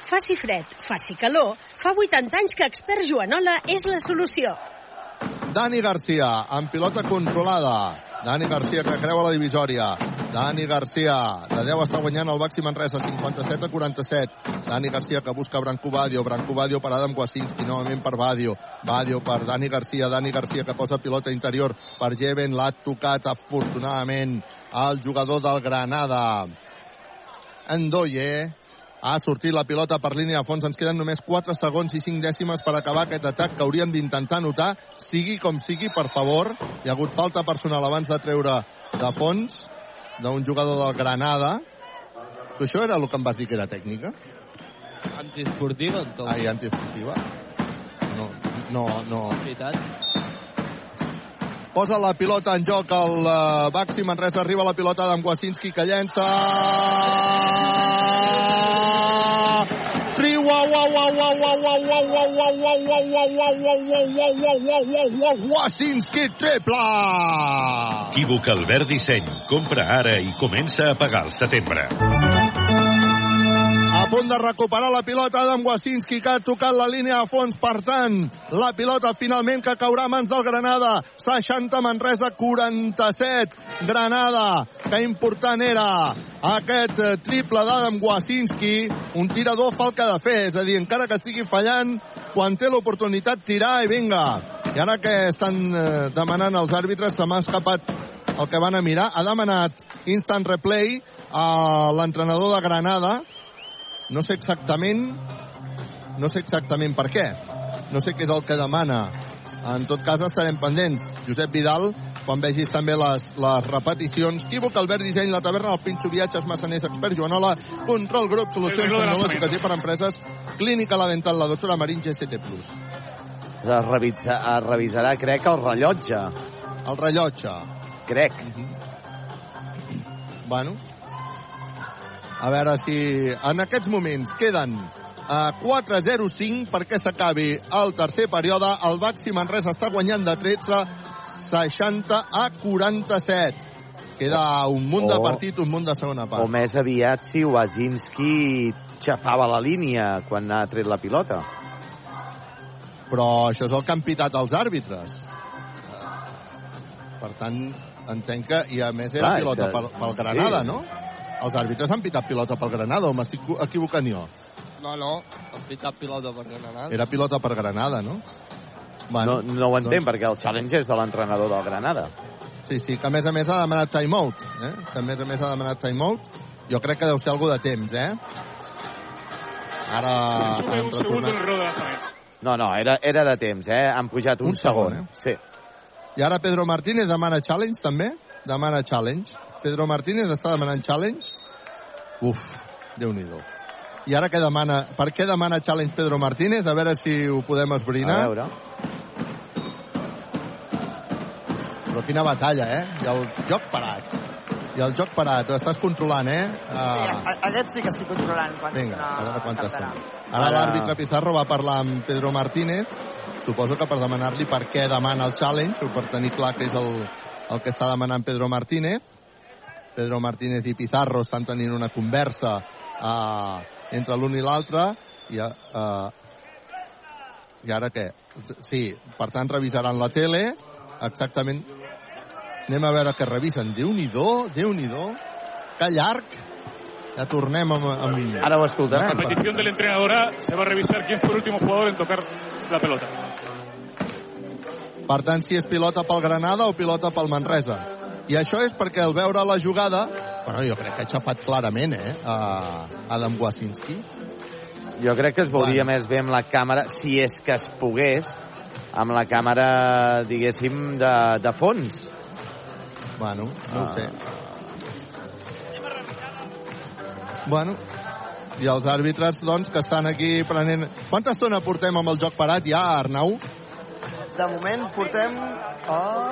Faci fred, faci calor. Fa 80 anys que expert Joanola és la solució. Dani Garcia, amb pilota controlada. Dani Garcia que creua la divisòria. Dani Garcia, de 10 està guanyant el Baxi Manresa, 57 a 47. Dani Garcia que busca Branco Badio. Branco Badio per Adam Kwasinski, novament per Badio. Badio per Dani Garcia. Dani Garcia que posa pilota interior per Jeven. L'ha tocat afortunadament el jugador del Granada. Endoye Ha sortit la pilota per línia de fons. Ens queden només 4 segons i 5 dècimes per acabar aquest atac que hauríem d'intentar anotar. Sigui com sigui, per favor. Hi ha hagut falta personal abans de treure de fons d'un jugador del Granada. Tu això era el que em vas dir que era tècnica? Antiesportiva, en tot. Ai, antiesportiva? No, no, no. Veritat posa la pilota en joc el uh, Baxi Manresa, arriba la pilota d'en Wasinski que llença Wasinski triple Equívoca el verd disseny compra ara i comença a pagar el setembre Punt de recuperar la pilota d'en Wasinski, que ha tocat la línia a fons. Per tant, la pilota finalment que caurà a mans del Granada. 60 Manresa, 47 Granada. Que important era aquest eh, triple d'Adam Wasinski. Un tirador fa el que ha de fer, és a dir, encara que estigui fallant, quan té l'oportunitat tirar i vinga. I ara que estan eh, demanant els àrbitres, se m'ha escapat el que van a mirar. Ha demanat instant replay a l'entrenador de Granada, no sé exactament no sé exactament per què no sé què és el que demana en tot cas estarem pendents Josep Vidal quan vegis també les, les repeticions Equívoc, Albert Disseny, La Taverna, el Pinxo Viatges, Massaners, Expert, Joanola, Control Grup, Solucions Tecnològiques i per Empreses, Clínica La Dental, la doctora Marín, GCT+. Es, revisa, es revisarà, crec, el rellotge. El rellotge. Crec. Bueno, a veure si en aquests moments queden a 4-0-5 perquè s'acabi el tercer període. El Baxi Manresa està guanyant de 13, 60 a 47. Queda un munt de O- partit, un munt de segona part. O més aviat si Wazinski xafava la línia quan ha tret la pilota. Però això és el que han pitat els àrbitres. Per tant, entenc que... I a més era Clar, pilota que- pel, pel Granada, sí. no? Els àrbitres han pitat pilota pel Granada, o m'estic equivocant jo? No, no, han pitat pilota per Granada. Era pilota per Granada, no? no, no ho entenc, doncs- perquè el challenge és de l'entrenador del Granada. Sí, sí, que a més a més ha demanat timeout, eh? Que a més a més ha demanat timeout. Jo crec que deu ser algú de temps, eh? Ara han retornat. No, no, era, era de temps, eh? Han pujat un, Un segon, eh? Sí. I ara Pedro Martínez demana challenge, també? Demana challenge. Pedro Martínez està demanant challenge. Uf, déu nhi I ara què demana? Per què demana challenge Pedro Martínez? A veure si ho podem esbrinar. A veure. Però quina batalla, eh? I el joc parat. I el joc parat. Ho estàs controlant, eh? Uh, A- Aquest sí que estic controlant. Quan Vinga, no, a veure captarà. estona. Ara l'àrbitre Pizarro va parlar amb Pedro Martínez, suposo que per demanar-li per què demana el challenge, o per tenir clar que és el, el que està demanant Pedro Martínez. Pedro Martínez i Pizarro estan tenint una conversa uh, entre l'un i l'altre, i, uh, i ara què? Sí, per tant revisaran la tele, exactament. Anem a veure què revisen. Déu-n'hi-do, déu nhi déu que llarg. Ja tornem amb... amb... Ara ho escoltarem. A petición de la entrenadora se va a revisar quién fue el último jugador en tocar la pelota. Per tant, si és pilota pel Granada o pilota pel Manresa. I això és perquè al veure la jugada, bueno, jo crec que ha xafat clarament, eh, a Adam Wasinski. Jo crec que es veuria més bé amb la càmera, si és que es pogués, amb la càmera, diguéssim, de, de fons. Bueno, no Ah. ho sé. Bueno, i els àrbitres, doncs, que estan aquí prenent... Quanta estona portem amb el joc parat ja, Arnau? De moment portem... Oh,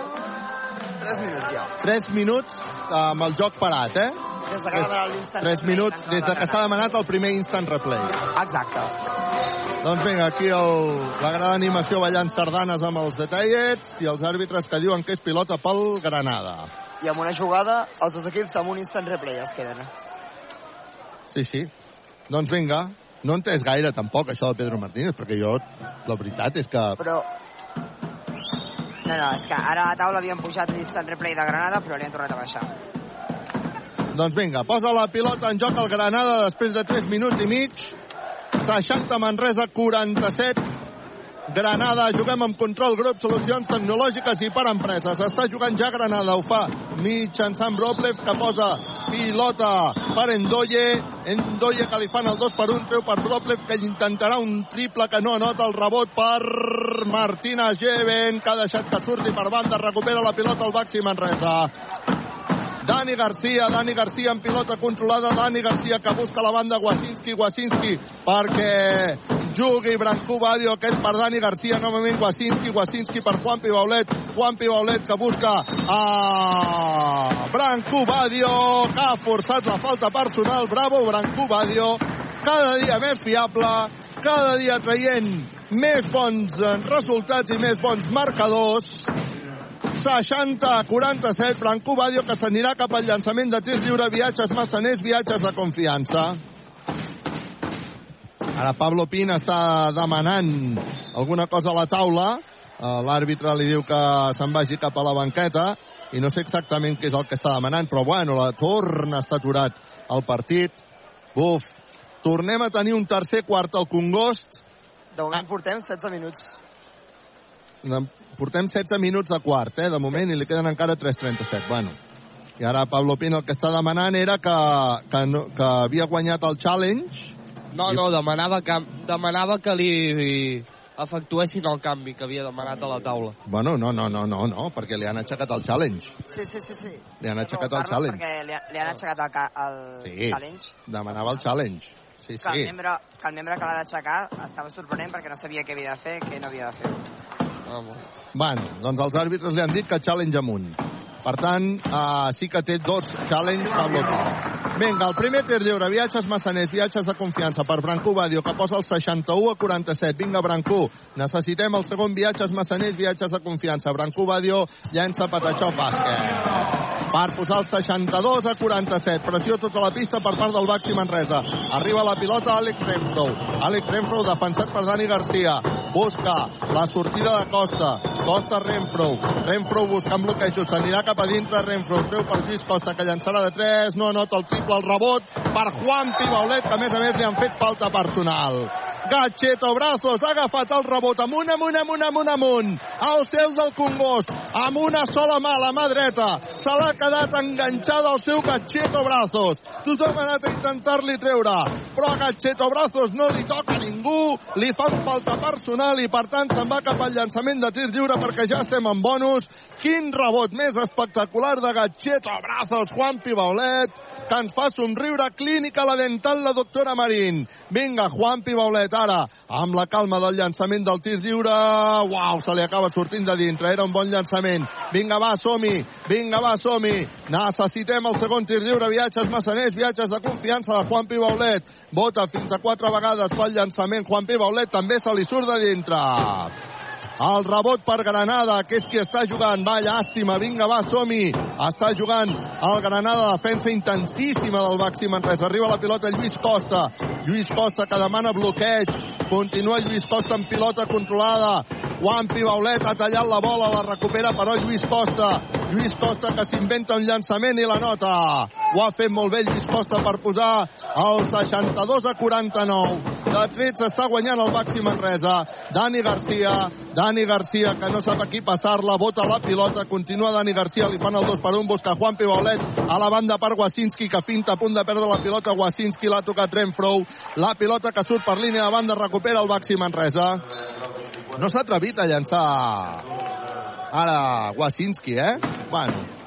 3 minuts ja. 3 minuts amb el joc parat, eh? Des de que demanat l'instant 3 minuts des de que s'ha demanat el primer instant replay. Exacte. Doncs vinga, aquí el, la gran animació ballant sardanes amb els detallets i els àrbitres que diuen que és pilota pel Granada. I amb una jugada, els dos equips amb un instant replay es queden. Sí, sí. Doncs vinga, no entès gaire tampoc això de Pedro Martínez, perquè jo, la veritat és que... Però... No, no, és que ara a la taula havien pujat l'instant replay de Granada, però li han tornat a baixar. Doncs vinga, posa la pilota en joc al Granada després de 3 minuts i mig. 60 Manresa, 47 Granada, juguem amb control grup, solucions tecnològiques i per empreses. Està jugant ja Granada, ho fa mitjançant Broplev, que posa pilota per Endoye. Endoia que li fan el 2 per 1, treu per Broplev que intentarà un triple que no anota el rebot per Martina Geven que ha deixat que surti per banda, recupera la pilota el Baxi Manresa. Dani Garcia, Dani Garcia en pilota controlada, Dani Garcia que busca la banda Wasinski, Wasinski perquè jugui Brancú Badio, aquest per Dani Garcia, novament Wasinski, Wasinski per Juanpi Baulet, Juanpi Baulet que busca a Brancú Badio, que ha forçat la falta personal, bravo Brancú Badio, cada dia més fiable, cada dia traient més bons resultats i més bons marcadors. 60-47, Brancú Badio que s'anirà cap al llançament de tir lliure, viatges massaners, viatges de confiança. Ara Pablo Pin està demanant alguna cosa a la taula. Eh, L'àrbitre li diu que se'n vagi cap a la banqueta i no sé exactament què és el que està demanant, però bueno, la torna està aturat el partit. Buf, tornem a tenir un tercer quart al Congost. De moment portem 16 minuts. Portem 16 minuts de quart, eh, de moment, i li queden encara 3.37. Bueno, i ara Pablo Pin el que està demanant era que, que, no, que havia guanyat el challenge. No, no, demanava que, demanava que li efectuessin el canvi que havia demanat a la taula. Bueno, no, no, no, no, no, perquè li han aixecat el challenge. Sí, sí, sí. sí. Li han aixecat no, el challenge. Perquè li, li han aixecat el, el Sí, challenge. demanava el challenge. Sí, Que el sí. membre, que el membre que l'ha d'aixecar estava sorprenent perquè no sabia què havia de fer, què no havia de fer. Bueno, doncs els àrbitres li han dit que challenge amunt. Per tant, uh, sí que té dos challenge Pablo Pino. Vinga, el primer tir lliure, viatges massaners, viatges de confiança per Brancú Badio, que posa el 61 a 47. Vinga, Brancú, necessitem el segon viatges massaners, viatges de confiança. Brancú Badio llença Patachó bàsquet. Per posar el 62 a 47. Pressió tota la pista per part del Baxi Manresa. Arriba la pilota Àlex Renfro. Àlex Renfro defensat per Dani Garcia. Busca la sortida de Costa. Costa Renfro. Renfro buscant bloquejos. S'anirà cap a dintre Renfro. Treu per Lluís Costa que llançarà de 3. No anota el triple, el rebot per Juan Pibaulet que a més a més li han fet falta personal. Gatxeto Brazos ha agafat el rebot amunt, amunt, amunt, amunt, amunt. Al cel del Congost, amb una sola mà, la mà dreta. Se l'ha quedat enganxada al seu Gatxeto Brazos. Tothom ha anat a intentar-li treure, però a Gatxeto Brazos no li toca ningú, li fan falta personal i per tant se'n va cap al llançament de tir lliure perquè ja estem en bonus. Quin rebot més espectacular de Gatxeto Brazos, Juan Pibaulet, que ens fa somriure clínica la dental la doctora Marín. Vinga, Juan Pibaulet, ara, amb la calma del llançament del tir lliure. Uau, se li acaba sortint de dintre, era un bon llançament. Vinga, va, som-hi, vinga, va, som-hi. Necessitem el segon tir lliure, viatges massaners, viatges de confiança de Juan Pibaulet. Vota fins a quatre vegades pel llançament. Juan Pibaulet també se li surt de dintre. El rebot per Granada, que és qui està jugant. Va, llàstima, vinga, va, som-hi. Està jugant el Granada, defensa intensíssima del Baxi Manresa. Arriba la pilota Lluís Costa. Lluís Costa que demana bloqueig. Continua Lluís Costa amb pilota controlada. Juan Pibaulet ha tallat la bola, la recupera però Lluís Costa. Lluís Costa que s'inventa un llançament i la nota. Ho ha fet molt bé Lluís Costa per posar el 62 a 49. De tret s'està guanyant el Baxi Manresa. Dani Garcia, Dani Garcia que no sap a qui passar-la, bota la pilota, continua Dani Garcia, li fan el 2 per 1, busca Juan Pibaulet a la banda per Wasinski que finta a punt de perdre la pilota, Wasinski l'ha tocat Renfro, la pilota que surt per línia de banda recupera el Baxi Manresa. No s'ha atrevit a llançar ara Wasinski, eh? Bueno,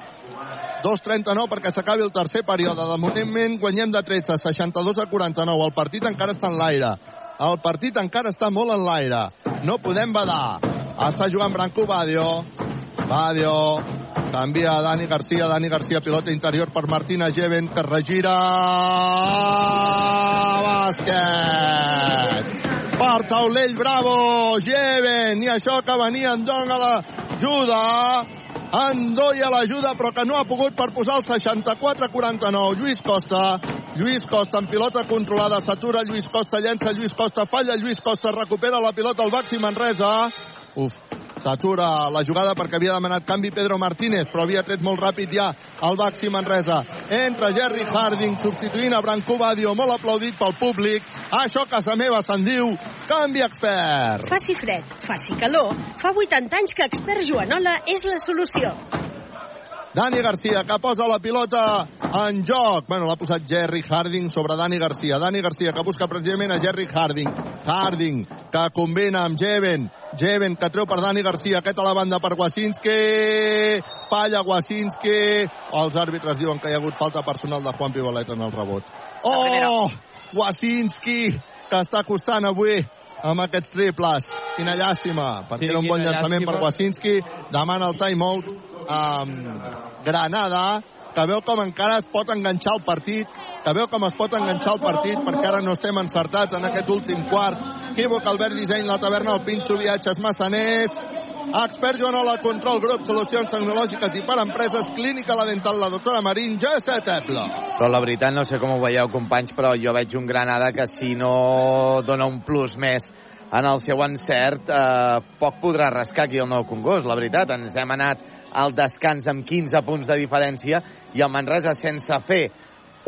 2.39 perquè s'acabi el tercer període. De moment guanyem de 13, 62 a 49. El partit encara està en l'aire. El partit encara està molt en l'aire. No podem badar. Està jugant Branco Badio. Badio. Canvia Dani Garcia. Dani Garcia, pilota interior per Martina Geven, que regira... Bàsquet! Per taulell, bravo! Geven! I això que venia en Dong a l'ajuda. Andoia l'ajuda, però que no ha pogut per posar el 64-49. Lluís Costa. Lluís Costa amb pilota controlada. S'atura Lluís Costa, llença Lluís Costa, falla Lluís Costa, recupera la pilota el Baxi Manresa. Uf, s'atura la jugada perquè havia demanat canvi Pedro Martínez, però havia tret molt ràpid ja el Baxi Manresa. Entra Jerry Harding substituint a Branco Badio, molt aplaudit pel públic. Això a casa meva se'n diu canvi expert. Faci fred, faci calor, fa 80 anys que Expert Joanola és la solució. Dani Garcia, que posa la pilota en joc. Bueno, l'ha posat Jerry Harding sobre Dani Garcia. Dani Garcia que busca precisament a Jerry Harding. Harding que combina amb Jeven. Jeven que treu per Dani Garcia. Aquest a la banda per Wasinski. Falla Wasinski. Els àrbitres diuen que hi ha hagut falta personal de Juan Pibolet en el rebot. Oh! Wasinski que està costant avui amb aquests triples. Quina llàstima, perquè Sí, era un bon llançament per llàstima. Wasinski. Demana el timeout amb Granada, que veu com encara es pot enganxar el partit, que veu com es pot enganxar el partit, perquè ara no estem encertats en aquest últim quart. Equívoc, Albert Disseny, la taverna, el Pinxo, viatges, massaners, Expert Joanola, control grup, solucions tecnològiques i per empreses, clínica la dental, la doctora Marín, G7 Eble. Però la veritat, no sé com ho veieu, companys, però jo veig un Granada que si no dona un plus més en el seu encert, eh, poc podrà rascar aquí el nou Congost, la veritat. Ens hem anat al descans amb 15 punts de diferència i el Manresa, sense fer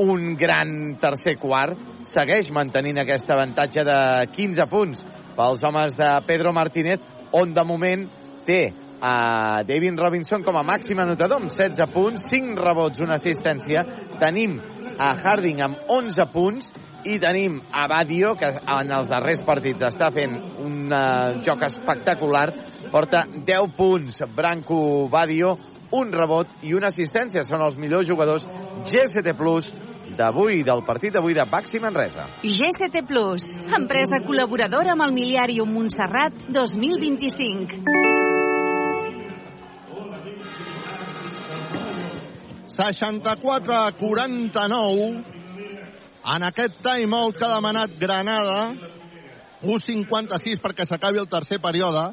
un gran tercer quart, segueix mantenint aquest avantatge de 15 punts pels homes de Pedro Martínez, on de moment té a David Robinson com a màxim anotador amb 16 punts, 5 rebots, una assistència. Tenim a Harding amb 11 punts i tenim a Badio, que en els darrers partits està fent un uh, joc espectacular, porta 10 punts. Branco Badio, un rebot i una assistència. Són els millors jugadors GST Plus d'avui, del partit d'avui de Baxi Manresa. GCT Plus, empresa col·laboradora amb el Miliàrium Montserrat 2025. 64 a 49 en aquest timeout que ha demanat Granada 1.56 perquè s'acabi el tercer període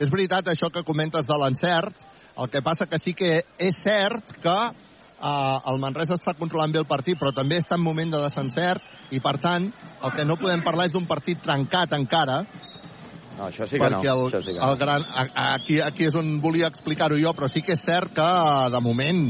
és veritat això que comentes de l'encert el que passa que sí que és cert que eh, el Manresa està controlant bé el partit però també està en moment de desencert i per tant el que no podem parlar és d'un partit trencat encara No, això sí que no. perquè el, això sí que el gran, aquí, aquí és on volia explicar-ho jo, però sí que és cert que de moment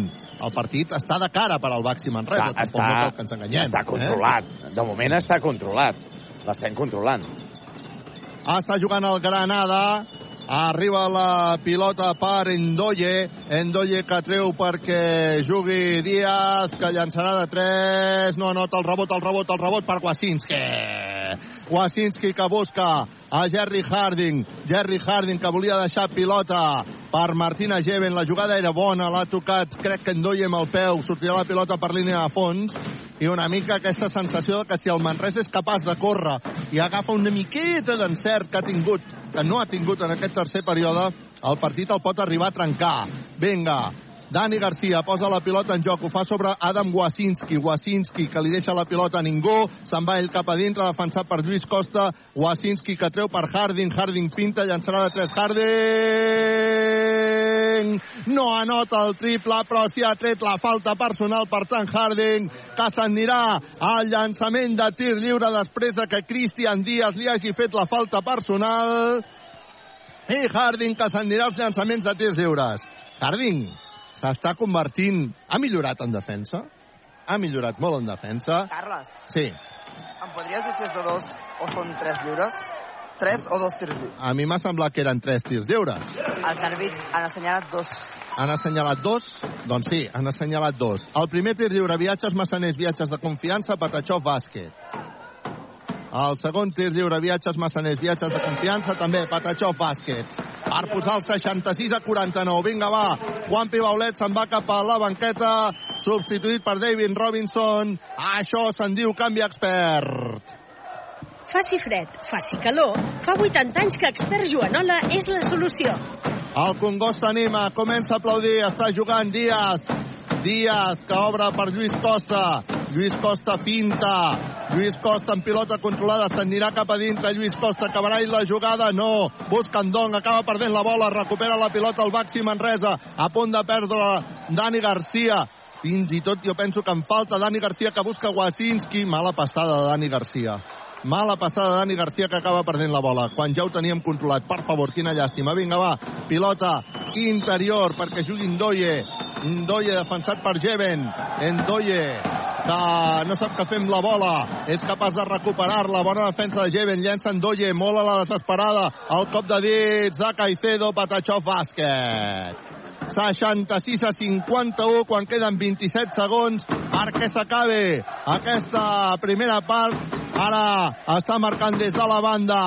el partit està de cara per al Baxi Manresa. Està- Tampoc no està- cal que ens enganyem. Està controlat. De moment està controlat. L'estem controlant. Eh? Està jugant el Granada. Arriba la pilota per Endoye. Endoye que treu perquè jugui Díaz, que llançarà de 3. No anota el rebot, el rebot, el rebot per Wasinski. Wasinski que busca a Jerry Harding. Jerry Harding que volia deixar pilota per Martina Geven. La jugada era bona, l'ha tocat, crec que Endoye amb el peu. Sortirà la pilota per línia de fons. I una mica aquesta sensació que si el Manresa és capaç de córrer i agafa una miqueta d'encert que ha tingut, que no ha tingut en aquest tercer període, el partit el pot arribar a trencar. Vinga, Dani Garcia posa la pilota en joc, ho fa sobre Adam Wasinski. Wasinski que li deixa la pilota a ningú, se'n va ell cap a dintre, defensat per Lluís Costa. Wasinski que treu per Harding, Harding pinta, llançarà de 3 Harding! No anota el triple, però s'hi ha tret la falta personal per tant Harding, que s'anirà al llançament de tir lliure després de que Christian Díaz li hagi fet la falta personal. I Harding que s'anirà als llançaments de tirs lliures. Harding s'està convertint... Ha millorat en defensa? Ha millorat molt en defensa. Carles, Sí. em podries dir si és de dos o són tres lliures? Tres o dos tirs lliures? A mi m'ha semblat que eren tres tirs lliures. Els àrbits han assenyalat dos. Han assenyalat dos? Doncs sí, han assenyalat dos. El primer tir lliure, viatges massaners, viatges de confiança, Patachó, bàsquet. El segon tir lliure, viatges massaners, viatges de confiança, també, Patachó, bàsquet. Per posar el 66 a 49. Vinga, va. Juan Pibaulet se'n va cap a la banqueta, substituït per David Robinson. Això se'n diu canvi expert. Faci fred, faci calor, fa 80 anys que Expert Joanola és la solució. El Congost s'anima, comença a aplaudir, està jugant Díaz. Díaz, que obre per Lluís Costa. Lluís Costa pinta. Lluís Costa en pilota controlada, s'anirà cap a dintre. Lluís Costa acabarà i la jugada, no. Busca Ndong, acaba perdent la bola, recupera la pilota el Baxi Manresa. A punt de perdre Dani Garcia. Fins i tot jo penso que en falta Dani Garcia que busca Wasinski. Mala passada de Dani Garcia. Mala passada de Dani Garcia que acaba perdent la bola. Quan ja ho teníem controlat. Per favor, quina llàstima. Vinga, va. Pilota interior perquè jugui Ndoye. Ndoye defensat per Jeven. Ndoye que no sap què fer amb la bola. És capaç de recuperar-la. Bona defensa de Jeven. Llença Ndoye. Molt a la desesperada. El cop de dits de Caicedo. Patachov bàsquet. 66 a 51 quan queden 27 segons perquè s'acabi aquesta primera part. Ara està marcant des de la banda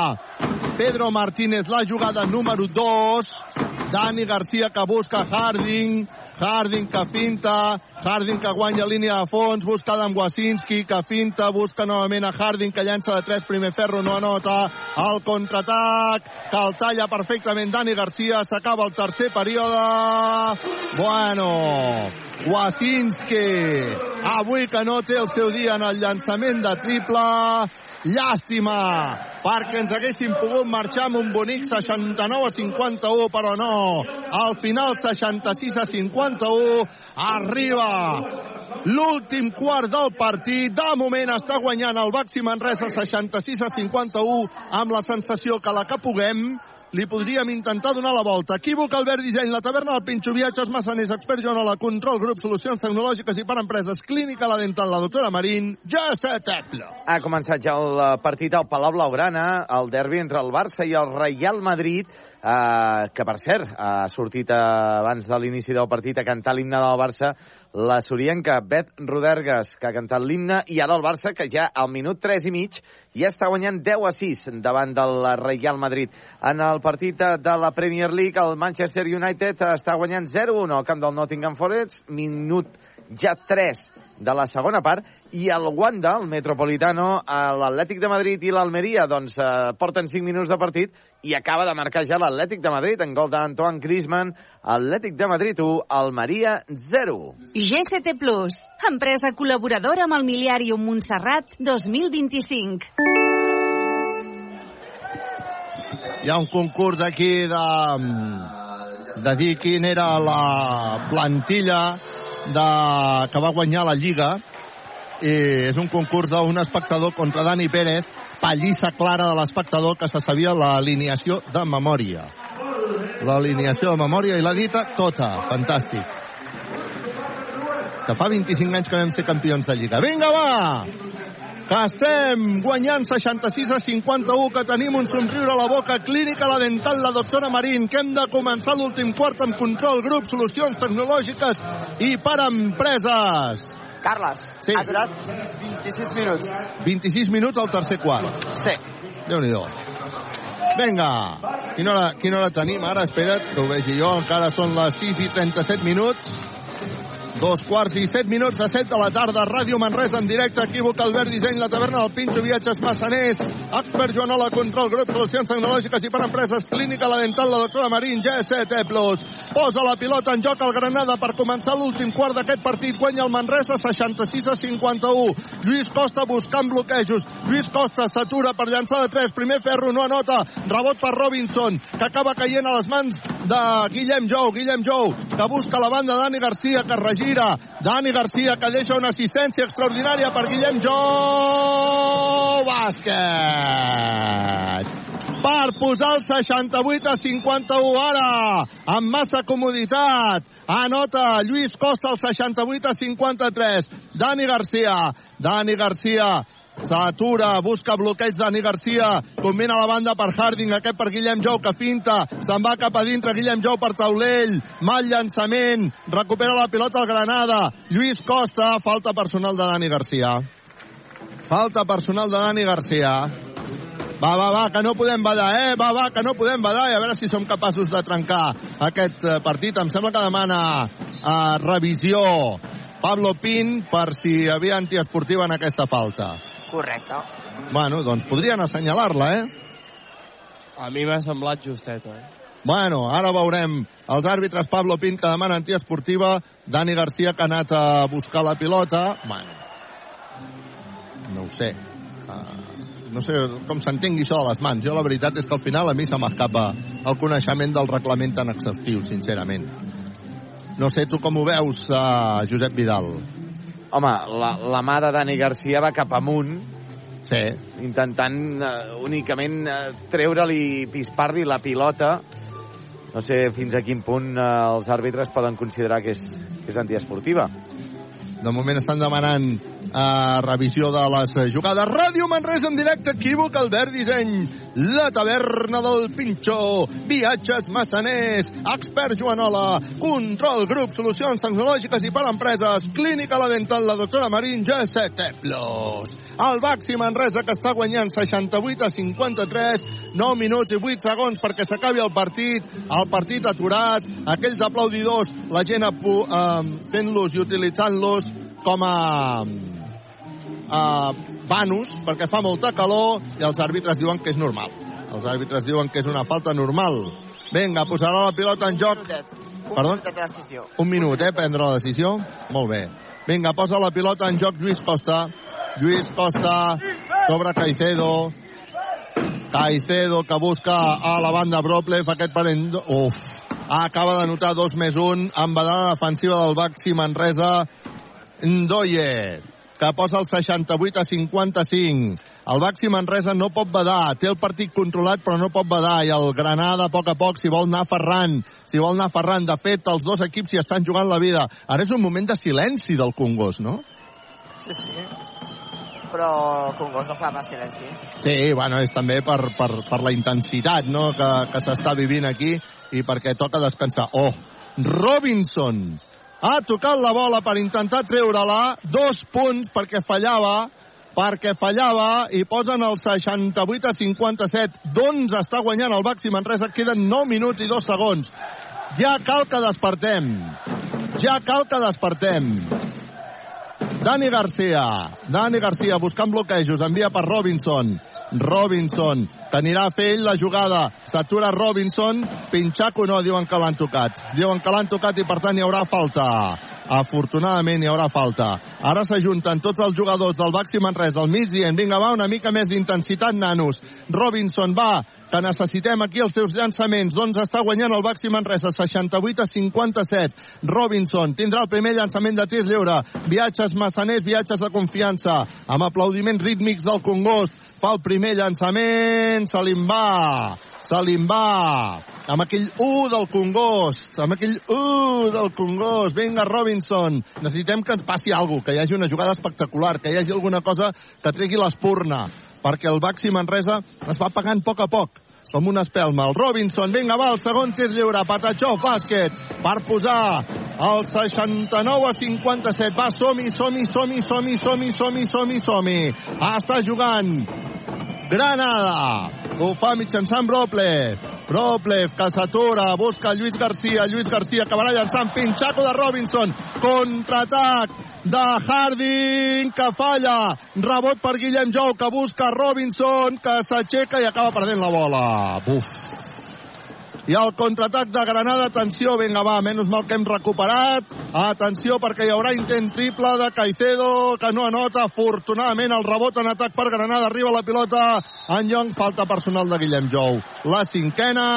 Pedro Martínez la jugada número 2. Dani Garcia que busca Harding. Harding que finta, Harding que guanya línia de fons, busca Adam Wasinski que finta, busca novament a Harding que llança de 3, primer ferro, no anota, el contraatac, que el talla perfectament Dani Garcia, s'acaba el tercer període, bueno, Wasinski, avui que no té el seu dia en el llançament de triple, llàstima, perquè ens haguéssim pogut marxar amb un bonic 69 a 51, però no. Al final, 66 a 51, arriba l'últim quart del partit. De moment està guanyant el Baxi Manresa 66 a 51, amb la sensació que la que puguem li podríem intentar donar la volta. Equívoc, Albert Disseny, la taverna del Pinxo, viatges, massaners, expert Joanola, control, grup, solucions tecnològiques i per empreses, clínica, la dental, la doctora Marín, ja s'ha Tecla. Ha començat ja el eh, partit al Palau Blaugrana, el derbi entre el Barça i el Real Madrid, eh, que per cert ha sortit eh, abans de l'inici del partit a cantar l'himne del Barça la sorienca Beth Rodergas, que ha cantat l'himne, i ara el Barça, que ja al minut 3 i mig ja està guanyant 10 a 6 davant del Real Madrid. En el partit de la Premier League, el Manchester United està guanyant 0-1 al camp del Nottingham Forest, minut ja 3 de la segona part, i el Wanda, el Metropolitano, l'Atlètic de Madrid i l'Almeria, doncs eh, porten 5 minuts de partit i acaba de marcar ja l'Atlètic de Madrid en gol d'Antoine Griezmann. Atlètic de Madrid 1, Almeria 0. GCT Plus, empresa col·laboradora amb el Miliàrium Montserrat 2025. Hi ha un concurs aquí de, de dir quin era la plantilla de, que va guanyar la Lliga i és un concurs d'un espectador contra Dani Pérez pallissa clara de l'espectador que se sabia l'alineació de memòria. L'alineació de memòria i l'ha dita tota, fantàstic. Que fa 25 anys que vam ser campions de Lliga. Vinga va que estem guanyant 66 a 51, que tenim un somriure a la boca, clínica la dental, la doctora Marín, que hem de començar l'últim quart amb control, grup, solucions tecnològiques i per empreses. Carles, Sí. ha durat 26 minuts. 26 minuts al tercer quart. Sí. Déu-n'hi-do. Vinga, quina hora, quina hora tenim ara? Espera't, que ho vegi jo. Encara són les 6 i 37 minuts. Dos quarts i set minuts de set de la tarda. Ràdio Manresa en directe. Equívoc, Albert Disseny, la taverna del Pinxo, viatges massaners. Expert Joanola, control, grup, solucions tecnològiques i per empreses. Clínica, la dental, la doctora Marín, G7 Plus. Posa la pilota en joc al Granada per començar l'últim quart d'aquest partit. Guanya el Manresa 66 a 51. Lluís Costa buscant bloquejos. Lluís Costa s'atura per llançar de 3. Primer ferro no anota. Rebot per Robinson, que acaba caient a les mans de Guillem Jou. Guillem Jou, que busca la banda Dani Garcia, que regira. Dani Garcia, que deixa una assistència extraordinària per Guillem Jou. Bàsquet per posar el 68 a 51 ara, amb massa comoditat. Anota Lluís Costa el 68 a 53. Dani Garcia, Dani Garcia S'atura, busca bloqueig Dani Garcia, combina la banda per Harding, aquest per Guillem Jou, que finta, se'n va cap a dintre, Guillem Jou per Taulell, mal llançament, recupera la pilota al Granada, Lluís Costa, falta personal de Dani Garcia. Falta personal de Dani Garcia. Va, va, va, que no podem badar, eh? Va, va, que no podem badar i a veure si som capaços de trencar aquest eh, partit. Em sembla que demana eh, revisió Pablo Pin per si hi havia antiesportiva en aquesta falta. Correcte. Bueno, doncs podrien assenyalar-la, eh? A mi m'ha semblat justeta, eh? Bueno, ara veurem els àrbitres Pablo Pin que demana antiesportiva, Dani Garcia que ha anat a buscar la pilota. Bueno, no ho sé. Uh, no sé com s'entengui això de les mans. Jo la veritat és que al final a mi se m'escapa el coneixement del reglament tan exhaustiu, sincerament. No sé tu com ho veus, uh, Josep Vidal. Home, la, la mà de Dani Garcia va cap amunt, sí. intentant uh, únicament uh, treure-li, pispar-li la pilota. No sé fins a quin punt uh, els àrbitres poden considerar que és, que és antiesportiva. De moment estan demanant Uh, revisió de les jugades. Ràdio Manresa en directe, equívoc, Albert Disseny, la taverna del Pinxó, viatges massaners, expert Joanola, control grup, solucions tecnològiques i per a empreses, clínica la dental, la doctora Marín, G7 Plus. El Baxi Manresa que està guanyant 68 a 53, 9 minuts i 8 segons perquè s'acabi el partit, el partit aturat, aquells aplaudidors, la gent eh, fent-los i utilitzant-los com a uh, Vanus, perquè fa molta calor i els àrbitres diuen que és normal. Els àrbitres diuen que és una falta normal. Vinga, posarà la pilota en joc. Perdó? Un minut, eh, prendre la decisió. Molt bé. Vinga, posa la pilota en joc Lluís Costa. Lluís Costa sobre Caicedo. Caicedo que busca a la banda Broplev, aquest parent... Uf, acaba de notar dos més un, embadada defensiva del Baxi Manresa. Ndoye, que posa el 68 a 55. El Baxi Manresa no pot badar, té el partit controlat però no pot badar i el Granada a poc a poc si vol anar ferrant, si vol anar ferrant. De fet, els dos equips hi estan jugant la vida. Ara és un moment de silenci del Congost, no? Sí, sí. Però Congost no fa pas silenci. Sí, bueno, és també per, per, per la intensitat no? que, que s'està vivint aquí i perquè toca descansar. Oh, Robinson ha tocat la bola per intentar treure-la, dos punts perquè fallava, perquè fallava i posen el 68 a 57. Doncs està guanyant el Baxi Manresa, queden 9 minuts i 2 segons. Ja cal que despertem. Ja cal que despertem. Dani Garcia. Dani Garcia buscant bloquejos. Envia per Robinson. Robinson, que anirà a fer ell la jugada. S'atura Robinson. Pinxaco no, diuen que l'han tocat. Diuen que l'han tocat i per tant hi haurà falta. Afortunadament hi haurà falta. Ara s'ajunten tots els jugadors del Baxi Manresa al mig dient vinga va, una mica més d'intensitat, nanos. Robinson va, que necessitem aquí els seus llançaments. Doncs està guanyant el Baxi Manresa 68 a 57. Robinson tindrà el primer llançament de tir lliure. Viatges massaners, viatges de confiança. Amb aplaudiments rítmics del Congost. Fa el primer llançament, se li'n va. Se li'n va. Amb aquell 1 del Congost. Amb aquell 1 del Congost. Vinga, Robinson. Necessitem que ens passi alguna que hi hagi una jugada espectacular, que hi hagi alguna cosa que tregui l'espurna perquè el Baxi Manresa es va pagant a poc a poc com una espelma. El Robinson, vinga, va, el segon tir lliure, Patachó, bàsquet, per posar el 69 a 57. Va, som-hi, som-hi, som-hi, som-hi, som-hi, som-hi, som-hi, som-hi. Està jugant Granada. Ho fa mitjançant Broplev. Broplev, que s'atura, busca Lluís Garcia. Lluís Garcia acabarà llançant pinxaco de Robinson. Contraatac de Harding, que falla. Rebot per Guillem Jou, que busca Robinson, que s'aixeca i acaba perdent la bola. Buf. I el contraatac de Granada, atenció, vinga va, menys mal que hem recuperat. Atenció perquè hi haurà intent triple de Caicedo, que no anota. Afortunadament el rebot en atac per Granada, arriba la pilota en Young, falta personal de Guillem Jou. La cinquena,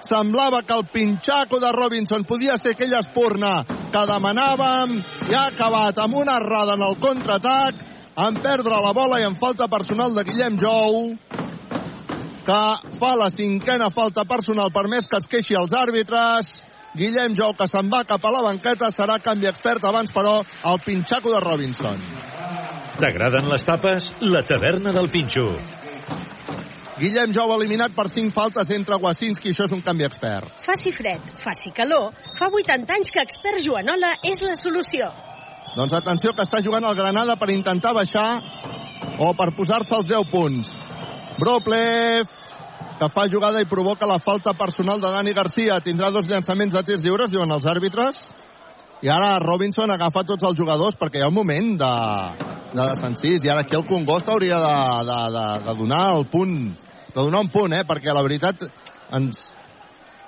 semblava que el pinxaco de Robinson podia ser aquella espurna que demanàvem i ha acabat amb una errada en el contraatac en perdre la bola i en falta personal de Guillem Jou que fa la cinquena falta personal per més que es queixi els àrbitres Guillem Jou que se'n va cap a la banqueta serà canvi expert abans però el pinxaco de Robinson T'agraden les tapes? La taverna del Pinxo. Guillem Jou eliminat per 5 faltes entre Wasinski, això és un canvi expert. Faci fred, faci calor, fa 80 anys que expert Joanola és la solució. Doncs atenció que està jugant el Granada per intentar baixar o per posar-se als 10 punts. Broplev, que fa jugada i provoca la falta personal de Dani Garcia. Tindrà dos llançaments de tirs lliures, diuen els àrbitres. I ara Robinson agafa tots els jugadors perquè hi ha un moment de, de desencís. I ara aquí el Congost hauria de, de, de, de donar el punt, de donar un punt, eh? perquè la veritat ens,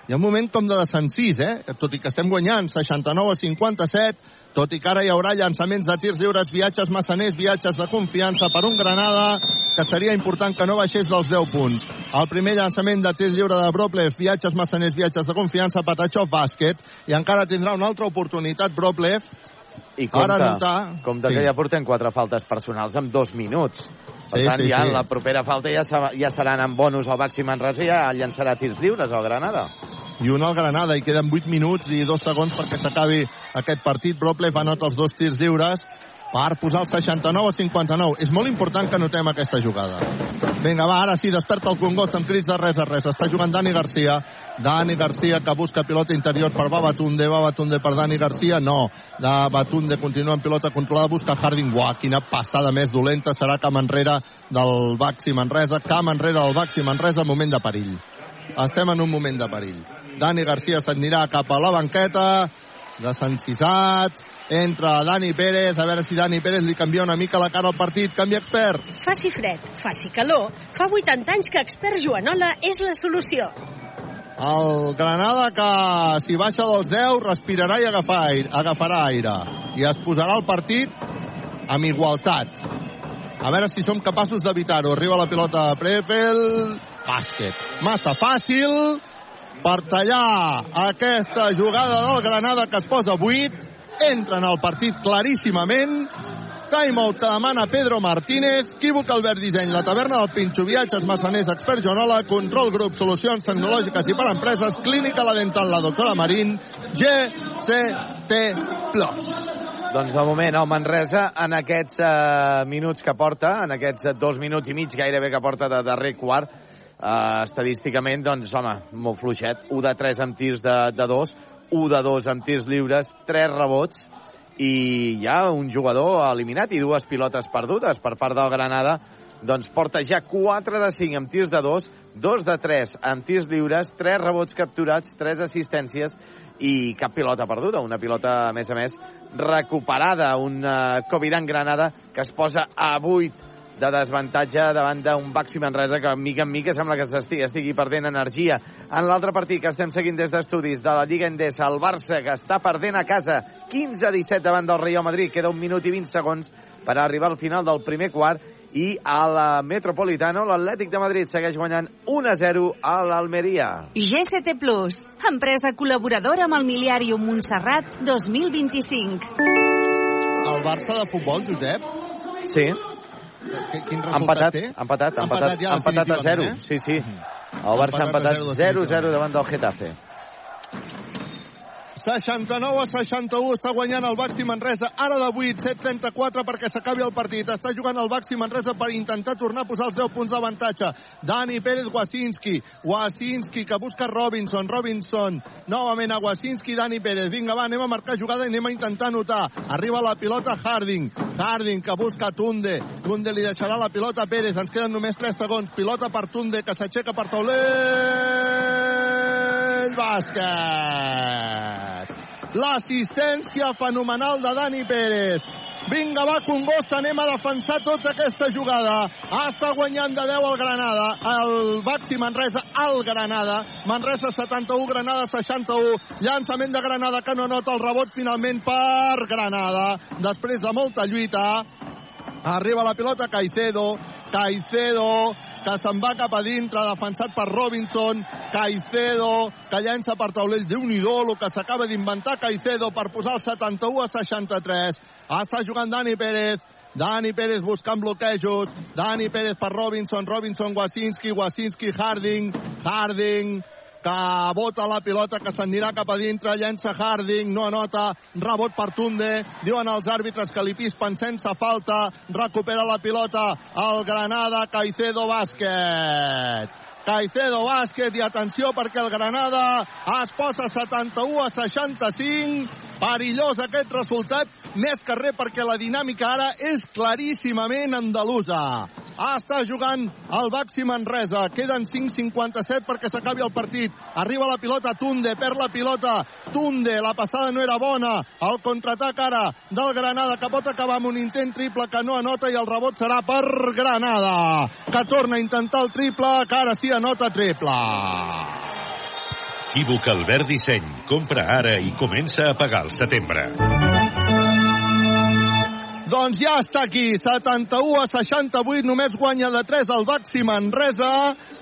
hi ha un moment com de desencís, eh? tot i que estem guanyant 69 a 57, tot i que ara hi haurà llançaments de tirs lliures, viatges massaners, viatges de confiança per un Granada, que seria important que no baixés dels 10 punts. El primer llançament de tir lliure de Broplev, viatges massaners, viatges de confiança, Patachov, bàsquet, i encara tindrà una altra oportunitat Broplev, I compte, Ara notar... compte Sí. que ja portem quatre faltes personals en dos minuts. Per Sí, tant, sí, ja sí. la propera falta ja, se- ja seran en bonus al Baxi Manresa i ja llançarà tirs lliures al Granada. i un al Granada, i queden 8 minuts i 2 segons perquè s'acabi aquest partit. Broplev anota els dos tirs lliures per posar el 69 a 59. És molt important que notem aquesta jugada. Vinga, va, ara sí, desperta el Congost amb crits de res a res. Està jugant Dani Garcia. Dani Garcia que busca pilota interior per Babatunde. Babatunde per Dani Garcia. No. De Batunde continua amb pilota controlada. Busca Harding. Uah, quina passada més dolenta. Serà camp enrere del Baxi Manresa. Camp enrere del Baxi Manresa. Moment de perill. Estem en un moment de perill. Dani Garcia s'anirà cap a la banqueta de Sant Cisat, entra Dani Pérez, a veure si Dani Pérez li canvia una mica la cara al partit, canvia expert. Faci fred, faci calor, fa 80 anys que expert Joanola és la solució. El Granada que si baixa dels 10 respirarà i agafar aire, agafarà aire i es posarà el partit amb igualtat. A veure si som capaços d'evitar-ho. Arriba la pilota a Prefel, bàsquet. Massa fàcil per tallar aquesta jugada del Granada que es posa 8. Entra en el partit claríssimament. Timeout que demana Pedro Martínez. Equívoc Albert Disseny, la taverna del Pinxo, viatges, massaners, expert Joanola, control grup, solucions tecnològiques i per empreses, clínica la dental, la doctora Marín, GCT+. Doncs de moment el Manresa en aquests eh, minuts que porta, en aquests dos minuts i mig gairebé que porta de darrer quart, eh, estadísticament, doncs, home, molt fluixet. 1 de 3 amb tirs de, de 2, 1 de 2 amb tirs lliures, 3 rebots, i hi ha un jugador eliminat i dues pilotes perdudes per part del Granada, doncs porta ja 4 de 5 amb tirs de 2, 2 de 3 amb tirs lliures, 3 rebots capturats, 3 assistències i cap pilota perduda. Una pilota, a més a més, recuperada. Un uh, Coviran Granada que es posa a 8 de desavantatge davant d'un Baxi Manresa que mica en mica sembla que s'estigui estigui perdent energia. En l'altre partit que estem seguint des d'estudis de la Lliga Endesa, el Barça que està perdent a casa 15 a 17 davant del Real Madrid. Queda un minut i 20 segons per arribar al final del primer quart i a la Metropolitano l'Atlètic de Madrid segueix guanyant 1-0 a l'Almeria. GCT Plus, empresa col·laboradora amb el Miliàrium Montserrat 2025. El Barça de futbol, Josep? Sí. Quin resultat Empatat, té? empatat, empatat, Empatat ja empatat a 0. definitivament, eh? Sí, sí. El Barça ha Empatat empatat zero 0-0 davant del Getafe. 69 a 61 està guanyant el Baxi Manresa ara de 8, 7-34 perquè s'acabi el partit. Està jugant el Baxi Manresa per intentar tornar a posar els 10 punts d'avantatge. Dani Pérez Wasinski. Wasinski que busca Robinson. Robinson novament a Wasinski, Dani Pérez. Vinga, va, anem a marcar jugada i anem a intentar anotar. Arriba la pilota Harding. Harding que busca Tunde. Tunde li deixarà la pilota a Pérez. Ens queden només 3 segons. Pilota per Tunde que s'aixeca per taulell. Bàsquet. L'assistència fenomenal de Dani Pérez. Vinga, va, Congost, anem a defensar tots aquesta jugada. Està guanyant de 10 el Granada. El Baxi Manresa al Granada. Manresa 71, Granada 61. Llançament de Granada que no nota el rebot finalment per Granada. Després de molta lluita, arriba la pilota Caicedo. Caicedo que se'n va cap a dintre, defensat per Robinson, Caicedo, que llença per taulell, déu nhi el que s'acaba d'inventar Caicedo per posar el 71 a 63. Està jugant Dani Pérez, Dani Pérez buscant bloquejos, Dani Pérez per Robinson, Robinson, Wasinski, Wasinski, Harding, Harding, que bota la pilota, que s'anirà cap a dintre, llença Harding, no anota, rebot per Tunde, diuen els àrbitres que li pispen sense falta, recupera la pilota el Granada, Caicedo Bàsquet. Caicedo Bàsquet i atenció perquè el Granada es posa 71 a 65 perillós aquest resultat més que res perquè la dinàmica ara és claríssimament andalusa està jugant el Baxi Manresa. Queden 5.57 perquè s'acabi el partit. Arriba la pilota Tunde, perd la pilota Tunde, la passada no era bona. El contraatac ara del Granada que pot acabar amb un intent triple que no anota i el rebot serà per Granada, que torna a intentar el triple, que ara sí anota triple. Equívoc Albert Disseny. Compra ara i comença a pagar el setembre. Doncs ja està aquí, 71 a 68, només guanya de 3 el Baxi Manresa,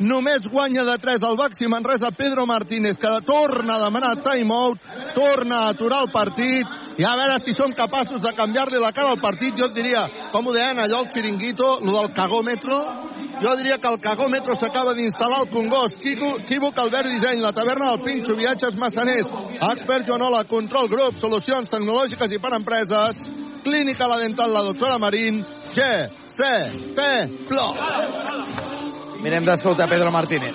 només guanya de 3 el Baxi Manresa Pedro Martínez, que torna a demanar timeout, torna a aturar el partit, i a veure si som capaços de canviar-li la cara al partit, jo et diria, com ho deien allò el xiringuito, lo del cagòmetro, jo diria que el cagòmetro s'acaba d'instal·lar al Congost, Equívoc Albert Disseny, la taverna del Pinxo, viatges massaners, expert Joanola, control grup, solucions tecnològiques i per empreses, Clínica La Dental, la doctora Marín, GCT Plus. Mirem d'escoltar Pedro Martínez.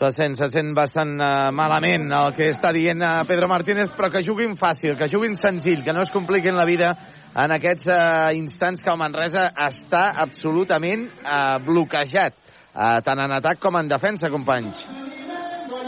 Se sent, se sent bastant uh, malament el que està dient uh, Pedro Martínez, però que juguin fàcil, que juguin senzill, que no es compliquin la vida en aquests uh, instants que el Manresa està absolutament uh, bloquejat, uh, tant en atac com en defensa, companys.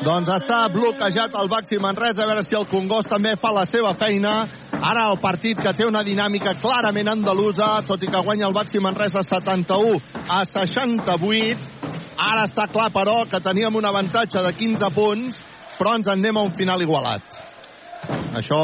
Doncs està bloquejat el Baxi Manresa, a veure si el Congost també fa la seva feina. Ara el partit que té una dinàmica clarament andalusa, tot i que guanya el Baxi Manresa 71 a 68. Ara està clar, però, que teníem un avantatge de 15 punts, però ens en anem a un final igualat. Això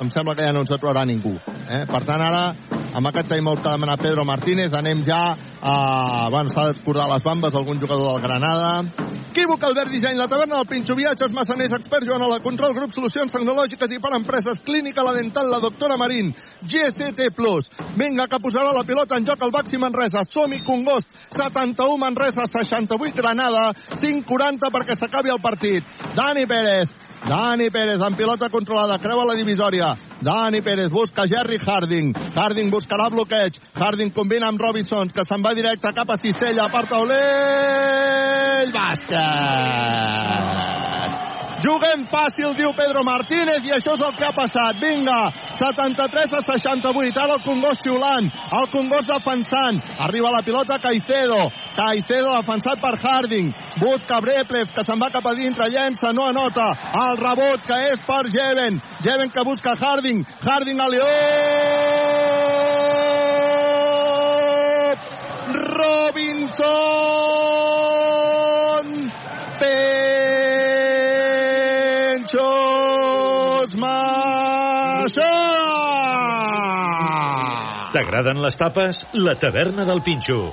em sembla que ja no ens aturarà ningú. Eh? Per tant, ara, amb aquest timeout que ha demanat Pedro Martínez, anem ja a... Bueno, s'ha d'acordar les bambes algun jugador del Granada. Equívoc, Albert Disseny, la taverna del Pinxo Viatges, Massaners, Expert Joan a la Control, Grup Solucions Tecnològiques i per Empreses, Clínica La Dental, la doctora Marín, GST Plus. Vinga, que posarà la pilota en joc al Baxi Manresa. Som-hi, Congost, 71 Manresa, 68 Granada, 5-40 perquè s'acabi el partit. Dani Pérez, Dani Pérez amb pilota controlada, creua la divisòria. Dani Pérez busca Jerry Harding. Harding buscarà bloqueig. Harding combina amb Robinson, que se'n va directe cap a Cistella, per taulell. Bàsquet! Juguem fàcil, diu Pedro Martínez, i això és el que ha passat. Vinga, 73 a 68. Ara el Congost xiulant, el Congost defensant. Arriba la pilota Caicedo. Caicedo defensat per Harding. Busca Breplev, que se'n va cap a dintre, llença, no anota. El rebot, que és per Jeven. Jeven que busca Harding. Harding a Leó. Robinson. Penchos Massa. T'agraden les tapes? La taverna del Pinxo.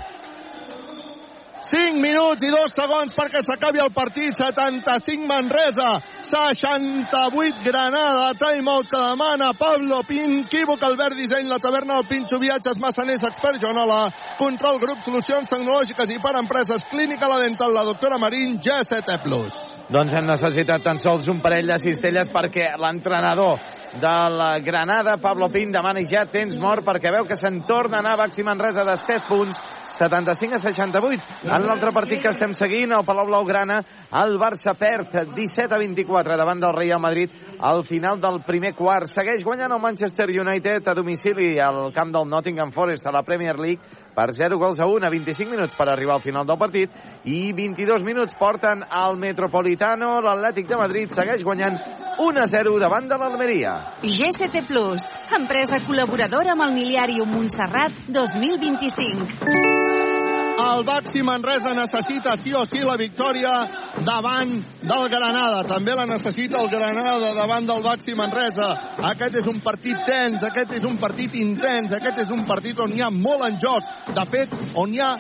5 minuts i 2 segons perquè s'acabi el partit. 75 Manresa, 68 Granada. Timeout que demana Pablo Pin. Equívoc, Albert Disseny, la taverna del Pinxo, viatges, Massaners, expert Joanola, control, grup, solucions tecnològiques i per empreses, clínica la dental, la doctora Marín, G7 Plus. Doncs hem necessitat tan sols un parell de cistelles perquè l'entrenador del Granada, Pablo Pin, demana ja tens mort perquè veu que se'n torna a anar Baxi Manresa de 7 punts 75 a 68. En l'altre partit que estem seguint, el Palau Blaugrana, el Barça perd 17 a 24 davant del Real Madrid al final del primer quart. Segueix guanyant el Manchester United a domicili al camp del Nottingham Forest a la Premier League per 0 gols a 1 a 25 minuts per arribar al final del partit i 22 minuts porten al Metropolitano. L'Atlètic de Madrid segueix guanyant 1 a 0 davant de l'Almeria. GCT Plus, empresa col·laboradora amb el Miliàrium Montserrat 2025. El Baxi Manresa necessita sí o sí la victòria davant del Granada. També la necessita el Granada davant del Baxi Manresa. Aquest és un partit tens, aquest és un partit intens, aquest és un partit on hi ha molt en joc. De fet, on hi ha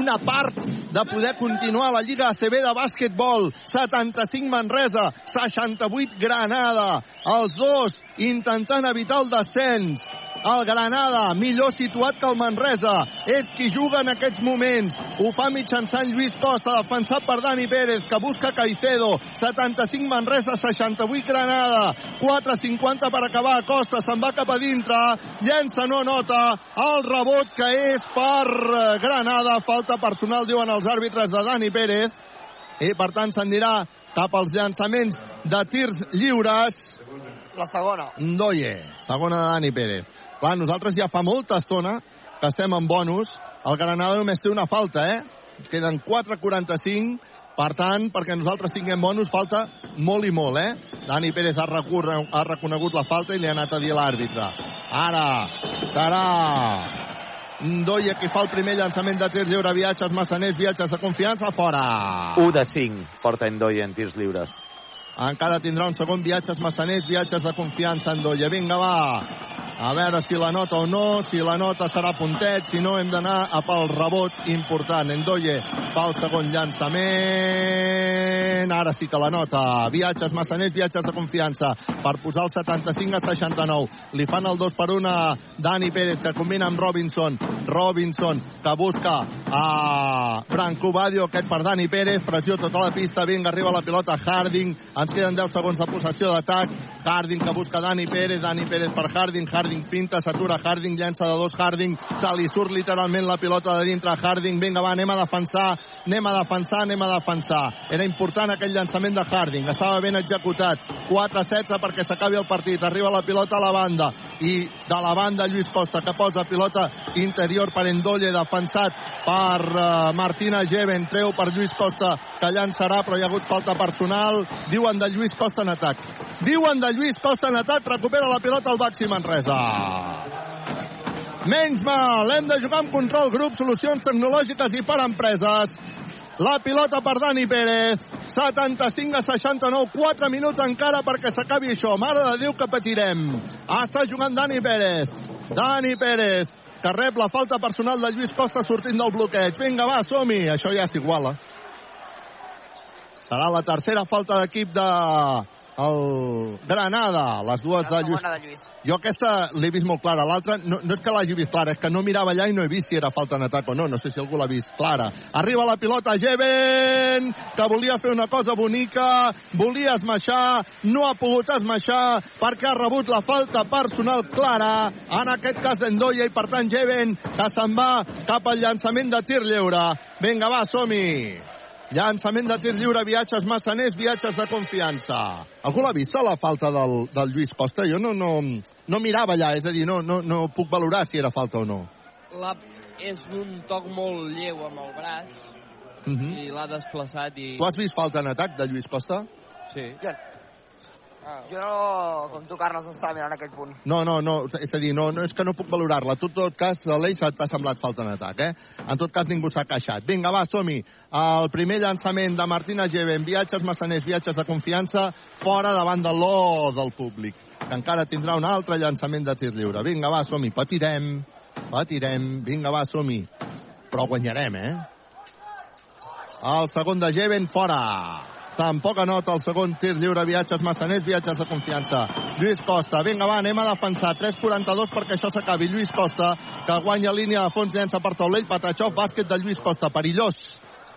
una part de poder continuar la Lliga ACB de bàsquetbol. 75 Manresa, 68 Granada. Els dos intentant evitar el descens. El Granada, millor situat que el Manresa, és qui juga en aquests moments. Ho fa mitjançant Lluís Costa, defensat per Dani Pérez, que busca Caicedo. 75 Manresa, 68 Granada. 4.50 per acabar. Costa se'n va cap a dintre. Llença, no nota. El rebot que és per Granada. Falta personal, diuen els àrbitres de Dani Pérez. I, per tant, s'anirà cap als llançaments de tirs lliures. La segona. Ndoye, segona de Dani Pérez. Clar, nosaltres ja fa molta estona que estem en bonus. El Granada només té una falta, eh? Queden 4.45. Per tant, perquè nosaltres tinguem bonus, falta molt i molt, eh? Dani Pérez ha, recurre, ha reconegut la falta i li ha anat a dir l'àrbitre. Ara serà Ndoye qui fa el primer llançament de tirs lliure, viatges, massaners, viatges de confiança, fora. 1 de 5 porta Endoy en tirs lliures. Encara tindrà un segon viatges massaners, viatges de confiança Endoye. Vinga, va. A veure si la nota o no, si la nota serà puntet, si no hem d'anar a pel rebot important. Endoye fa el segon llançament, ara sí que la nota. Viatges massaners, viatges de confiança per posar el 75 a 69. Li fan el 2 per 1 a Dani Pérez, que combina amb Robinson. Robinson, que busca a Branco Badio, aquest per Dani Pérez, pressió tota la pista, vinga, arriba la pilota Harding, ens queden 10 segons de possessió d'atac, Harding que busca Dani Pérez, Dani Pérez per Harding, Harding pinta, s'atura Harding, llença de dos Harding, se li surt literalment la pilota de dintre Harding, vinga va, anem a defensar, anem a defensar, anem a defensar. Era important aquell llançament de Harding, estava ben executat, 4-16 perquè s'acabi el partit, arriba la pilota a la banda, i de la banda Lluís Costa que posa pilota interior per Endolle, defensat per uh, Martina Geven, treu per Lluís Costa que llançarà però hi ha hagut falta personal. Diuen de Lluís Costa en atac diuen de Lluís Costa en atac recupera la pilota el Baxi Manresa menys mal hem de jugar amb control grup solucions tecnològiques i per empreses la pilota per Dani Pérez 75 a 69 4 minuts encara perquè s'acabi això mare de Déu que patirem està jugant Dani Pérez Dani Pérez que rep la falta personal de Lluís Costa sortint del bloqueig. Vinga, va, som-hi. Això ja s'iguala. Serà la tercera falta d'equip de el Granada, les dues de Lluís. de Lluís. Jo aquesta l'he vist molt clara, l'altra no, no és que l'hagi vist clara, és que no mirava allà i no he vist si era falta en atac o no, no sé si algú l'ha vist clara. Arriba la pilota Jeven, que volia fer una cosa bonica, volia esmaixar, no ha pogut esmaixar perquè ha rebut la falta personal clara, en aquest cas d'Endoia, i per tant Jeven, que se'n va cap al llançament de tir lliure. Vinga, va, som-hi! Llançament de tir lliure, viatges massaners, viatges de confiança. Algú l'ha vist, la falta del, del Lluís Costa? Jo no, no, no mirava allà, és a dir, no, no, no puc valorar si era falta o no. La, és un toc molt lleu amb el braç Uh -huh. i l'ha desplaçat i... Tu has vist falta en atac de Lluís Costa? Sí. Jo, jo no, com tu, Carles, no estava mirant aquell punt. No, no, no, és a dir, no, no és que no puc valorar-la. Tu, en tot cas, l'Eix t'ha semblat falta en atac, eh? En tot cas, ningú s'ha queixat. Vinga, va, som-hi. El primer llançament de Martina Geven, viatges massaners, viatges de confiança, fora davant de l'O del públic, que encara tindrà un altre llançament de tir lliure. Vinga, va, som-hi, patirem, patirem, vinga, va, som-hi. Però guanyarem, eh? El segon de Geven, fora. Tampoc anota el segon tir lliure, viatges massaners, viatges de confiança. Lluís Costa, vinga va, anem a defensar. 3'42 perquè això s'acabi. Lluís Costa, que guanya línia de fons, llença per taulell, Patachov, bàsquet de Lluís Costa, perillós.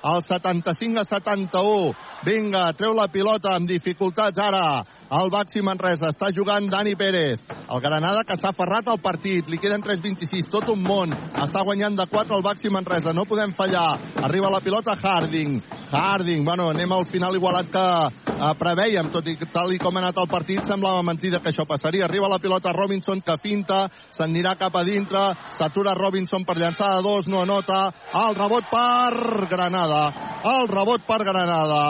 El 75 a 71. Vinga, treu la pilota amb dificultats ara. El Baxi Manresa està jugant Dani Pérez. El Granada que s'ha aferrat al partit. Li queden 3'26. Tot un món. Està guanyant de 4 el Baxi Manresa. No podem fallar. Arriba la pilota Harding. Harding. Bueno, anem al final igualat que eh, preveiem. Tot i tal i com ha anat el partit, semblava mentida que això passaria. Arriba la pilota Robinson que finta. S'anirà cap a dintre. S'atura Robinson per llançar de dos. No anota. El rebot per Granada. El rebot per Granada.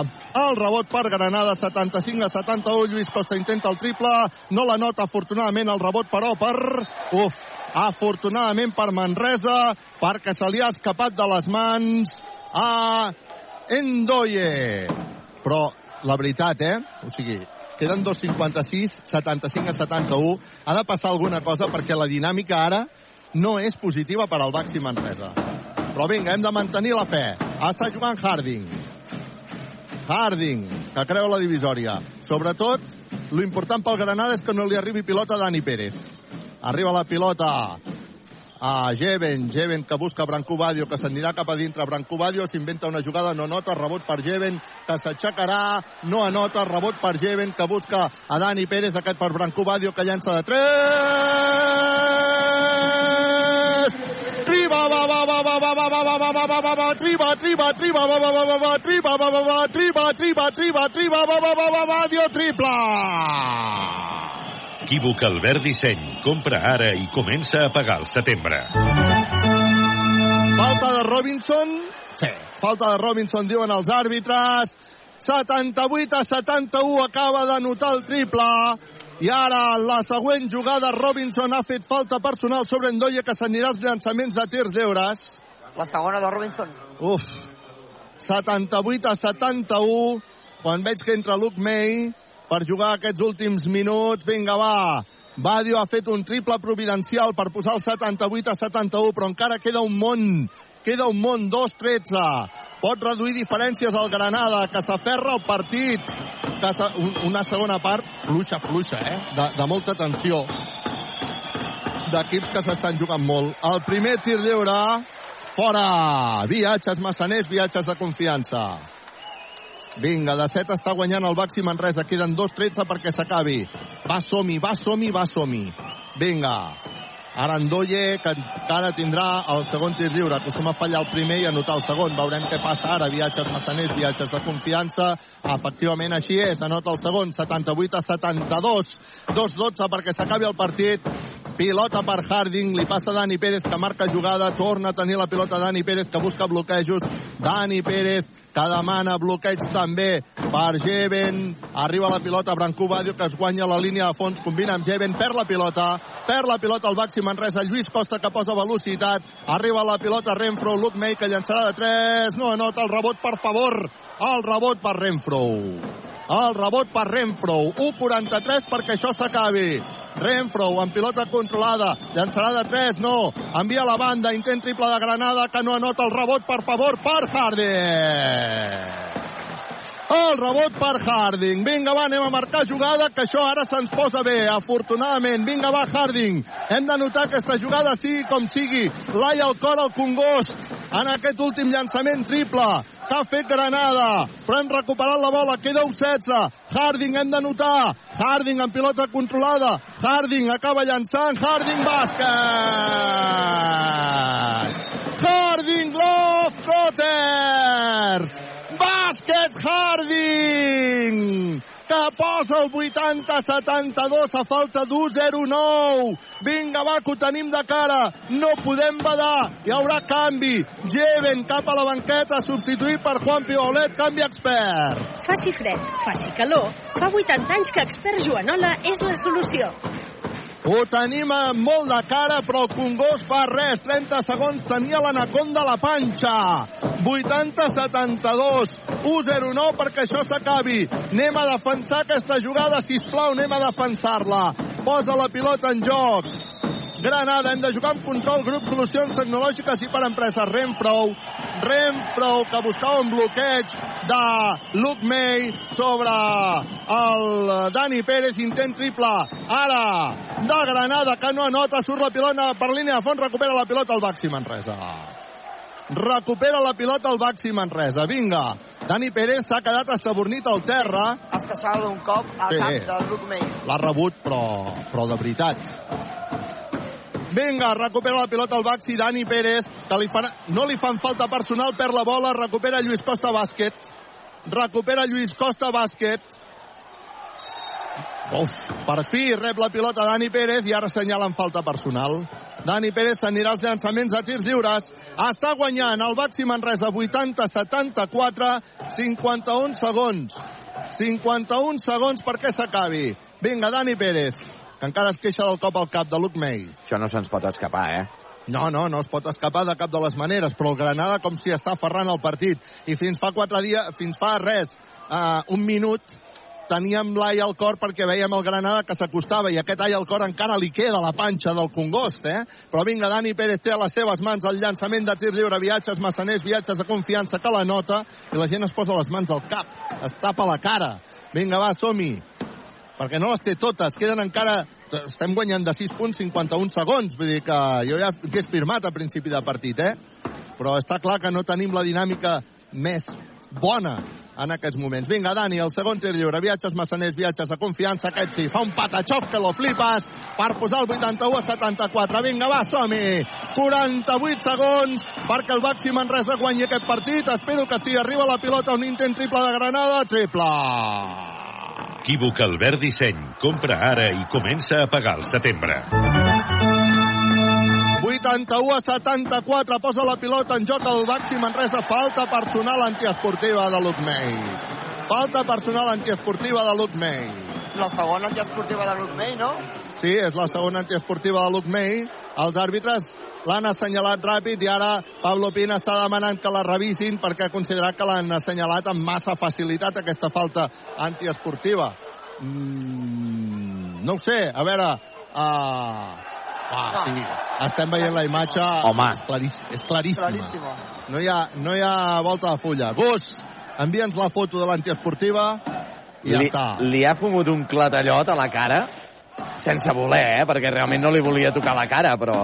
El rebot per Granada. 75 a 71. Lluís Costa intenta el triple. No la nota, afortunadament, el rebot, però per... Uf, afortunadament per Manresa, perquè se li ha escapat de les mans a Endoye. Però la veritat, eh? O sigui, queden 2.56, 75 a 71. Ha de passar alguna cosa perquè la dinàmica ara no és positiva per al Baxi Manresa. Però vinga, hem de mantenir la fe. Està jugant Harding. Harding, que creu la divisòria. Sobretot, lo important pel Granada és que no li arribi pilota a Dani Pérez. Arriba la pilota a Jeven, Jeven que busca Branco Badio, que s'anirà cap a dintre. Branco Badio s'inventa una jugada, no nota, rebot per Jeven, que s'aixecarà, no anota, rebot per Jeven, que busca a Dani Pérez, aquest per Branco Badio, que llança de 3! Triba, va, va, va, va, va, va, va, va, va, va, va, va, va, triba, triba, triba, va, va, va, va, va, triba, va, va, va, triba, triba, triba, triba, va, va, va, va, va, dio triple! Equívoc Albert Disseny. Compra ara i comença a pagar al setembre. Falta de Robinson. Sí. Falta de Robinson, diuen els àrbitres. 78 a 71 acaba de notar el triple. I ara, la següent jugada, Robinson ha fet falta personal sobre Endoia, que s'anirà als llançaments de tirs lliures. La segona de Robinson. Uf. 78 a 71. Quan veig que entra Luke May per jugar aquests últims minuts. Vinga, va. Badio ha fet un triple providencial per posar el 78 a 71, però encara queda un món. Queda un món, 2-13. Pot reduir diferències al Granada, que s'aferra al partit. Una segona part fluixa, fluixa, eh? De, de molta tensió. D'equips que s'estan jugant molt. El primer tir lliure, fora. Viatges massaners, viatges de confiança. Vinga, de 7 està guanyant el Baxi Manresa. Queden 2-13 perquè s'acabi. Va som-hi, va som-hi, va som-hi. Vinga. Arandoye, que encara tindrà el segon tir lliure. Acostuma a fallar el primer i anotar el segon. Veurem què passa ara. Viatges massaners, viatges de confiança. Efectivament, així és. Anota el segon, 78 a 72. 2-12 perquè s'acabi el partit. Pilota per Harding, li passa Dani Pérez que marca jugada, torna a tenir la pilota Dani Pérez que busca bloquejos. Dani Pérez que demana bloqueig també per Jeven. Arriba la pilota Brancú Badio que es guanya la línia de fons, combina amb Jeven, perd la pilota, perd la pilota al Baxi Manresa, Lluís Costa que posa velocitat, arriba la pilota Renfro, Luke May que llançarà de 3, no anota el rebot per favor, el rebot per Renfro. El rebot per Renfro, 1'43 perquè això s'acabi. Renfro amb pilota controlada, llançarà de 3, no, envia la banda, intent triple de Granada que no anota el rebot, per favor, per Harden. El rebot per Harding. Vinga, va, anem a marcar jugada, que això ara se'ns posa bé, afortunadament. Vinga, va, Harding. Hem de notar aquesta jugada, sigui com sigui. Laia el cor al Congost en aquest últim llançament triple que ha fet Granada, però hem recuperat la bola, queda un 16. Harding hem de notar, Harding en pilota controlada, Harding acaba llançant, Harding bàsquet! Harding Love Trotters! Bàsquet Harding! que posa el 80-72 a falta d'1-0-9. Vinga, va, que ho tenim de cara. No podem badar. Hi haurà canvi. Jeven cap a la banqueta, substituït per Juan Pibolet, canvi expert. Faci fred, faci calor. Fa 80 anys que Expert Joanola és la solució. Ho tenim molt de cara, però el Congost fa res. 30 segons tenia l'anaconda a la panxa. 80-72. 1-0-9 perquè això s'acabi. Anem a defensar aquesta jugada, si plau, anem a defensar-la. Posa la pilota en joc. Granada, hem de jugar amb control, grup solucions tecnològiques i per empreses. Renfro, Renfro, que buscava un bloqueig de Luke May sobre el Dani Pérez, intent triple. Ara, de Granada, que no anota, surt la pilota per línia de fons, recupera la pilota el Baxi Manresa. Recupera la pilota el Baxi Manresa. Vinga, Dani Pérez s'ha quedat estabornit al terra. Es queixava d'un cop al Sí. cap del Luke May. L'ha rebut, però, però de veritat. Vinga, recupera la pilota el Baxi, Dani Pérez, que li fan, no li fan falta personal, perd la bola, recupera Lluís Costa bàsquet. Recupera Lluís Costa bàsquet. Uf, per fi rep la pilota Dani Pérez i ara assenyalen falta personal. Dani Pérez s'anirà als llançaments a tirs lliures. Està guanyant el Baxi Manresa 80-74, 51 segons. 51 segons perquè s'acabi. Vinga, Dani Pérez, que encara es queixa del cop al cap de Luke May. Això no se'ns pot escapar, eh? No, no, no es pot escapar de cap de les maneres, però el Granada com si està aferrant el partit. I fins fa quatre dies, fins fa res, uh, un minut, teníem l'ai al cor perquè veiem el Granada que s'acostava i aquest ai al cor encara li queda la panxa del Congost, eh? Però vinga, Dani Pérez té a les seves mans el llançament de tir lliure, viatges massaners, viatges de confiança que la nota i la gent es posa les mans al cap, es tapa la cara. Vinga, va, som-hi. Perquè no les té totes, queden encara estem guanyant de 6 punts 51 segons, vull dir que jo ja hagués firmat a principi de partit, eh? Però està clar que no tenim la dinàmica més bona en aquests moments. Vinga, Dani, el segon tir lliure, viatges massaners, viatges de confiança, aquest sí, fa un patachov que lo flipes per posar el 81 a 74. Vinga, va, som-hi! 48 segons perquè el Baxi Manresa guanyi aquest partit. Espero que sí, arriba la pilota, un intent triple de Granada, triple! Equívoc Albert Disseny. Compra ara i comença a pagar al setembre. 81 a 74, posa la pilota en joc el Baxi Manresa, falta personal antiesportiva de Luke May. Falta personal antiesportiva de Luke May. La segona antiesportiva de Luke May, no? Sí, és la segona antiesportiva de Luke May. Els àrbitres l'han assenyalat ràpid i ara Pablo Pina està demanant que la revisin perquè ha considerat que l'han assenyalat amb massa facilitat aquesta falta antiesportiva. Mm, no ho sé, a veure, Uh, ah, sí. Estem veient la imatge. Home. És, clariss és claríssima. Claríssima. No hi, ha, no hi ha volta de fulla. Gus, envia'ns la foto de l'antiesportiva i ja li, està. li ha fumut un clatallot a la cara, sense voler, eh? perquè realment no li volia tocar la cara, però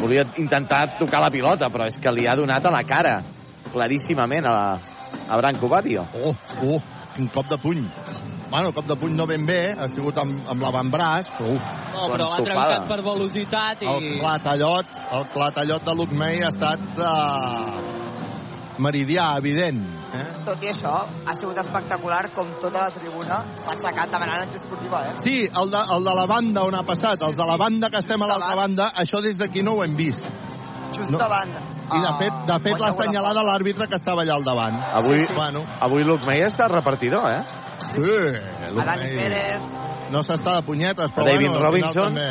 volia intentar tocar la pilota, però és que li ha donat a la cara, claríssimament, a, a Branco Badio. Oh, oh, quin cop de puny. Bueno, cop de puny no ben bé, ha sigut amb, amb l'avantbraç, però uf. No, però l'ha trencat per velocitat i... El clatallot, el clatallot de Luke May ha estat uh, meridià, evident. Eh? Tot i això, ha sigut espectacular com tota la tribuna s'ha aixecat demanant antiesportiva, eh? Sí, el de, el de la banda on ha passat, els de la banda que estem a l'altra banda, això des d'aquí no ho hem vist. Just No. davant. I de fet, de fet l'ha assenyalada l'àrbitre que estava allà al davant. Avui, Bueno, avui May està repartidor, eh? sí, Luke Dani Pérez, no s'està de punyetes, però David bueno, Robinson. també.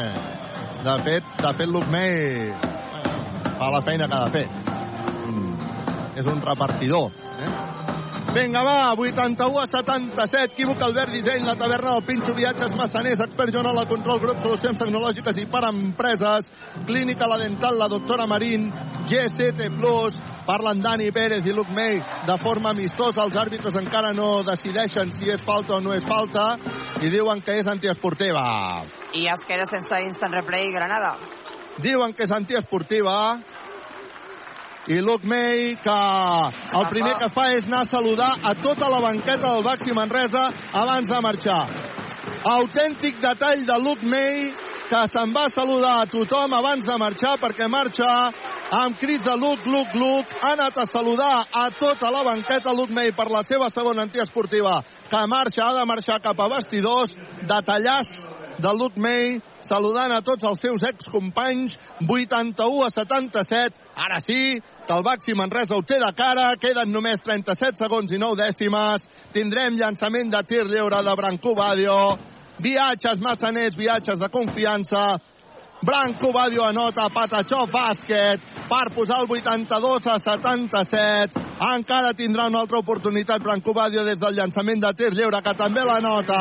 De fet, de fet Luke May bueno, fa la feina que ha de fer. Mm, És un repartidor. Vinga, va, 81 a 77, equívoc Albert Disseny, la taverna del Pinxo, viatges massaners, expert Joan la control, grup, solucions tecnològiques i per empreses, clínica la dental, la doctora Marín, GCT Plus, parlen Dani Pérez i Luc May de forma amistosa, els àrbitres encara no decideixen si és falta o no és falta, i diuen que és antiesportiva. i es queda sense instant replay Granada. Diuen que és antiesportiva, i Luke May, que el primer que fa és anar a saludar a tota la banqueta del Baxi Manresa abans de marxar. Autèntic detall de Luke May, que se'n va saludar a tothom abans de marxar, perquè marxa amb crits de Luke, Luke, Luke. Ha anat a saludar a tota la banqueta Luke May per la seva segona antiesportiva, que marxa, ha de marxar cap a vestidors, detallàs de Luke May, saludant a tots els seus excompanys, 81 a 77. Ara sí, que el Baxi Manresa ho té de cara, queden només 37 segons i 9 dècimes. Tindrem llançament de tir lliure de Branco Badio. Viatges massaners, viatges de confiança. Branco Badio anota Patachó bàsquet per posar el 82 a 77. Encara tindrà una altra oportunitat Branco Badio des del llançament de tir lliure, que també la nota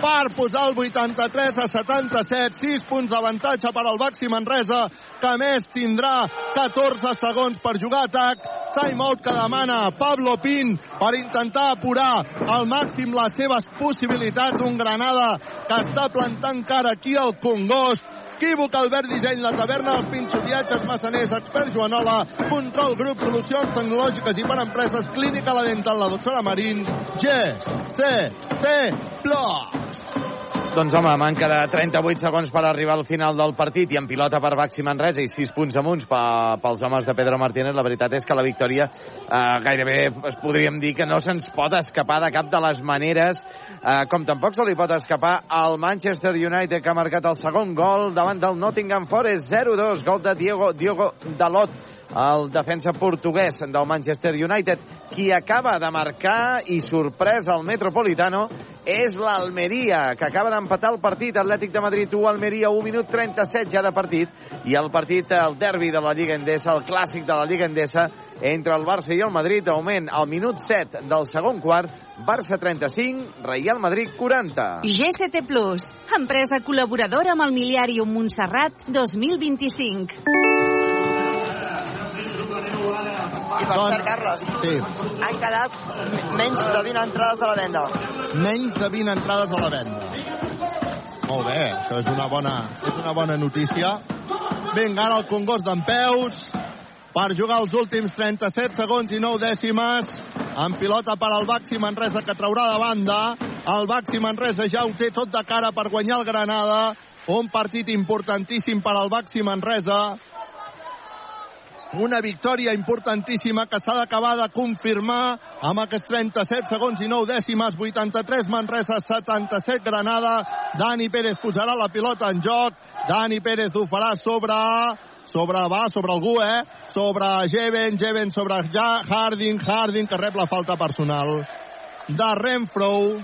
per posar el 83 a 77. 6 punts d'avantatge per al Baxi Manresa, que més tindrà 14 segons per jugar atac. Timeout que demana Pablo Pin per intentar apurar al màxim les seves possibilitats. Un Granada que està plantant cara aquí al Congost. Equívoc, Albert Disseny, la taverna del Pinxo, viatges massaners, expert Joanola, control grup, solucions tecnològiques i per empreses, clínica la dental, la doctora Marín, G, C, T, Plus. Doncs home, manca de 38 segons per arribar al final del partit i en pilota per Baxi Manresa i 6 punts amunts pe- pels homes de Pedro Martínez. La veritat és que la victòria eh, gairebé es podríem dir que no se'ns pot escapar de cap de les maneres, eh, com tampoc se li pot escapar al Manchester United que ha marcat el segon gol davant del Nottingham Forest 0-2, gol de Diego, Diogo Dalot el defensa portuguès del Manchester United, qui acaba de marcar i sorprès al Metropolitano és l'Almeria, que acaba d'empatar el partit Atlètic de Madrid 1, Almeria 1 minut 37 ja de partit, i el partit, el derbi de la Lliga Endesa, el clàssic de la Lliga Endesa, entre el Barça i el Madrid, augment al minut 7 del segon quart, Barça 35, Real Madrid 40. GCT Plus, empresa col·laboradora amb el Miliàrium Montserrat 2025. I per cert, Carles, Sí, han quedat menys de 20 entrades a la venda. menys de 20 entrades a la venda. Molt bé, això és una bona, és una bona notícia. Vinga, ara el Congost d'en Peus per jugar els últims 37 segons i 9 dècimes en pilota per al Baxi Manresa que traurà de banda. El Baxi Manresa ja ho té tot de cara per guanyar el Granada. Un partit importantíssim per al Baxi Manresa. Una victòria importantíssima que s'ha d'acabar de confirmar amb aquests 37 segons i 9 dècimes, 83 Manresa, 77 Granada. Dani Pérez posarà la pilota en joc. Dani Pérez ho farà sobre sobre, va, sobre algú, eh? Sobre Jeven, Jeven sobre ja, Harding, Harding, que rep la falta personal de Renfro.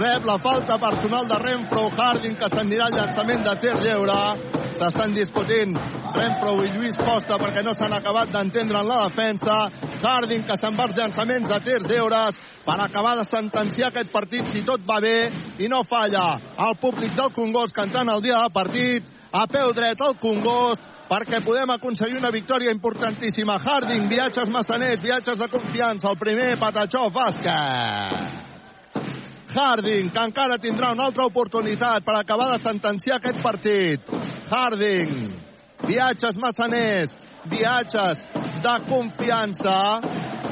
Rep la falta personal de Renfro, Harding, que s'anirà al llançament de tir lliure. S'estan discutint Renfro i Lluís Costa perquè no s'han acabat d'entendre en la defensa. Harding que se'n va als llançaments de tirs lliures per acabar de sentenciar aquest partit si tot va bé i no falla. El públic del Congost cantant el dia del partit a peu dret al Congost perquè podem aconseguir una victòria importantíssima. Harding, viatges massaners, viatges de confiança. El primer, Patachó, bàsquet. Harding, que encara tindrà una altra oportunitat per acabar de sentenciar aquest partit. Harding, viatges massaners, viatges de confiança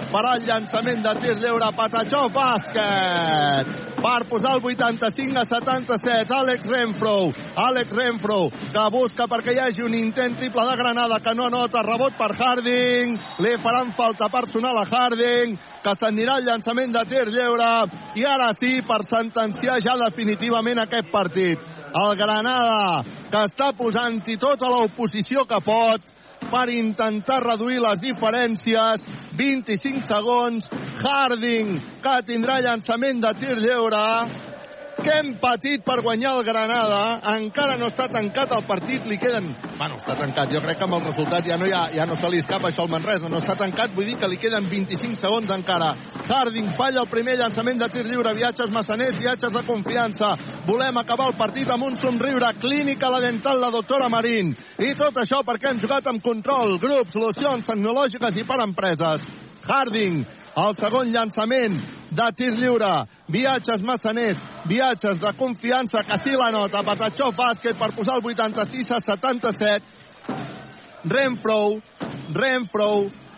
per al llançament de tir lliure Patachó bàsquet per posar el 85 a 77 Àlex Renfro Àlex Renfro que busca perquè hi hagi un intent triple de Granada que no nota rebot per Harding. Li faran falta personal a Harding que s'anirà al llançament de tir lliure i ara sí per sentenciar ja definitivament aquest partit. El Granada que està posant-hi tota l'oposició que pot per intentar reduir les diferències. 25 segons. Harding, que tindrà llançament de tir lliure. Que hem patit per guanyar el Granada. Encara no està tancat el partit. Li queden... Bueno, està tancat. Jo crec que amb el resultat ja no, ha, ja no se li escapa això al Manresa. No està tancat, vull dir que li queden 25 segons encara. Harding falla el primer llançament de tir lliure. Viatges massaners, viatges de confiança. Volem acabar el partit amb un somriure. Clínica la dental, la doctora Marín. I tot això perquè hem jugat amb control, grup, solucions tecnològiques i per empreses. Harding, el segon llançament de tir lliure. Viatges massaners, viatges de confiança, que sí la nota. Patachó bàsquet per posar el 86 a 77. Renfro, Renfro,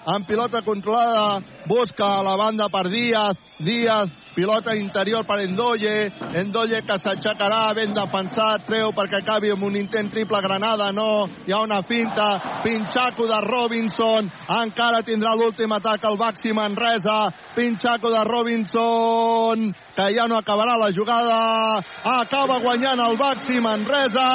amb pilota controlada, busca a la banda per Díaz, Díaz, pilota interior per Endolle, Endolle que s'aixecarà ben defensat, treu perquè acabi amb un intent triple Granada, no, hi ha una finta, pinxaco de Robinson, encara tindrà l'últim atac al Baxi Manresa, pinxaco de Robinson, que ja no acabarà la jugada, acaba guanyant el Baxi Manresa,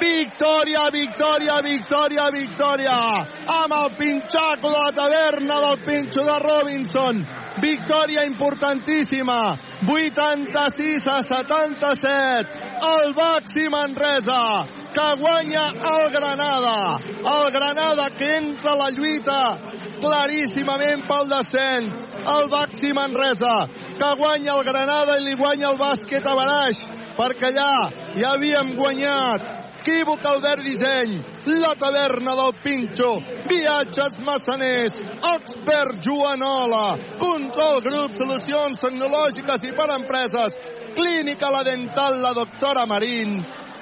Victòria, victòria, victòria, victòria! Amb el pinxaco de la taverna del pinxo de Robinson. Victòria importantíssima. 86 a 77. El Baxi Manresa que guanya el Granada. El Granada que entra a la lluita claríssimament pel descens. El Baxi Manresa que guanya el Granada i li guanya el bàsquet a Baraix perquè allà ja havíem guanyat equívoc Albert Disseny, la taverna del Pinxo, viatges massaners, expert Joanola, control grup, solucions tecnològiques i per empreses, clínica la dental, la doctora Marín,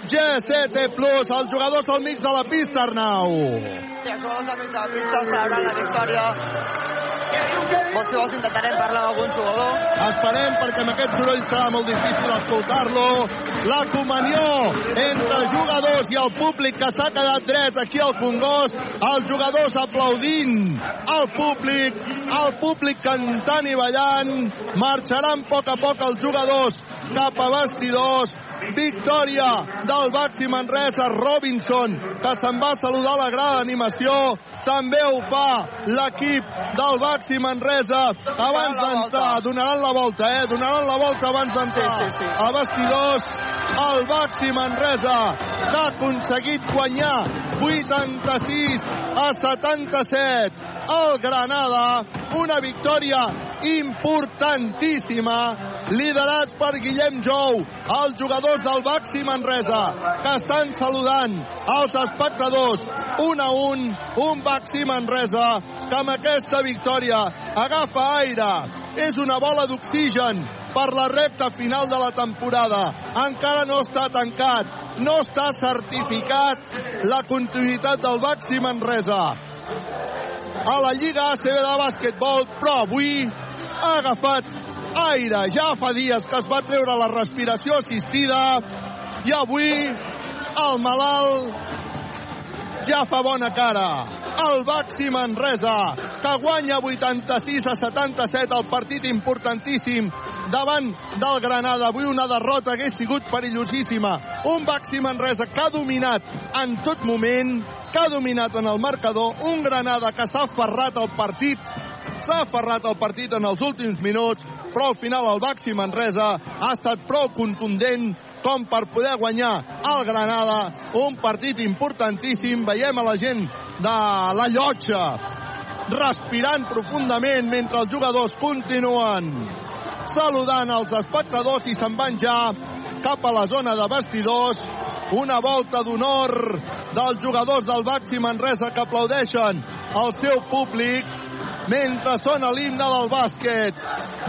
G7 Plus, els jugadors al mig de la pista, Arnau. Sí, els jugadors al mig de la pista celebrant la victòria. Vols, si vols, intentarem parlar amb algun jugador. Esperem perquè amb aquest soroll serà molt difícil escoltar-lo. La comunió entre jugadors i el públic que s'ha quedat dret aquí al Congost. Els jugadors aplaudint el públic, el públic cantant i ballant. Marxaran a poc a poc els jugadors cap a vestidors. Victòria del Baxi Manresa, Robinson, que se'n va saludar la gran animació. També ho fa l'equip del Baxi Manresa abans d'entrar. Donaran la volta, eh? Donaran la volta abans d'entrar. Sí, sí, sí. A vestidors, el Baxi Manresa que ha aconseguit guanyar 86 a 77 el Granada, una victòria importantíssima, liderats per Guillem Jou, els jugadors del Baxi Manresa, que estan saludant els espectadors. Un a un, un Baxi Manresa que amb aquesta victòria agafa aire, és una bola d'oxigen per la recta final de la temporada. Encara no està tancat, no està certificat la continuïtat del Baxi Manresa a la Lliga ACB de bàsquetbol, però avui ha agafat aire. Ja fa dies que es va treure la respiració assistida i avui el malalt ja fa bona cara. El Baxi Manresa, que guanya 86 a 77 el partit importantíssim davant del Granada. Avui una derrota hagués sigut perillosíssima. Un Baxi Manresa que ha dominat en tot moment, que ha dominat en el marcador, un Granada que s'ha aferrat al partit, s'ha aferrat al partit en els últims minuts, però al final el Baxi Manresa ha estat prou contundent com per poder guanyar el Granada. Un partit importantíssim. Veiem a la gent de la llotja respirant profundament mentre els jugadors continuen saludant els espectadors i se'n van ja cap a la zona de vestidors. Una volta d'honor dels jugadors del Baxi Manresa que aplaudeixen el seu públic mentre sona l'himne del bàsquet.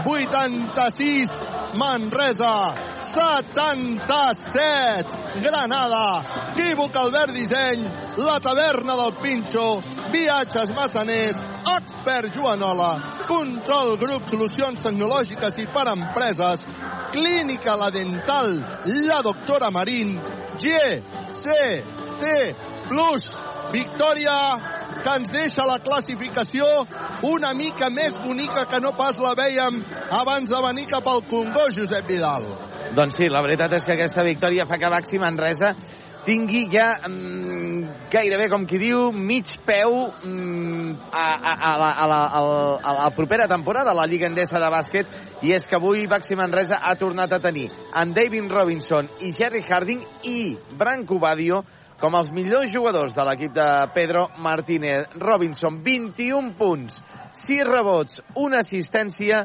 86 Manresa, 77 Granada. Equívoc Albert Disseny, la taverna del Pinxo, viatges massaners, expert Joanola, control grup solucions tecnològiques i per empreses, clínica la dental, la doctora Marín, GCT Plus, victòria que ens deixa la classificació una mica més bonica que no pas la veiem abans de venir cap al Congo, Josep Vidal. Doncs sí, la veritat és que aquesta victòria fa que Baxi Manresa tingui ja mm, gairebé, com qui diu, mig peu mm, a, a, a, la, a, la, a, la, a la propera temporada a la Lliga Endesa de bàsquet i és que avui Baxi Manresa ha tornat a tenir en David Robinson i Jerry Harding i Branco Badio com els millors jugadors de l'equip de Pedro Martínez. Robinson, 21 punts, 6 rebots, una assistència.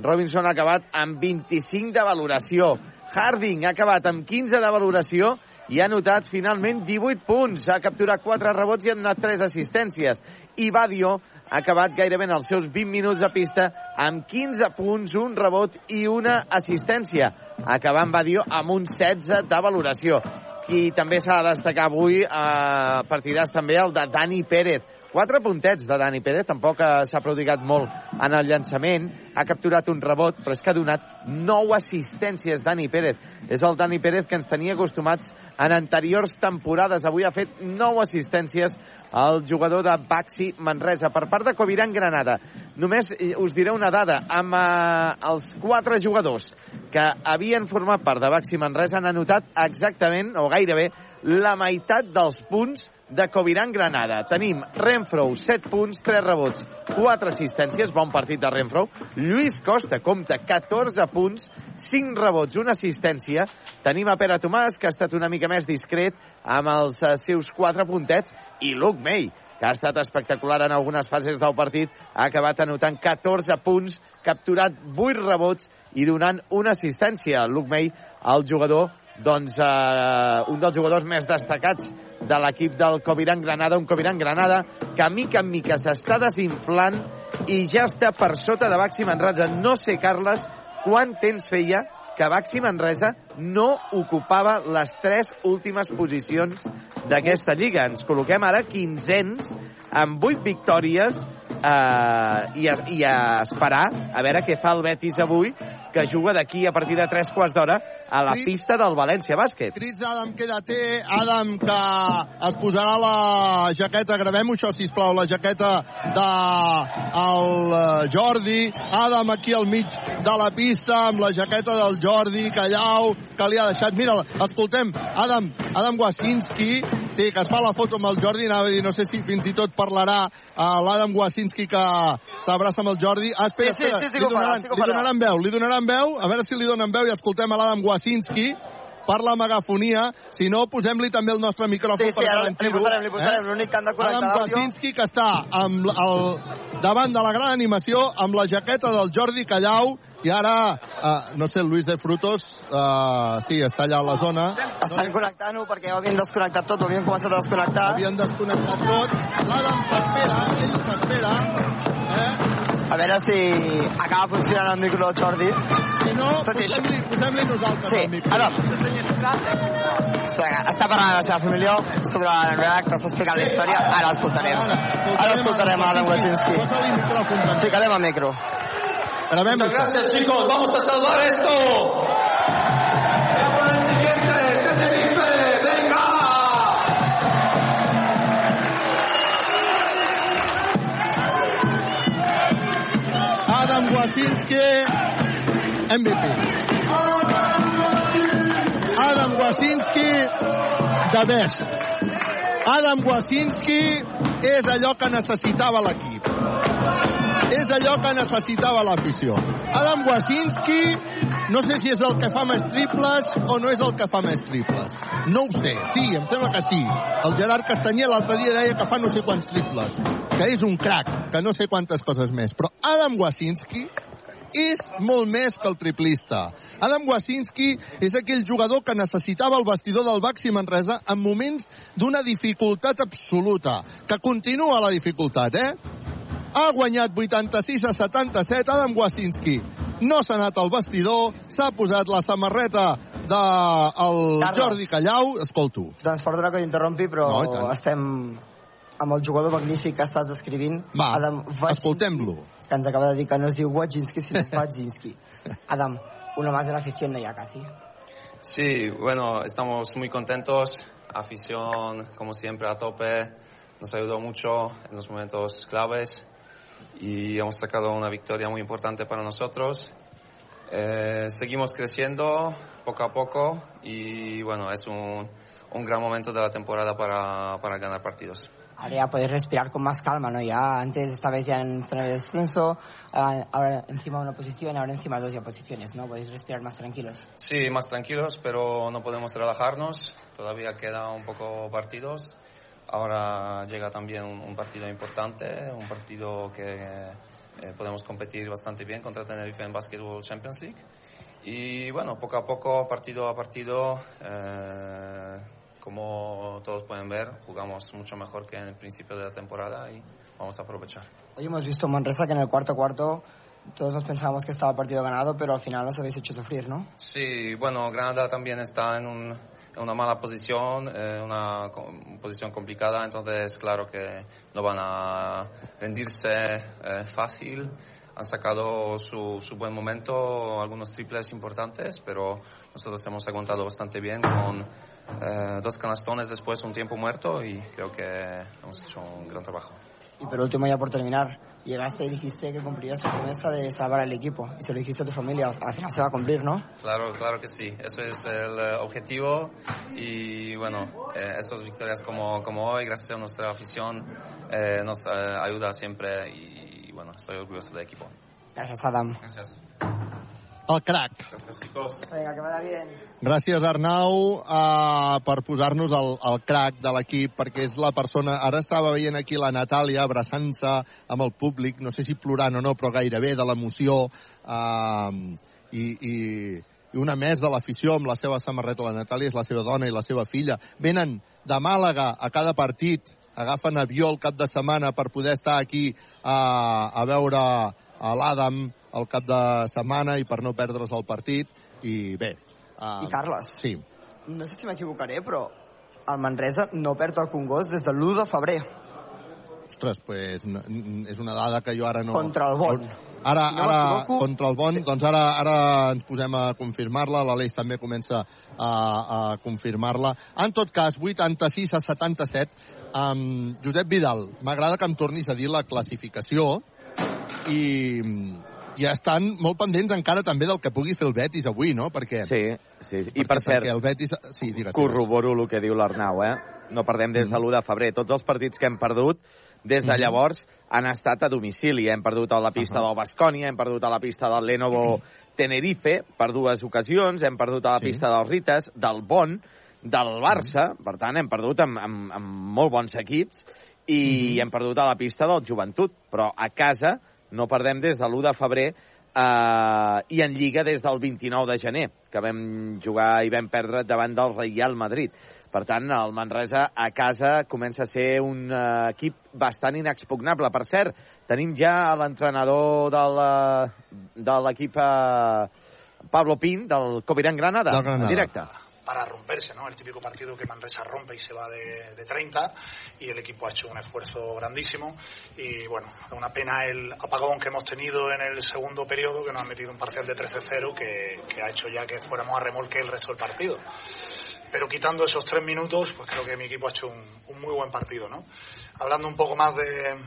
Robinson ha acabat amb 25 de valoració. Harding ha acabat amb 15 de valoració i ha notat finalment 18 punts. Ha capturat 4 rebots i ha donat 3 assistències. I Badio ha acabat gairebé en els seus 20 minuts de pista amb 15 punts, un rebot i una assistència. Acabant Badio amb un 16 de valoració. I també s'ha de destacar avui, eh, partidàs també el de Dani Pérez. Quatre puntets de Dani Pérez, tampoc eh, s'ha prodigat molt en el llançament, ha capturat un rebot, però és que ha donat nou assistències Dani Pérez. És el Dani Pérez que ens tenia acostumats en anteriors temporades. Avui ha fet nou assistències el jugador de Baxi Manresa. Per part de Coviran Granada, només us diré una dada. Amb eh, els quatre jugadors que havien format part de Baxi Manresa han anotat exactament, o gairebé, la meitat dels punts de Coviran Granada. Tenim Renfro, 7 punts, 3 rebots, 4 assistències, bon partit de Renfro. Lluís Costa compta 14 punts, 5 rebots, una assistència. Tenim a Pere Tomàs, que ha estat una mica més discret amb els eh, seus 4 puntets, i Luke May, que ha estat espectacular en algunes fases del partit, ha acabat anotant 14 punts, capturat 8 rebots i donant una assistència. Luke May, el jugador, doncs, eh, un dels jugadors més destacats de l'equip del Coviran Granada, un Coviran Granada que a mica en mica s'està desinflant i ja està per sota de Baxi Manresa. No sé, Carles, quant temps feia que Baxi Manresa no ocupava les tres últimes posicions d'aquesta lliga. Ens col·loquem ara quinzens amb vuit victòries eh, i, a, i a esperar a veure què fa el Betis avui, que juga d'aquí a partir de tres quarts d'hora a la Crits. pista del València Bàsquet. Crits d'Adam, quédate. Adam, que es posarà la jaqueta, gravem això, sisplau, la jaqueta de el eh, Jordi. Adam aquí al mig de la pista amb la jaqueta del Jordi, Callau, que li ha deixat. Mira, escoltem, Adam, Adam Wasinski, sí, que es fa la foto amb el Jordi, anava a dir, no sé si fins i tot parlarà uh, l'Adam Wasinski que s'abraça amb el Jordi. Ah, espera, Sí, sí, espera, sí, sí li, donaran, sí li donaran veu, li donaran veu, a veure si li donen veu i escoltem a l'Adam Wasinski per la megafonia, si no, posem-li també el nostre micròfon Sí, sí, per ara li garantir-ho. posarem, li posarem, l'únic que han de connectar Adam. Kwasinski, que està amb el, davant de la gran animació, amb la jaqueta del Jordi Callau, i ara, uh, no sé, el Luis de Frutos, uh, sí, està allà a la zona. Estan connectant-ho perquè ho havien desconnectat tot, ho havien començat a desconnectar. Havien desconnectat tot. L'Adam s'espera, ell s'espera. Eh? A veure si acaba funcionant el micro del Jordi. Si no, posem-li posem nosaltres sí. el micro. Adam. Espera, està parlant la seva família sobre la novel·la que està explicant la història. Ara l'escoltarem. Ara escoltarem a Adam Wacinski. Ficarem el micro. Grabem Muchas gracias, chicos. Vamos a salvar esto. El siguiente. Tenerife, venga. Adam Wasinski, MVP. Adam Wasinski, the best. Adam Wasinski és allò que necessitava l'equip. És allò que necessitava l'afició. Adam Wasinski, no sé si és el que fa més triples o no és el que fa més triples. No ho sé. Sí, em sembla que sí. El Gerard Castanyer l'altre dia deia que fa no sé quants triples. Que és un crac, que no sé quantes coses més. Però Adam Wasinski és molt més que el triplista. Adam Wasinski és aquell jugador que necessitava el vestidor del Baxi Manresa en moments d'una dificultat absoluta, que continua la dificultat, eh? Ha guanyat 86 a 77 Adam Wasinski. No s'ha anat al vestidor, s'ha posat la samarreta del Carles. Jordi Callau. Escolto. Doncs perdona que t'interrompi, però No, estem amb el jugador magnífic que estàs descrivint. Va, Adam escoltem-lo. Que ens acaba de dir que no es diu Wajinski, sinó Wajinski. Adam, uno más de la afición no ya casi. Sí, bueno, estamos muy contentos. Afición, como siempre, a tope. Nos ayudó mucho en los momentos claves y hemos sacado una victoria muy importante para nosotros. Eh, seguimos creciendo poco a poco y bueno, es un, un gran momento de la temporada para, para ganar partidos. Ahora ya podéis respirar con más calma, ¿no? Ya antes estabais ya en zona de descenso, ah, ahora encima una posición, ahora encima dos ya posiciones, ¿no? Podéis respirar más tranquilos. Sí, más tranquilos, pero no podemos relajarnos. Todavía queda un poco partidos. Ahora llega también un, un partido importante, un partido que eh, podemos competir bastante bien contra Tenerife en Basketball Champions League. Y bueno, poco a poco, partido a partido, eh, como todos pueden ver, jugamos mucho mejor que en el principio de la temporada y vamos a aprovechar. Hoy hemos visto Manresa que en el cuarto cuarto todos nos pensábamos que estaba partido ganado, pero al final nos habéis hecho sufrir, ¿no? Sí, bueno, Granada también está en, un- una mala posición, eh, una posición complicada, entonces claro que no van a rendirse eh, fácil. Han sacado su, su buen momento, algunos triples importantes, pero nosotros hemos aguantado bastante bien con eh, dos canastones después, un tiempo muerto y creo que hemos hecho un gran trabajo. Y por último, ya por terminar, llegaste y dijiste que cumplirías tu promesa de salvar al equipo. Y se lo dijiste a tu familia, al final se va a cumplir, ¿no? Claro, claro que sí. Eso es el eh, objetivo y bueno, eh, estas victorias como, como hoy, gracias a nuestra afición, eh, nos eh, ayuda siempre y, bueno, estoy orgulloso del equipo. Gracias, Adam. Gracias. El crac. Gracias, chicos. Venga, que vaya bien. Gràcies, Arnau, uh, per posar-nos el, el crac de l'equip, perquè és la persona... Ara estava veient aquí la Natàlia abraçant-se amb el públic, no sé si plorant o no, però gairebé de l'emoció, uh, i, i, i una més de l'afició amb la seva samarreta. La Natàlia és la seva dona i la seva filla. Venen de Màlaga a cada partit, agafen avió el cap de setmana per poder estar aquí a, a veure l'Adam el cap de setmana i per no perdre's el partit. I bé... Uh, I Carles. Sí. No sé si m'equivocaré, però el Manresa no perd el Congost des de l'1 de febrer. Ostres, pues, és una dada que jo ara no... Contra el Bon. Ara, no ara contra el Bon, doncs ara, ara ens posem a confirmar-la, l'Aleix també comença a, a confirmar-la. En tot cas, 86 a 77, um, Josep Vidal, m'agrada que em tornis a dir la classificació i, i estan molt pendents encara també del que pugui fer el Betis avui, no? Perquè, Sí, sí. I perquè, per cert, perquè el Betis... Sí, digues. corroboro el que diu l'Arnau, eh? No perdem des de l'1 de febrer. Tots els partits que hem perdut des de Mhm. llavors han estat a domicili. Hem perdut a la pista del Bascònia, hem perdut a la pista del Lenovo Tenerife per dues ocasions, hem perdut a la pista del Rites, del Bon, del Barça, per tant, hem perdut amb, amb, amb molt bons equips i hem perdut a la pista del Joventut, però a casa no perdem des de l'1 de febrer eh, i en Lliga des del 29 de gener, que vam jugar i vam perdre davant del Real Madrid. Per tant, el Manresa a casa comença a ser un eh, equip bastant inexpugnable. Per cert, tenim ja l'entrenador de la- de l'equip eh, Pablo Pin, del Covirán Granada, Del Granada. en directe. Para romperse, ¿no? El típico partido que Manresa rompe y se va de, de 30 y el equipo ha hecho un esfuerzo grandísimo y bueno, una pena el apagón que hemos tenido en el segundo periodo que nos ha metido un parcial de 13-0 que, que ha hecho ya que fuéramos a remolque el resto del partido. Pero quitando esos tres minutos, pues creo que mi equipo ha hecho un, un muy buen partido, ¿no? Hablando un poco más de,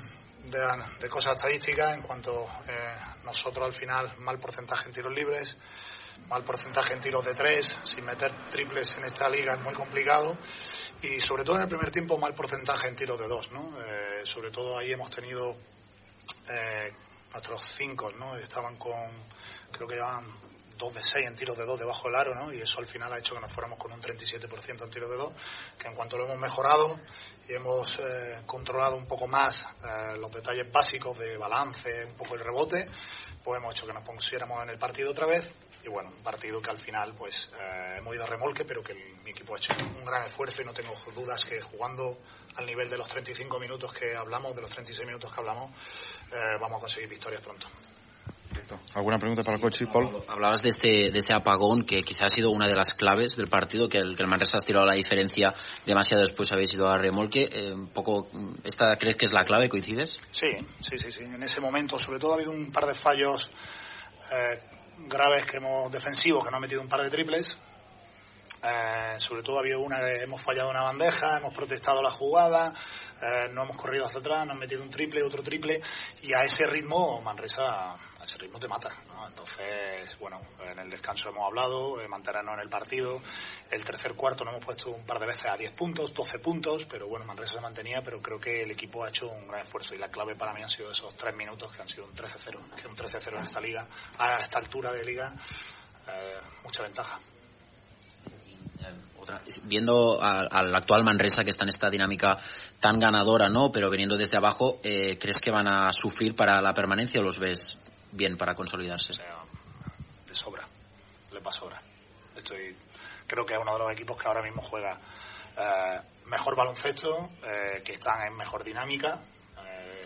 de, de cosas estadísticas, en cuanto eh, nosotros al final mal porcentaje en tiros libres, mal porcentaje en tiros de tres, sin meter triples en esta liga es muy complicado y sobre todo en el primer tiempo mal porcentaje en tiros de dos, ¿no? Eh, sobre todo ahí hemos tenido eh, nuestros cinco, ¿no? Estaban con, creo que llevaban dos de seis en tiros de dos debajo del aro, ¿no? Y eso al final ha hecho que nos fuéramos con un 37% en tiros de dos, que en cuanto lo hemos mejorado y hemos eh, controlado un poco más eh, los detalles básicos de balance, un poco el rebote, pues hemos hecho que nos pusiéramos en el partido otra vez y bueno, un partido que al final pues eh, hemos ido a remolque, pero que el- mi equipo ha hecho un gran esfuerzo y no tengo dudas que jugando al nivel de los 35 minutos que hablamos, de los 36 minutos que hablamos, eh, vamos a conseguir victorias pronto. ¿Alguna pregunta para el coach, Paul? Hablabas de este, de este apagón que quizás ha sido una de las claves del partido, que el, que el Manresa has tirado la diferencia demasiado después habéis ido a remolque. Eh, un poco, ¿Esta crees que es la clave? ¿Coincides? Sí, sí, sí, sí. En ese momento, sobre todo, ha habido un par de fallos eh, graves que hemos defensivos, que no han metido un par de triples. Eh, sobre todo ha habido una que hemos fallado una bandeja, hemos protestado la jugada, eh, no hemos corrido hacia atrás, no han metido un triple, otro triple, y a ese ritmo Manresa, a ese ritmo te mata. ¿no? Entonces, bueno, en el descanso hemos hablado, eh, mantenernos en el partido. El tercer cuarto nos hemos puesto un par de veces a 10 puntos, 12 puntos, pero bueno, Manresa se mantenía, pero creo que el equipo ha hecho un gran esfuerzo y la clave para mí han sido esos tres minutos que han sido un 13-0, que un 13-0 en esta liga, a esta altura de liga, eh, mucha ventaja. Otra- viendo a- al actual Manresa que está en esta dinámica tan ganadora, ¿no? Pero viniendo desde abajo, eh, ¿crees que van a sufrir para la permanencia o los ves bien para consolidarse? de sobra, le va sobra. Estoy, creo que es uno de los equipos que ahora mismo juega eh, mejor baloncesto, eh, que están en mejor dinámica,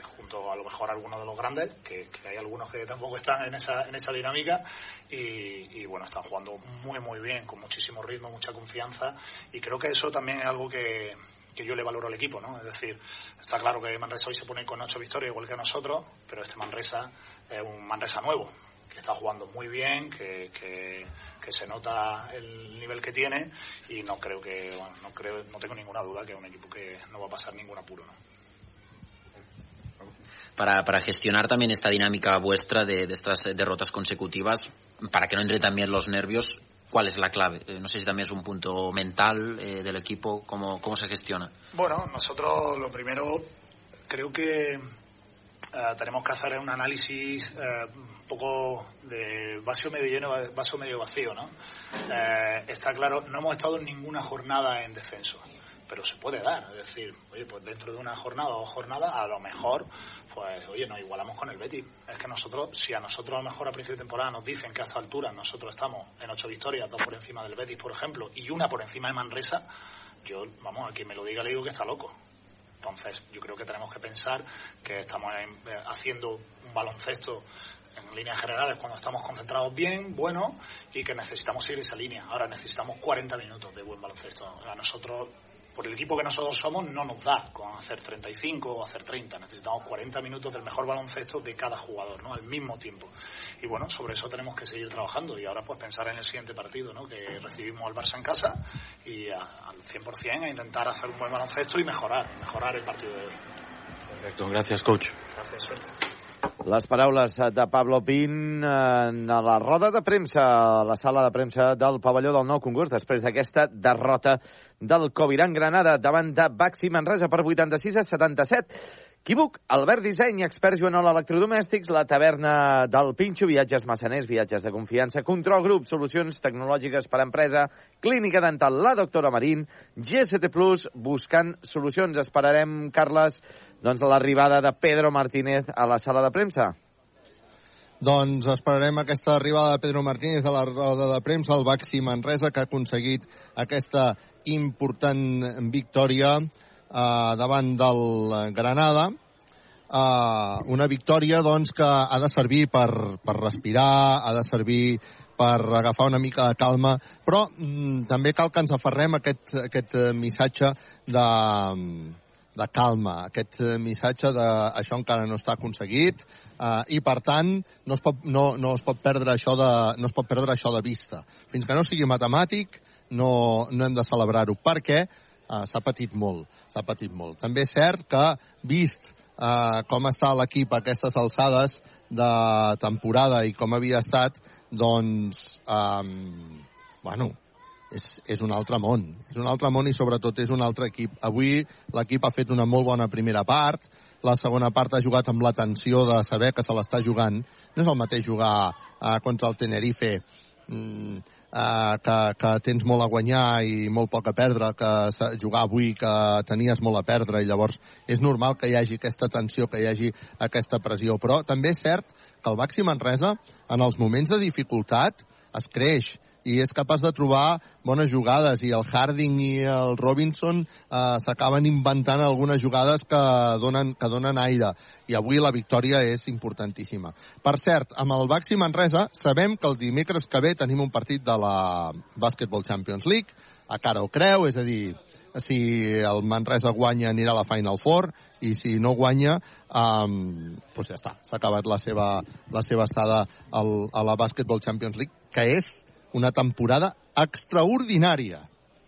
junto a lo mejor algunos de los grandes, que, que hay algunos que tampoco están en esa, en esa dinámica, y, y, bueno, están jugando muy muy bien, con muchísimo ritmo, mucha confianza, y creo que eso también es algo que, que yo le valoro al equipo, ¿no? Es decir, está claro que Manresa hoy se pone con ocho victorias igual que nosotros, pero este Manresa es un Manresa nuevo, que está jugando muy bien, que, que, que se nota el nivel que tiene y no creo que, bueno, no creo, no tengo ninguna duda que es un equipo que no va a pasar ningún apuro, ¿no? Para, para gestionar también esta dinámica vuestra de, de estas derrotas consecutivas, para que no entre también los nervios, ¿cuál es la clave? Eh, no sé si también es un punto mental eh, del equipo, ¿cómo, ¿cómo se gestiona? Bueno, nosotros lo primero creo que eh, tenemos que hacer un análisis eh, un poco de vaso medio lleno, vaso medio vacío, ¿no? Eh, está claro, no hemos estado en ninguna jornada en descenso, pero se puede dar, es decir, oye, pues dentro de una jornada o dos jornadas, a lo mejor, pues, oye, nos igualamos con el Betis. Es que nosotros, si a nosotros a lo mejor a principio de temporada nos dicen que a esta altura nosotros estamos en ocho victorias, dos por encima del Betis, por ejemplo, y una por encima de Manresa, yo, vamos, a quien me lo diga le digo que está loco. Entonces, yo creo que tenemos que pensar que estamos en- eh, haciendo un baloncesto en líneas generales cuando estamos concentrados bien, bueno, y que necesitamos seguir esa línea. Ahora necesitamos 40 minutos de buen baloncesto. A nosotros, por el equipo que nosotros somos, no nos da con hacer 35 o hacer 30. Necesitamos 40 minutos del mejor baloncesto de cada jugador, ¿no? Al mismo tiempo. Y bueno, sobre eso tenemos que seguir trabajando. Y ahora, pues pensar en el siguiente partido, ¿no? Que recibimos al Barça en casa y a- al 100% a intentar hacer un buen baloncesto y mejorar, mejorar el partido de hoy. Perfecto, gràcies, coach. Gracias, suerte. Les paraules de Pablo Pin en la roda de premsa, a la sala de premsa del pavelló del nou concurs, després d'aquesta derrota del Coviran Granada davant de Baxi Manresa per 86 a 77. Equívoc, Albert Disseny, expert Joanol Electrodomèstics, la taverna del Pinxo, viatges massaners, viatges de confiança, control grup, solucions tecnològiques per a empresa, clínica dental, la doctora Marín, GST Plus, buscant solucions. Esperarem, Carles, doncs l'arribada de Pedro Martínez a la sala de premsa. Doncs esperarem aquesta arribada de Pedro Martínez a la roda de premsa, el Baxi Manresa, que ha aconseguit aquesta important victòria eh, davant del Granada. Eh, una victòria doncs, que ha de servir per, per respirar, ha de servir per agafar una mica de calma, però mm, també cal que ens aferrem a aquest, aquest eh, missatge de, de calma, aquest missatge de això encara no està aconseguit eh, i per tant no es, pot, no, no es pot perdre això de, no es pot perdre això de vista. Fins que no sigui matemàtic no, no hem de celebrar-ho perquè eh, s'ha patit molt, s'ha patit molt. També és cert que vist eh, com està l'equip a aquestes alçades de temporada i com havia estat, doncs, eh, bueno, és, és un altre món. És un altre món i sobretot és un altre equip. Avui l'equip ha fet una molt bona primera part, la segona part ha jugat amb la tensió de saber que se l'està jugant. No és el mateix jugar uh, contra el Tenerife mm, uh, que, que tens molt a guanyar i molt poc a perdre, que jugar avui que tenies molt a perdre i llavors és normal que hi hagi aquesta tensió, que hi hagi aquesta pressió. Però també és cert que el Baxi Manresa en els moments de dificultat es creix i és capaç de trobar bones jugades i el Harding i el Robinson eh, s'acaben inventant algunes jugades que donen, que donen aire. I avui la victòria és importantíssima. Per cert, amb el Baxi Manresa sabem que el dimecres que ve tenim un partit de la Basketball Champions League. A cara o creu, és a dir, si el Manresa guanya anirà a la Final Four i si no guanya um, doncs ja està, s'ha acabat la seva, la seva estada al, a la Basketball Champions League que és una temporada extraordinària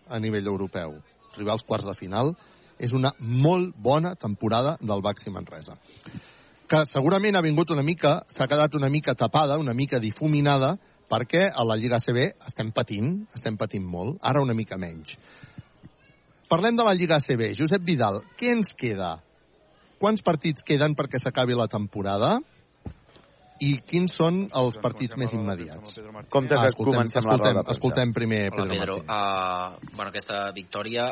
a nivell europeu. Arribar als quarts de final és una molt bona temporada del Baxi Manresa que segurament ha vingut una mica, s'ha quedat una mica tapada, una mica difuminada, perquè a la Lliga CB estem patint, estem patint molt, ara una mica menys. Parlem de la Lliga CB. Josep Vidal, què ens queda? Quants partits queden perquè s'acabi la temporada? I quins són els partits més immediats? Comencem la escoltem, premsa. escoltem primer Hola, Pedro Pedro. Martín. Uh, bueno, aquesta victòria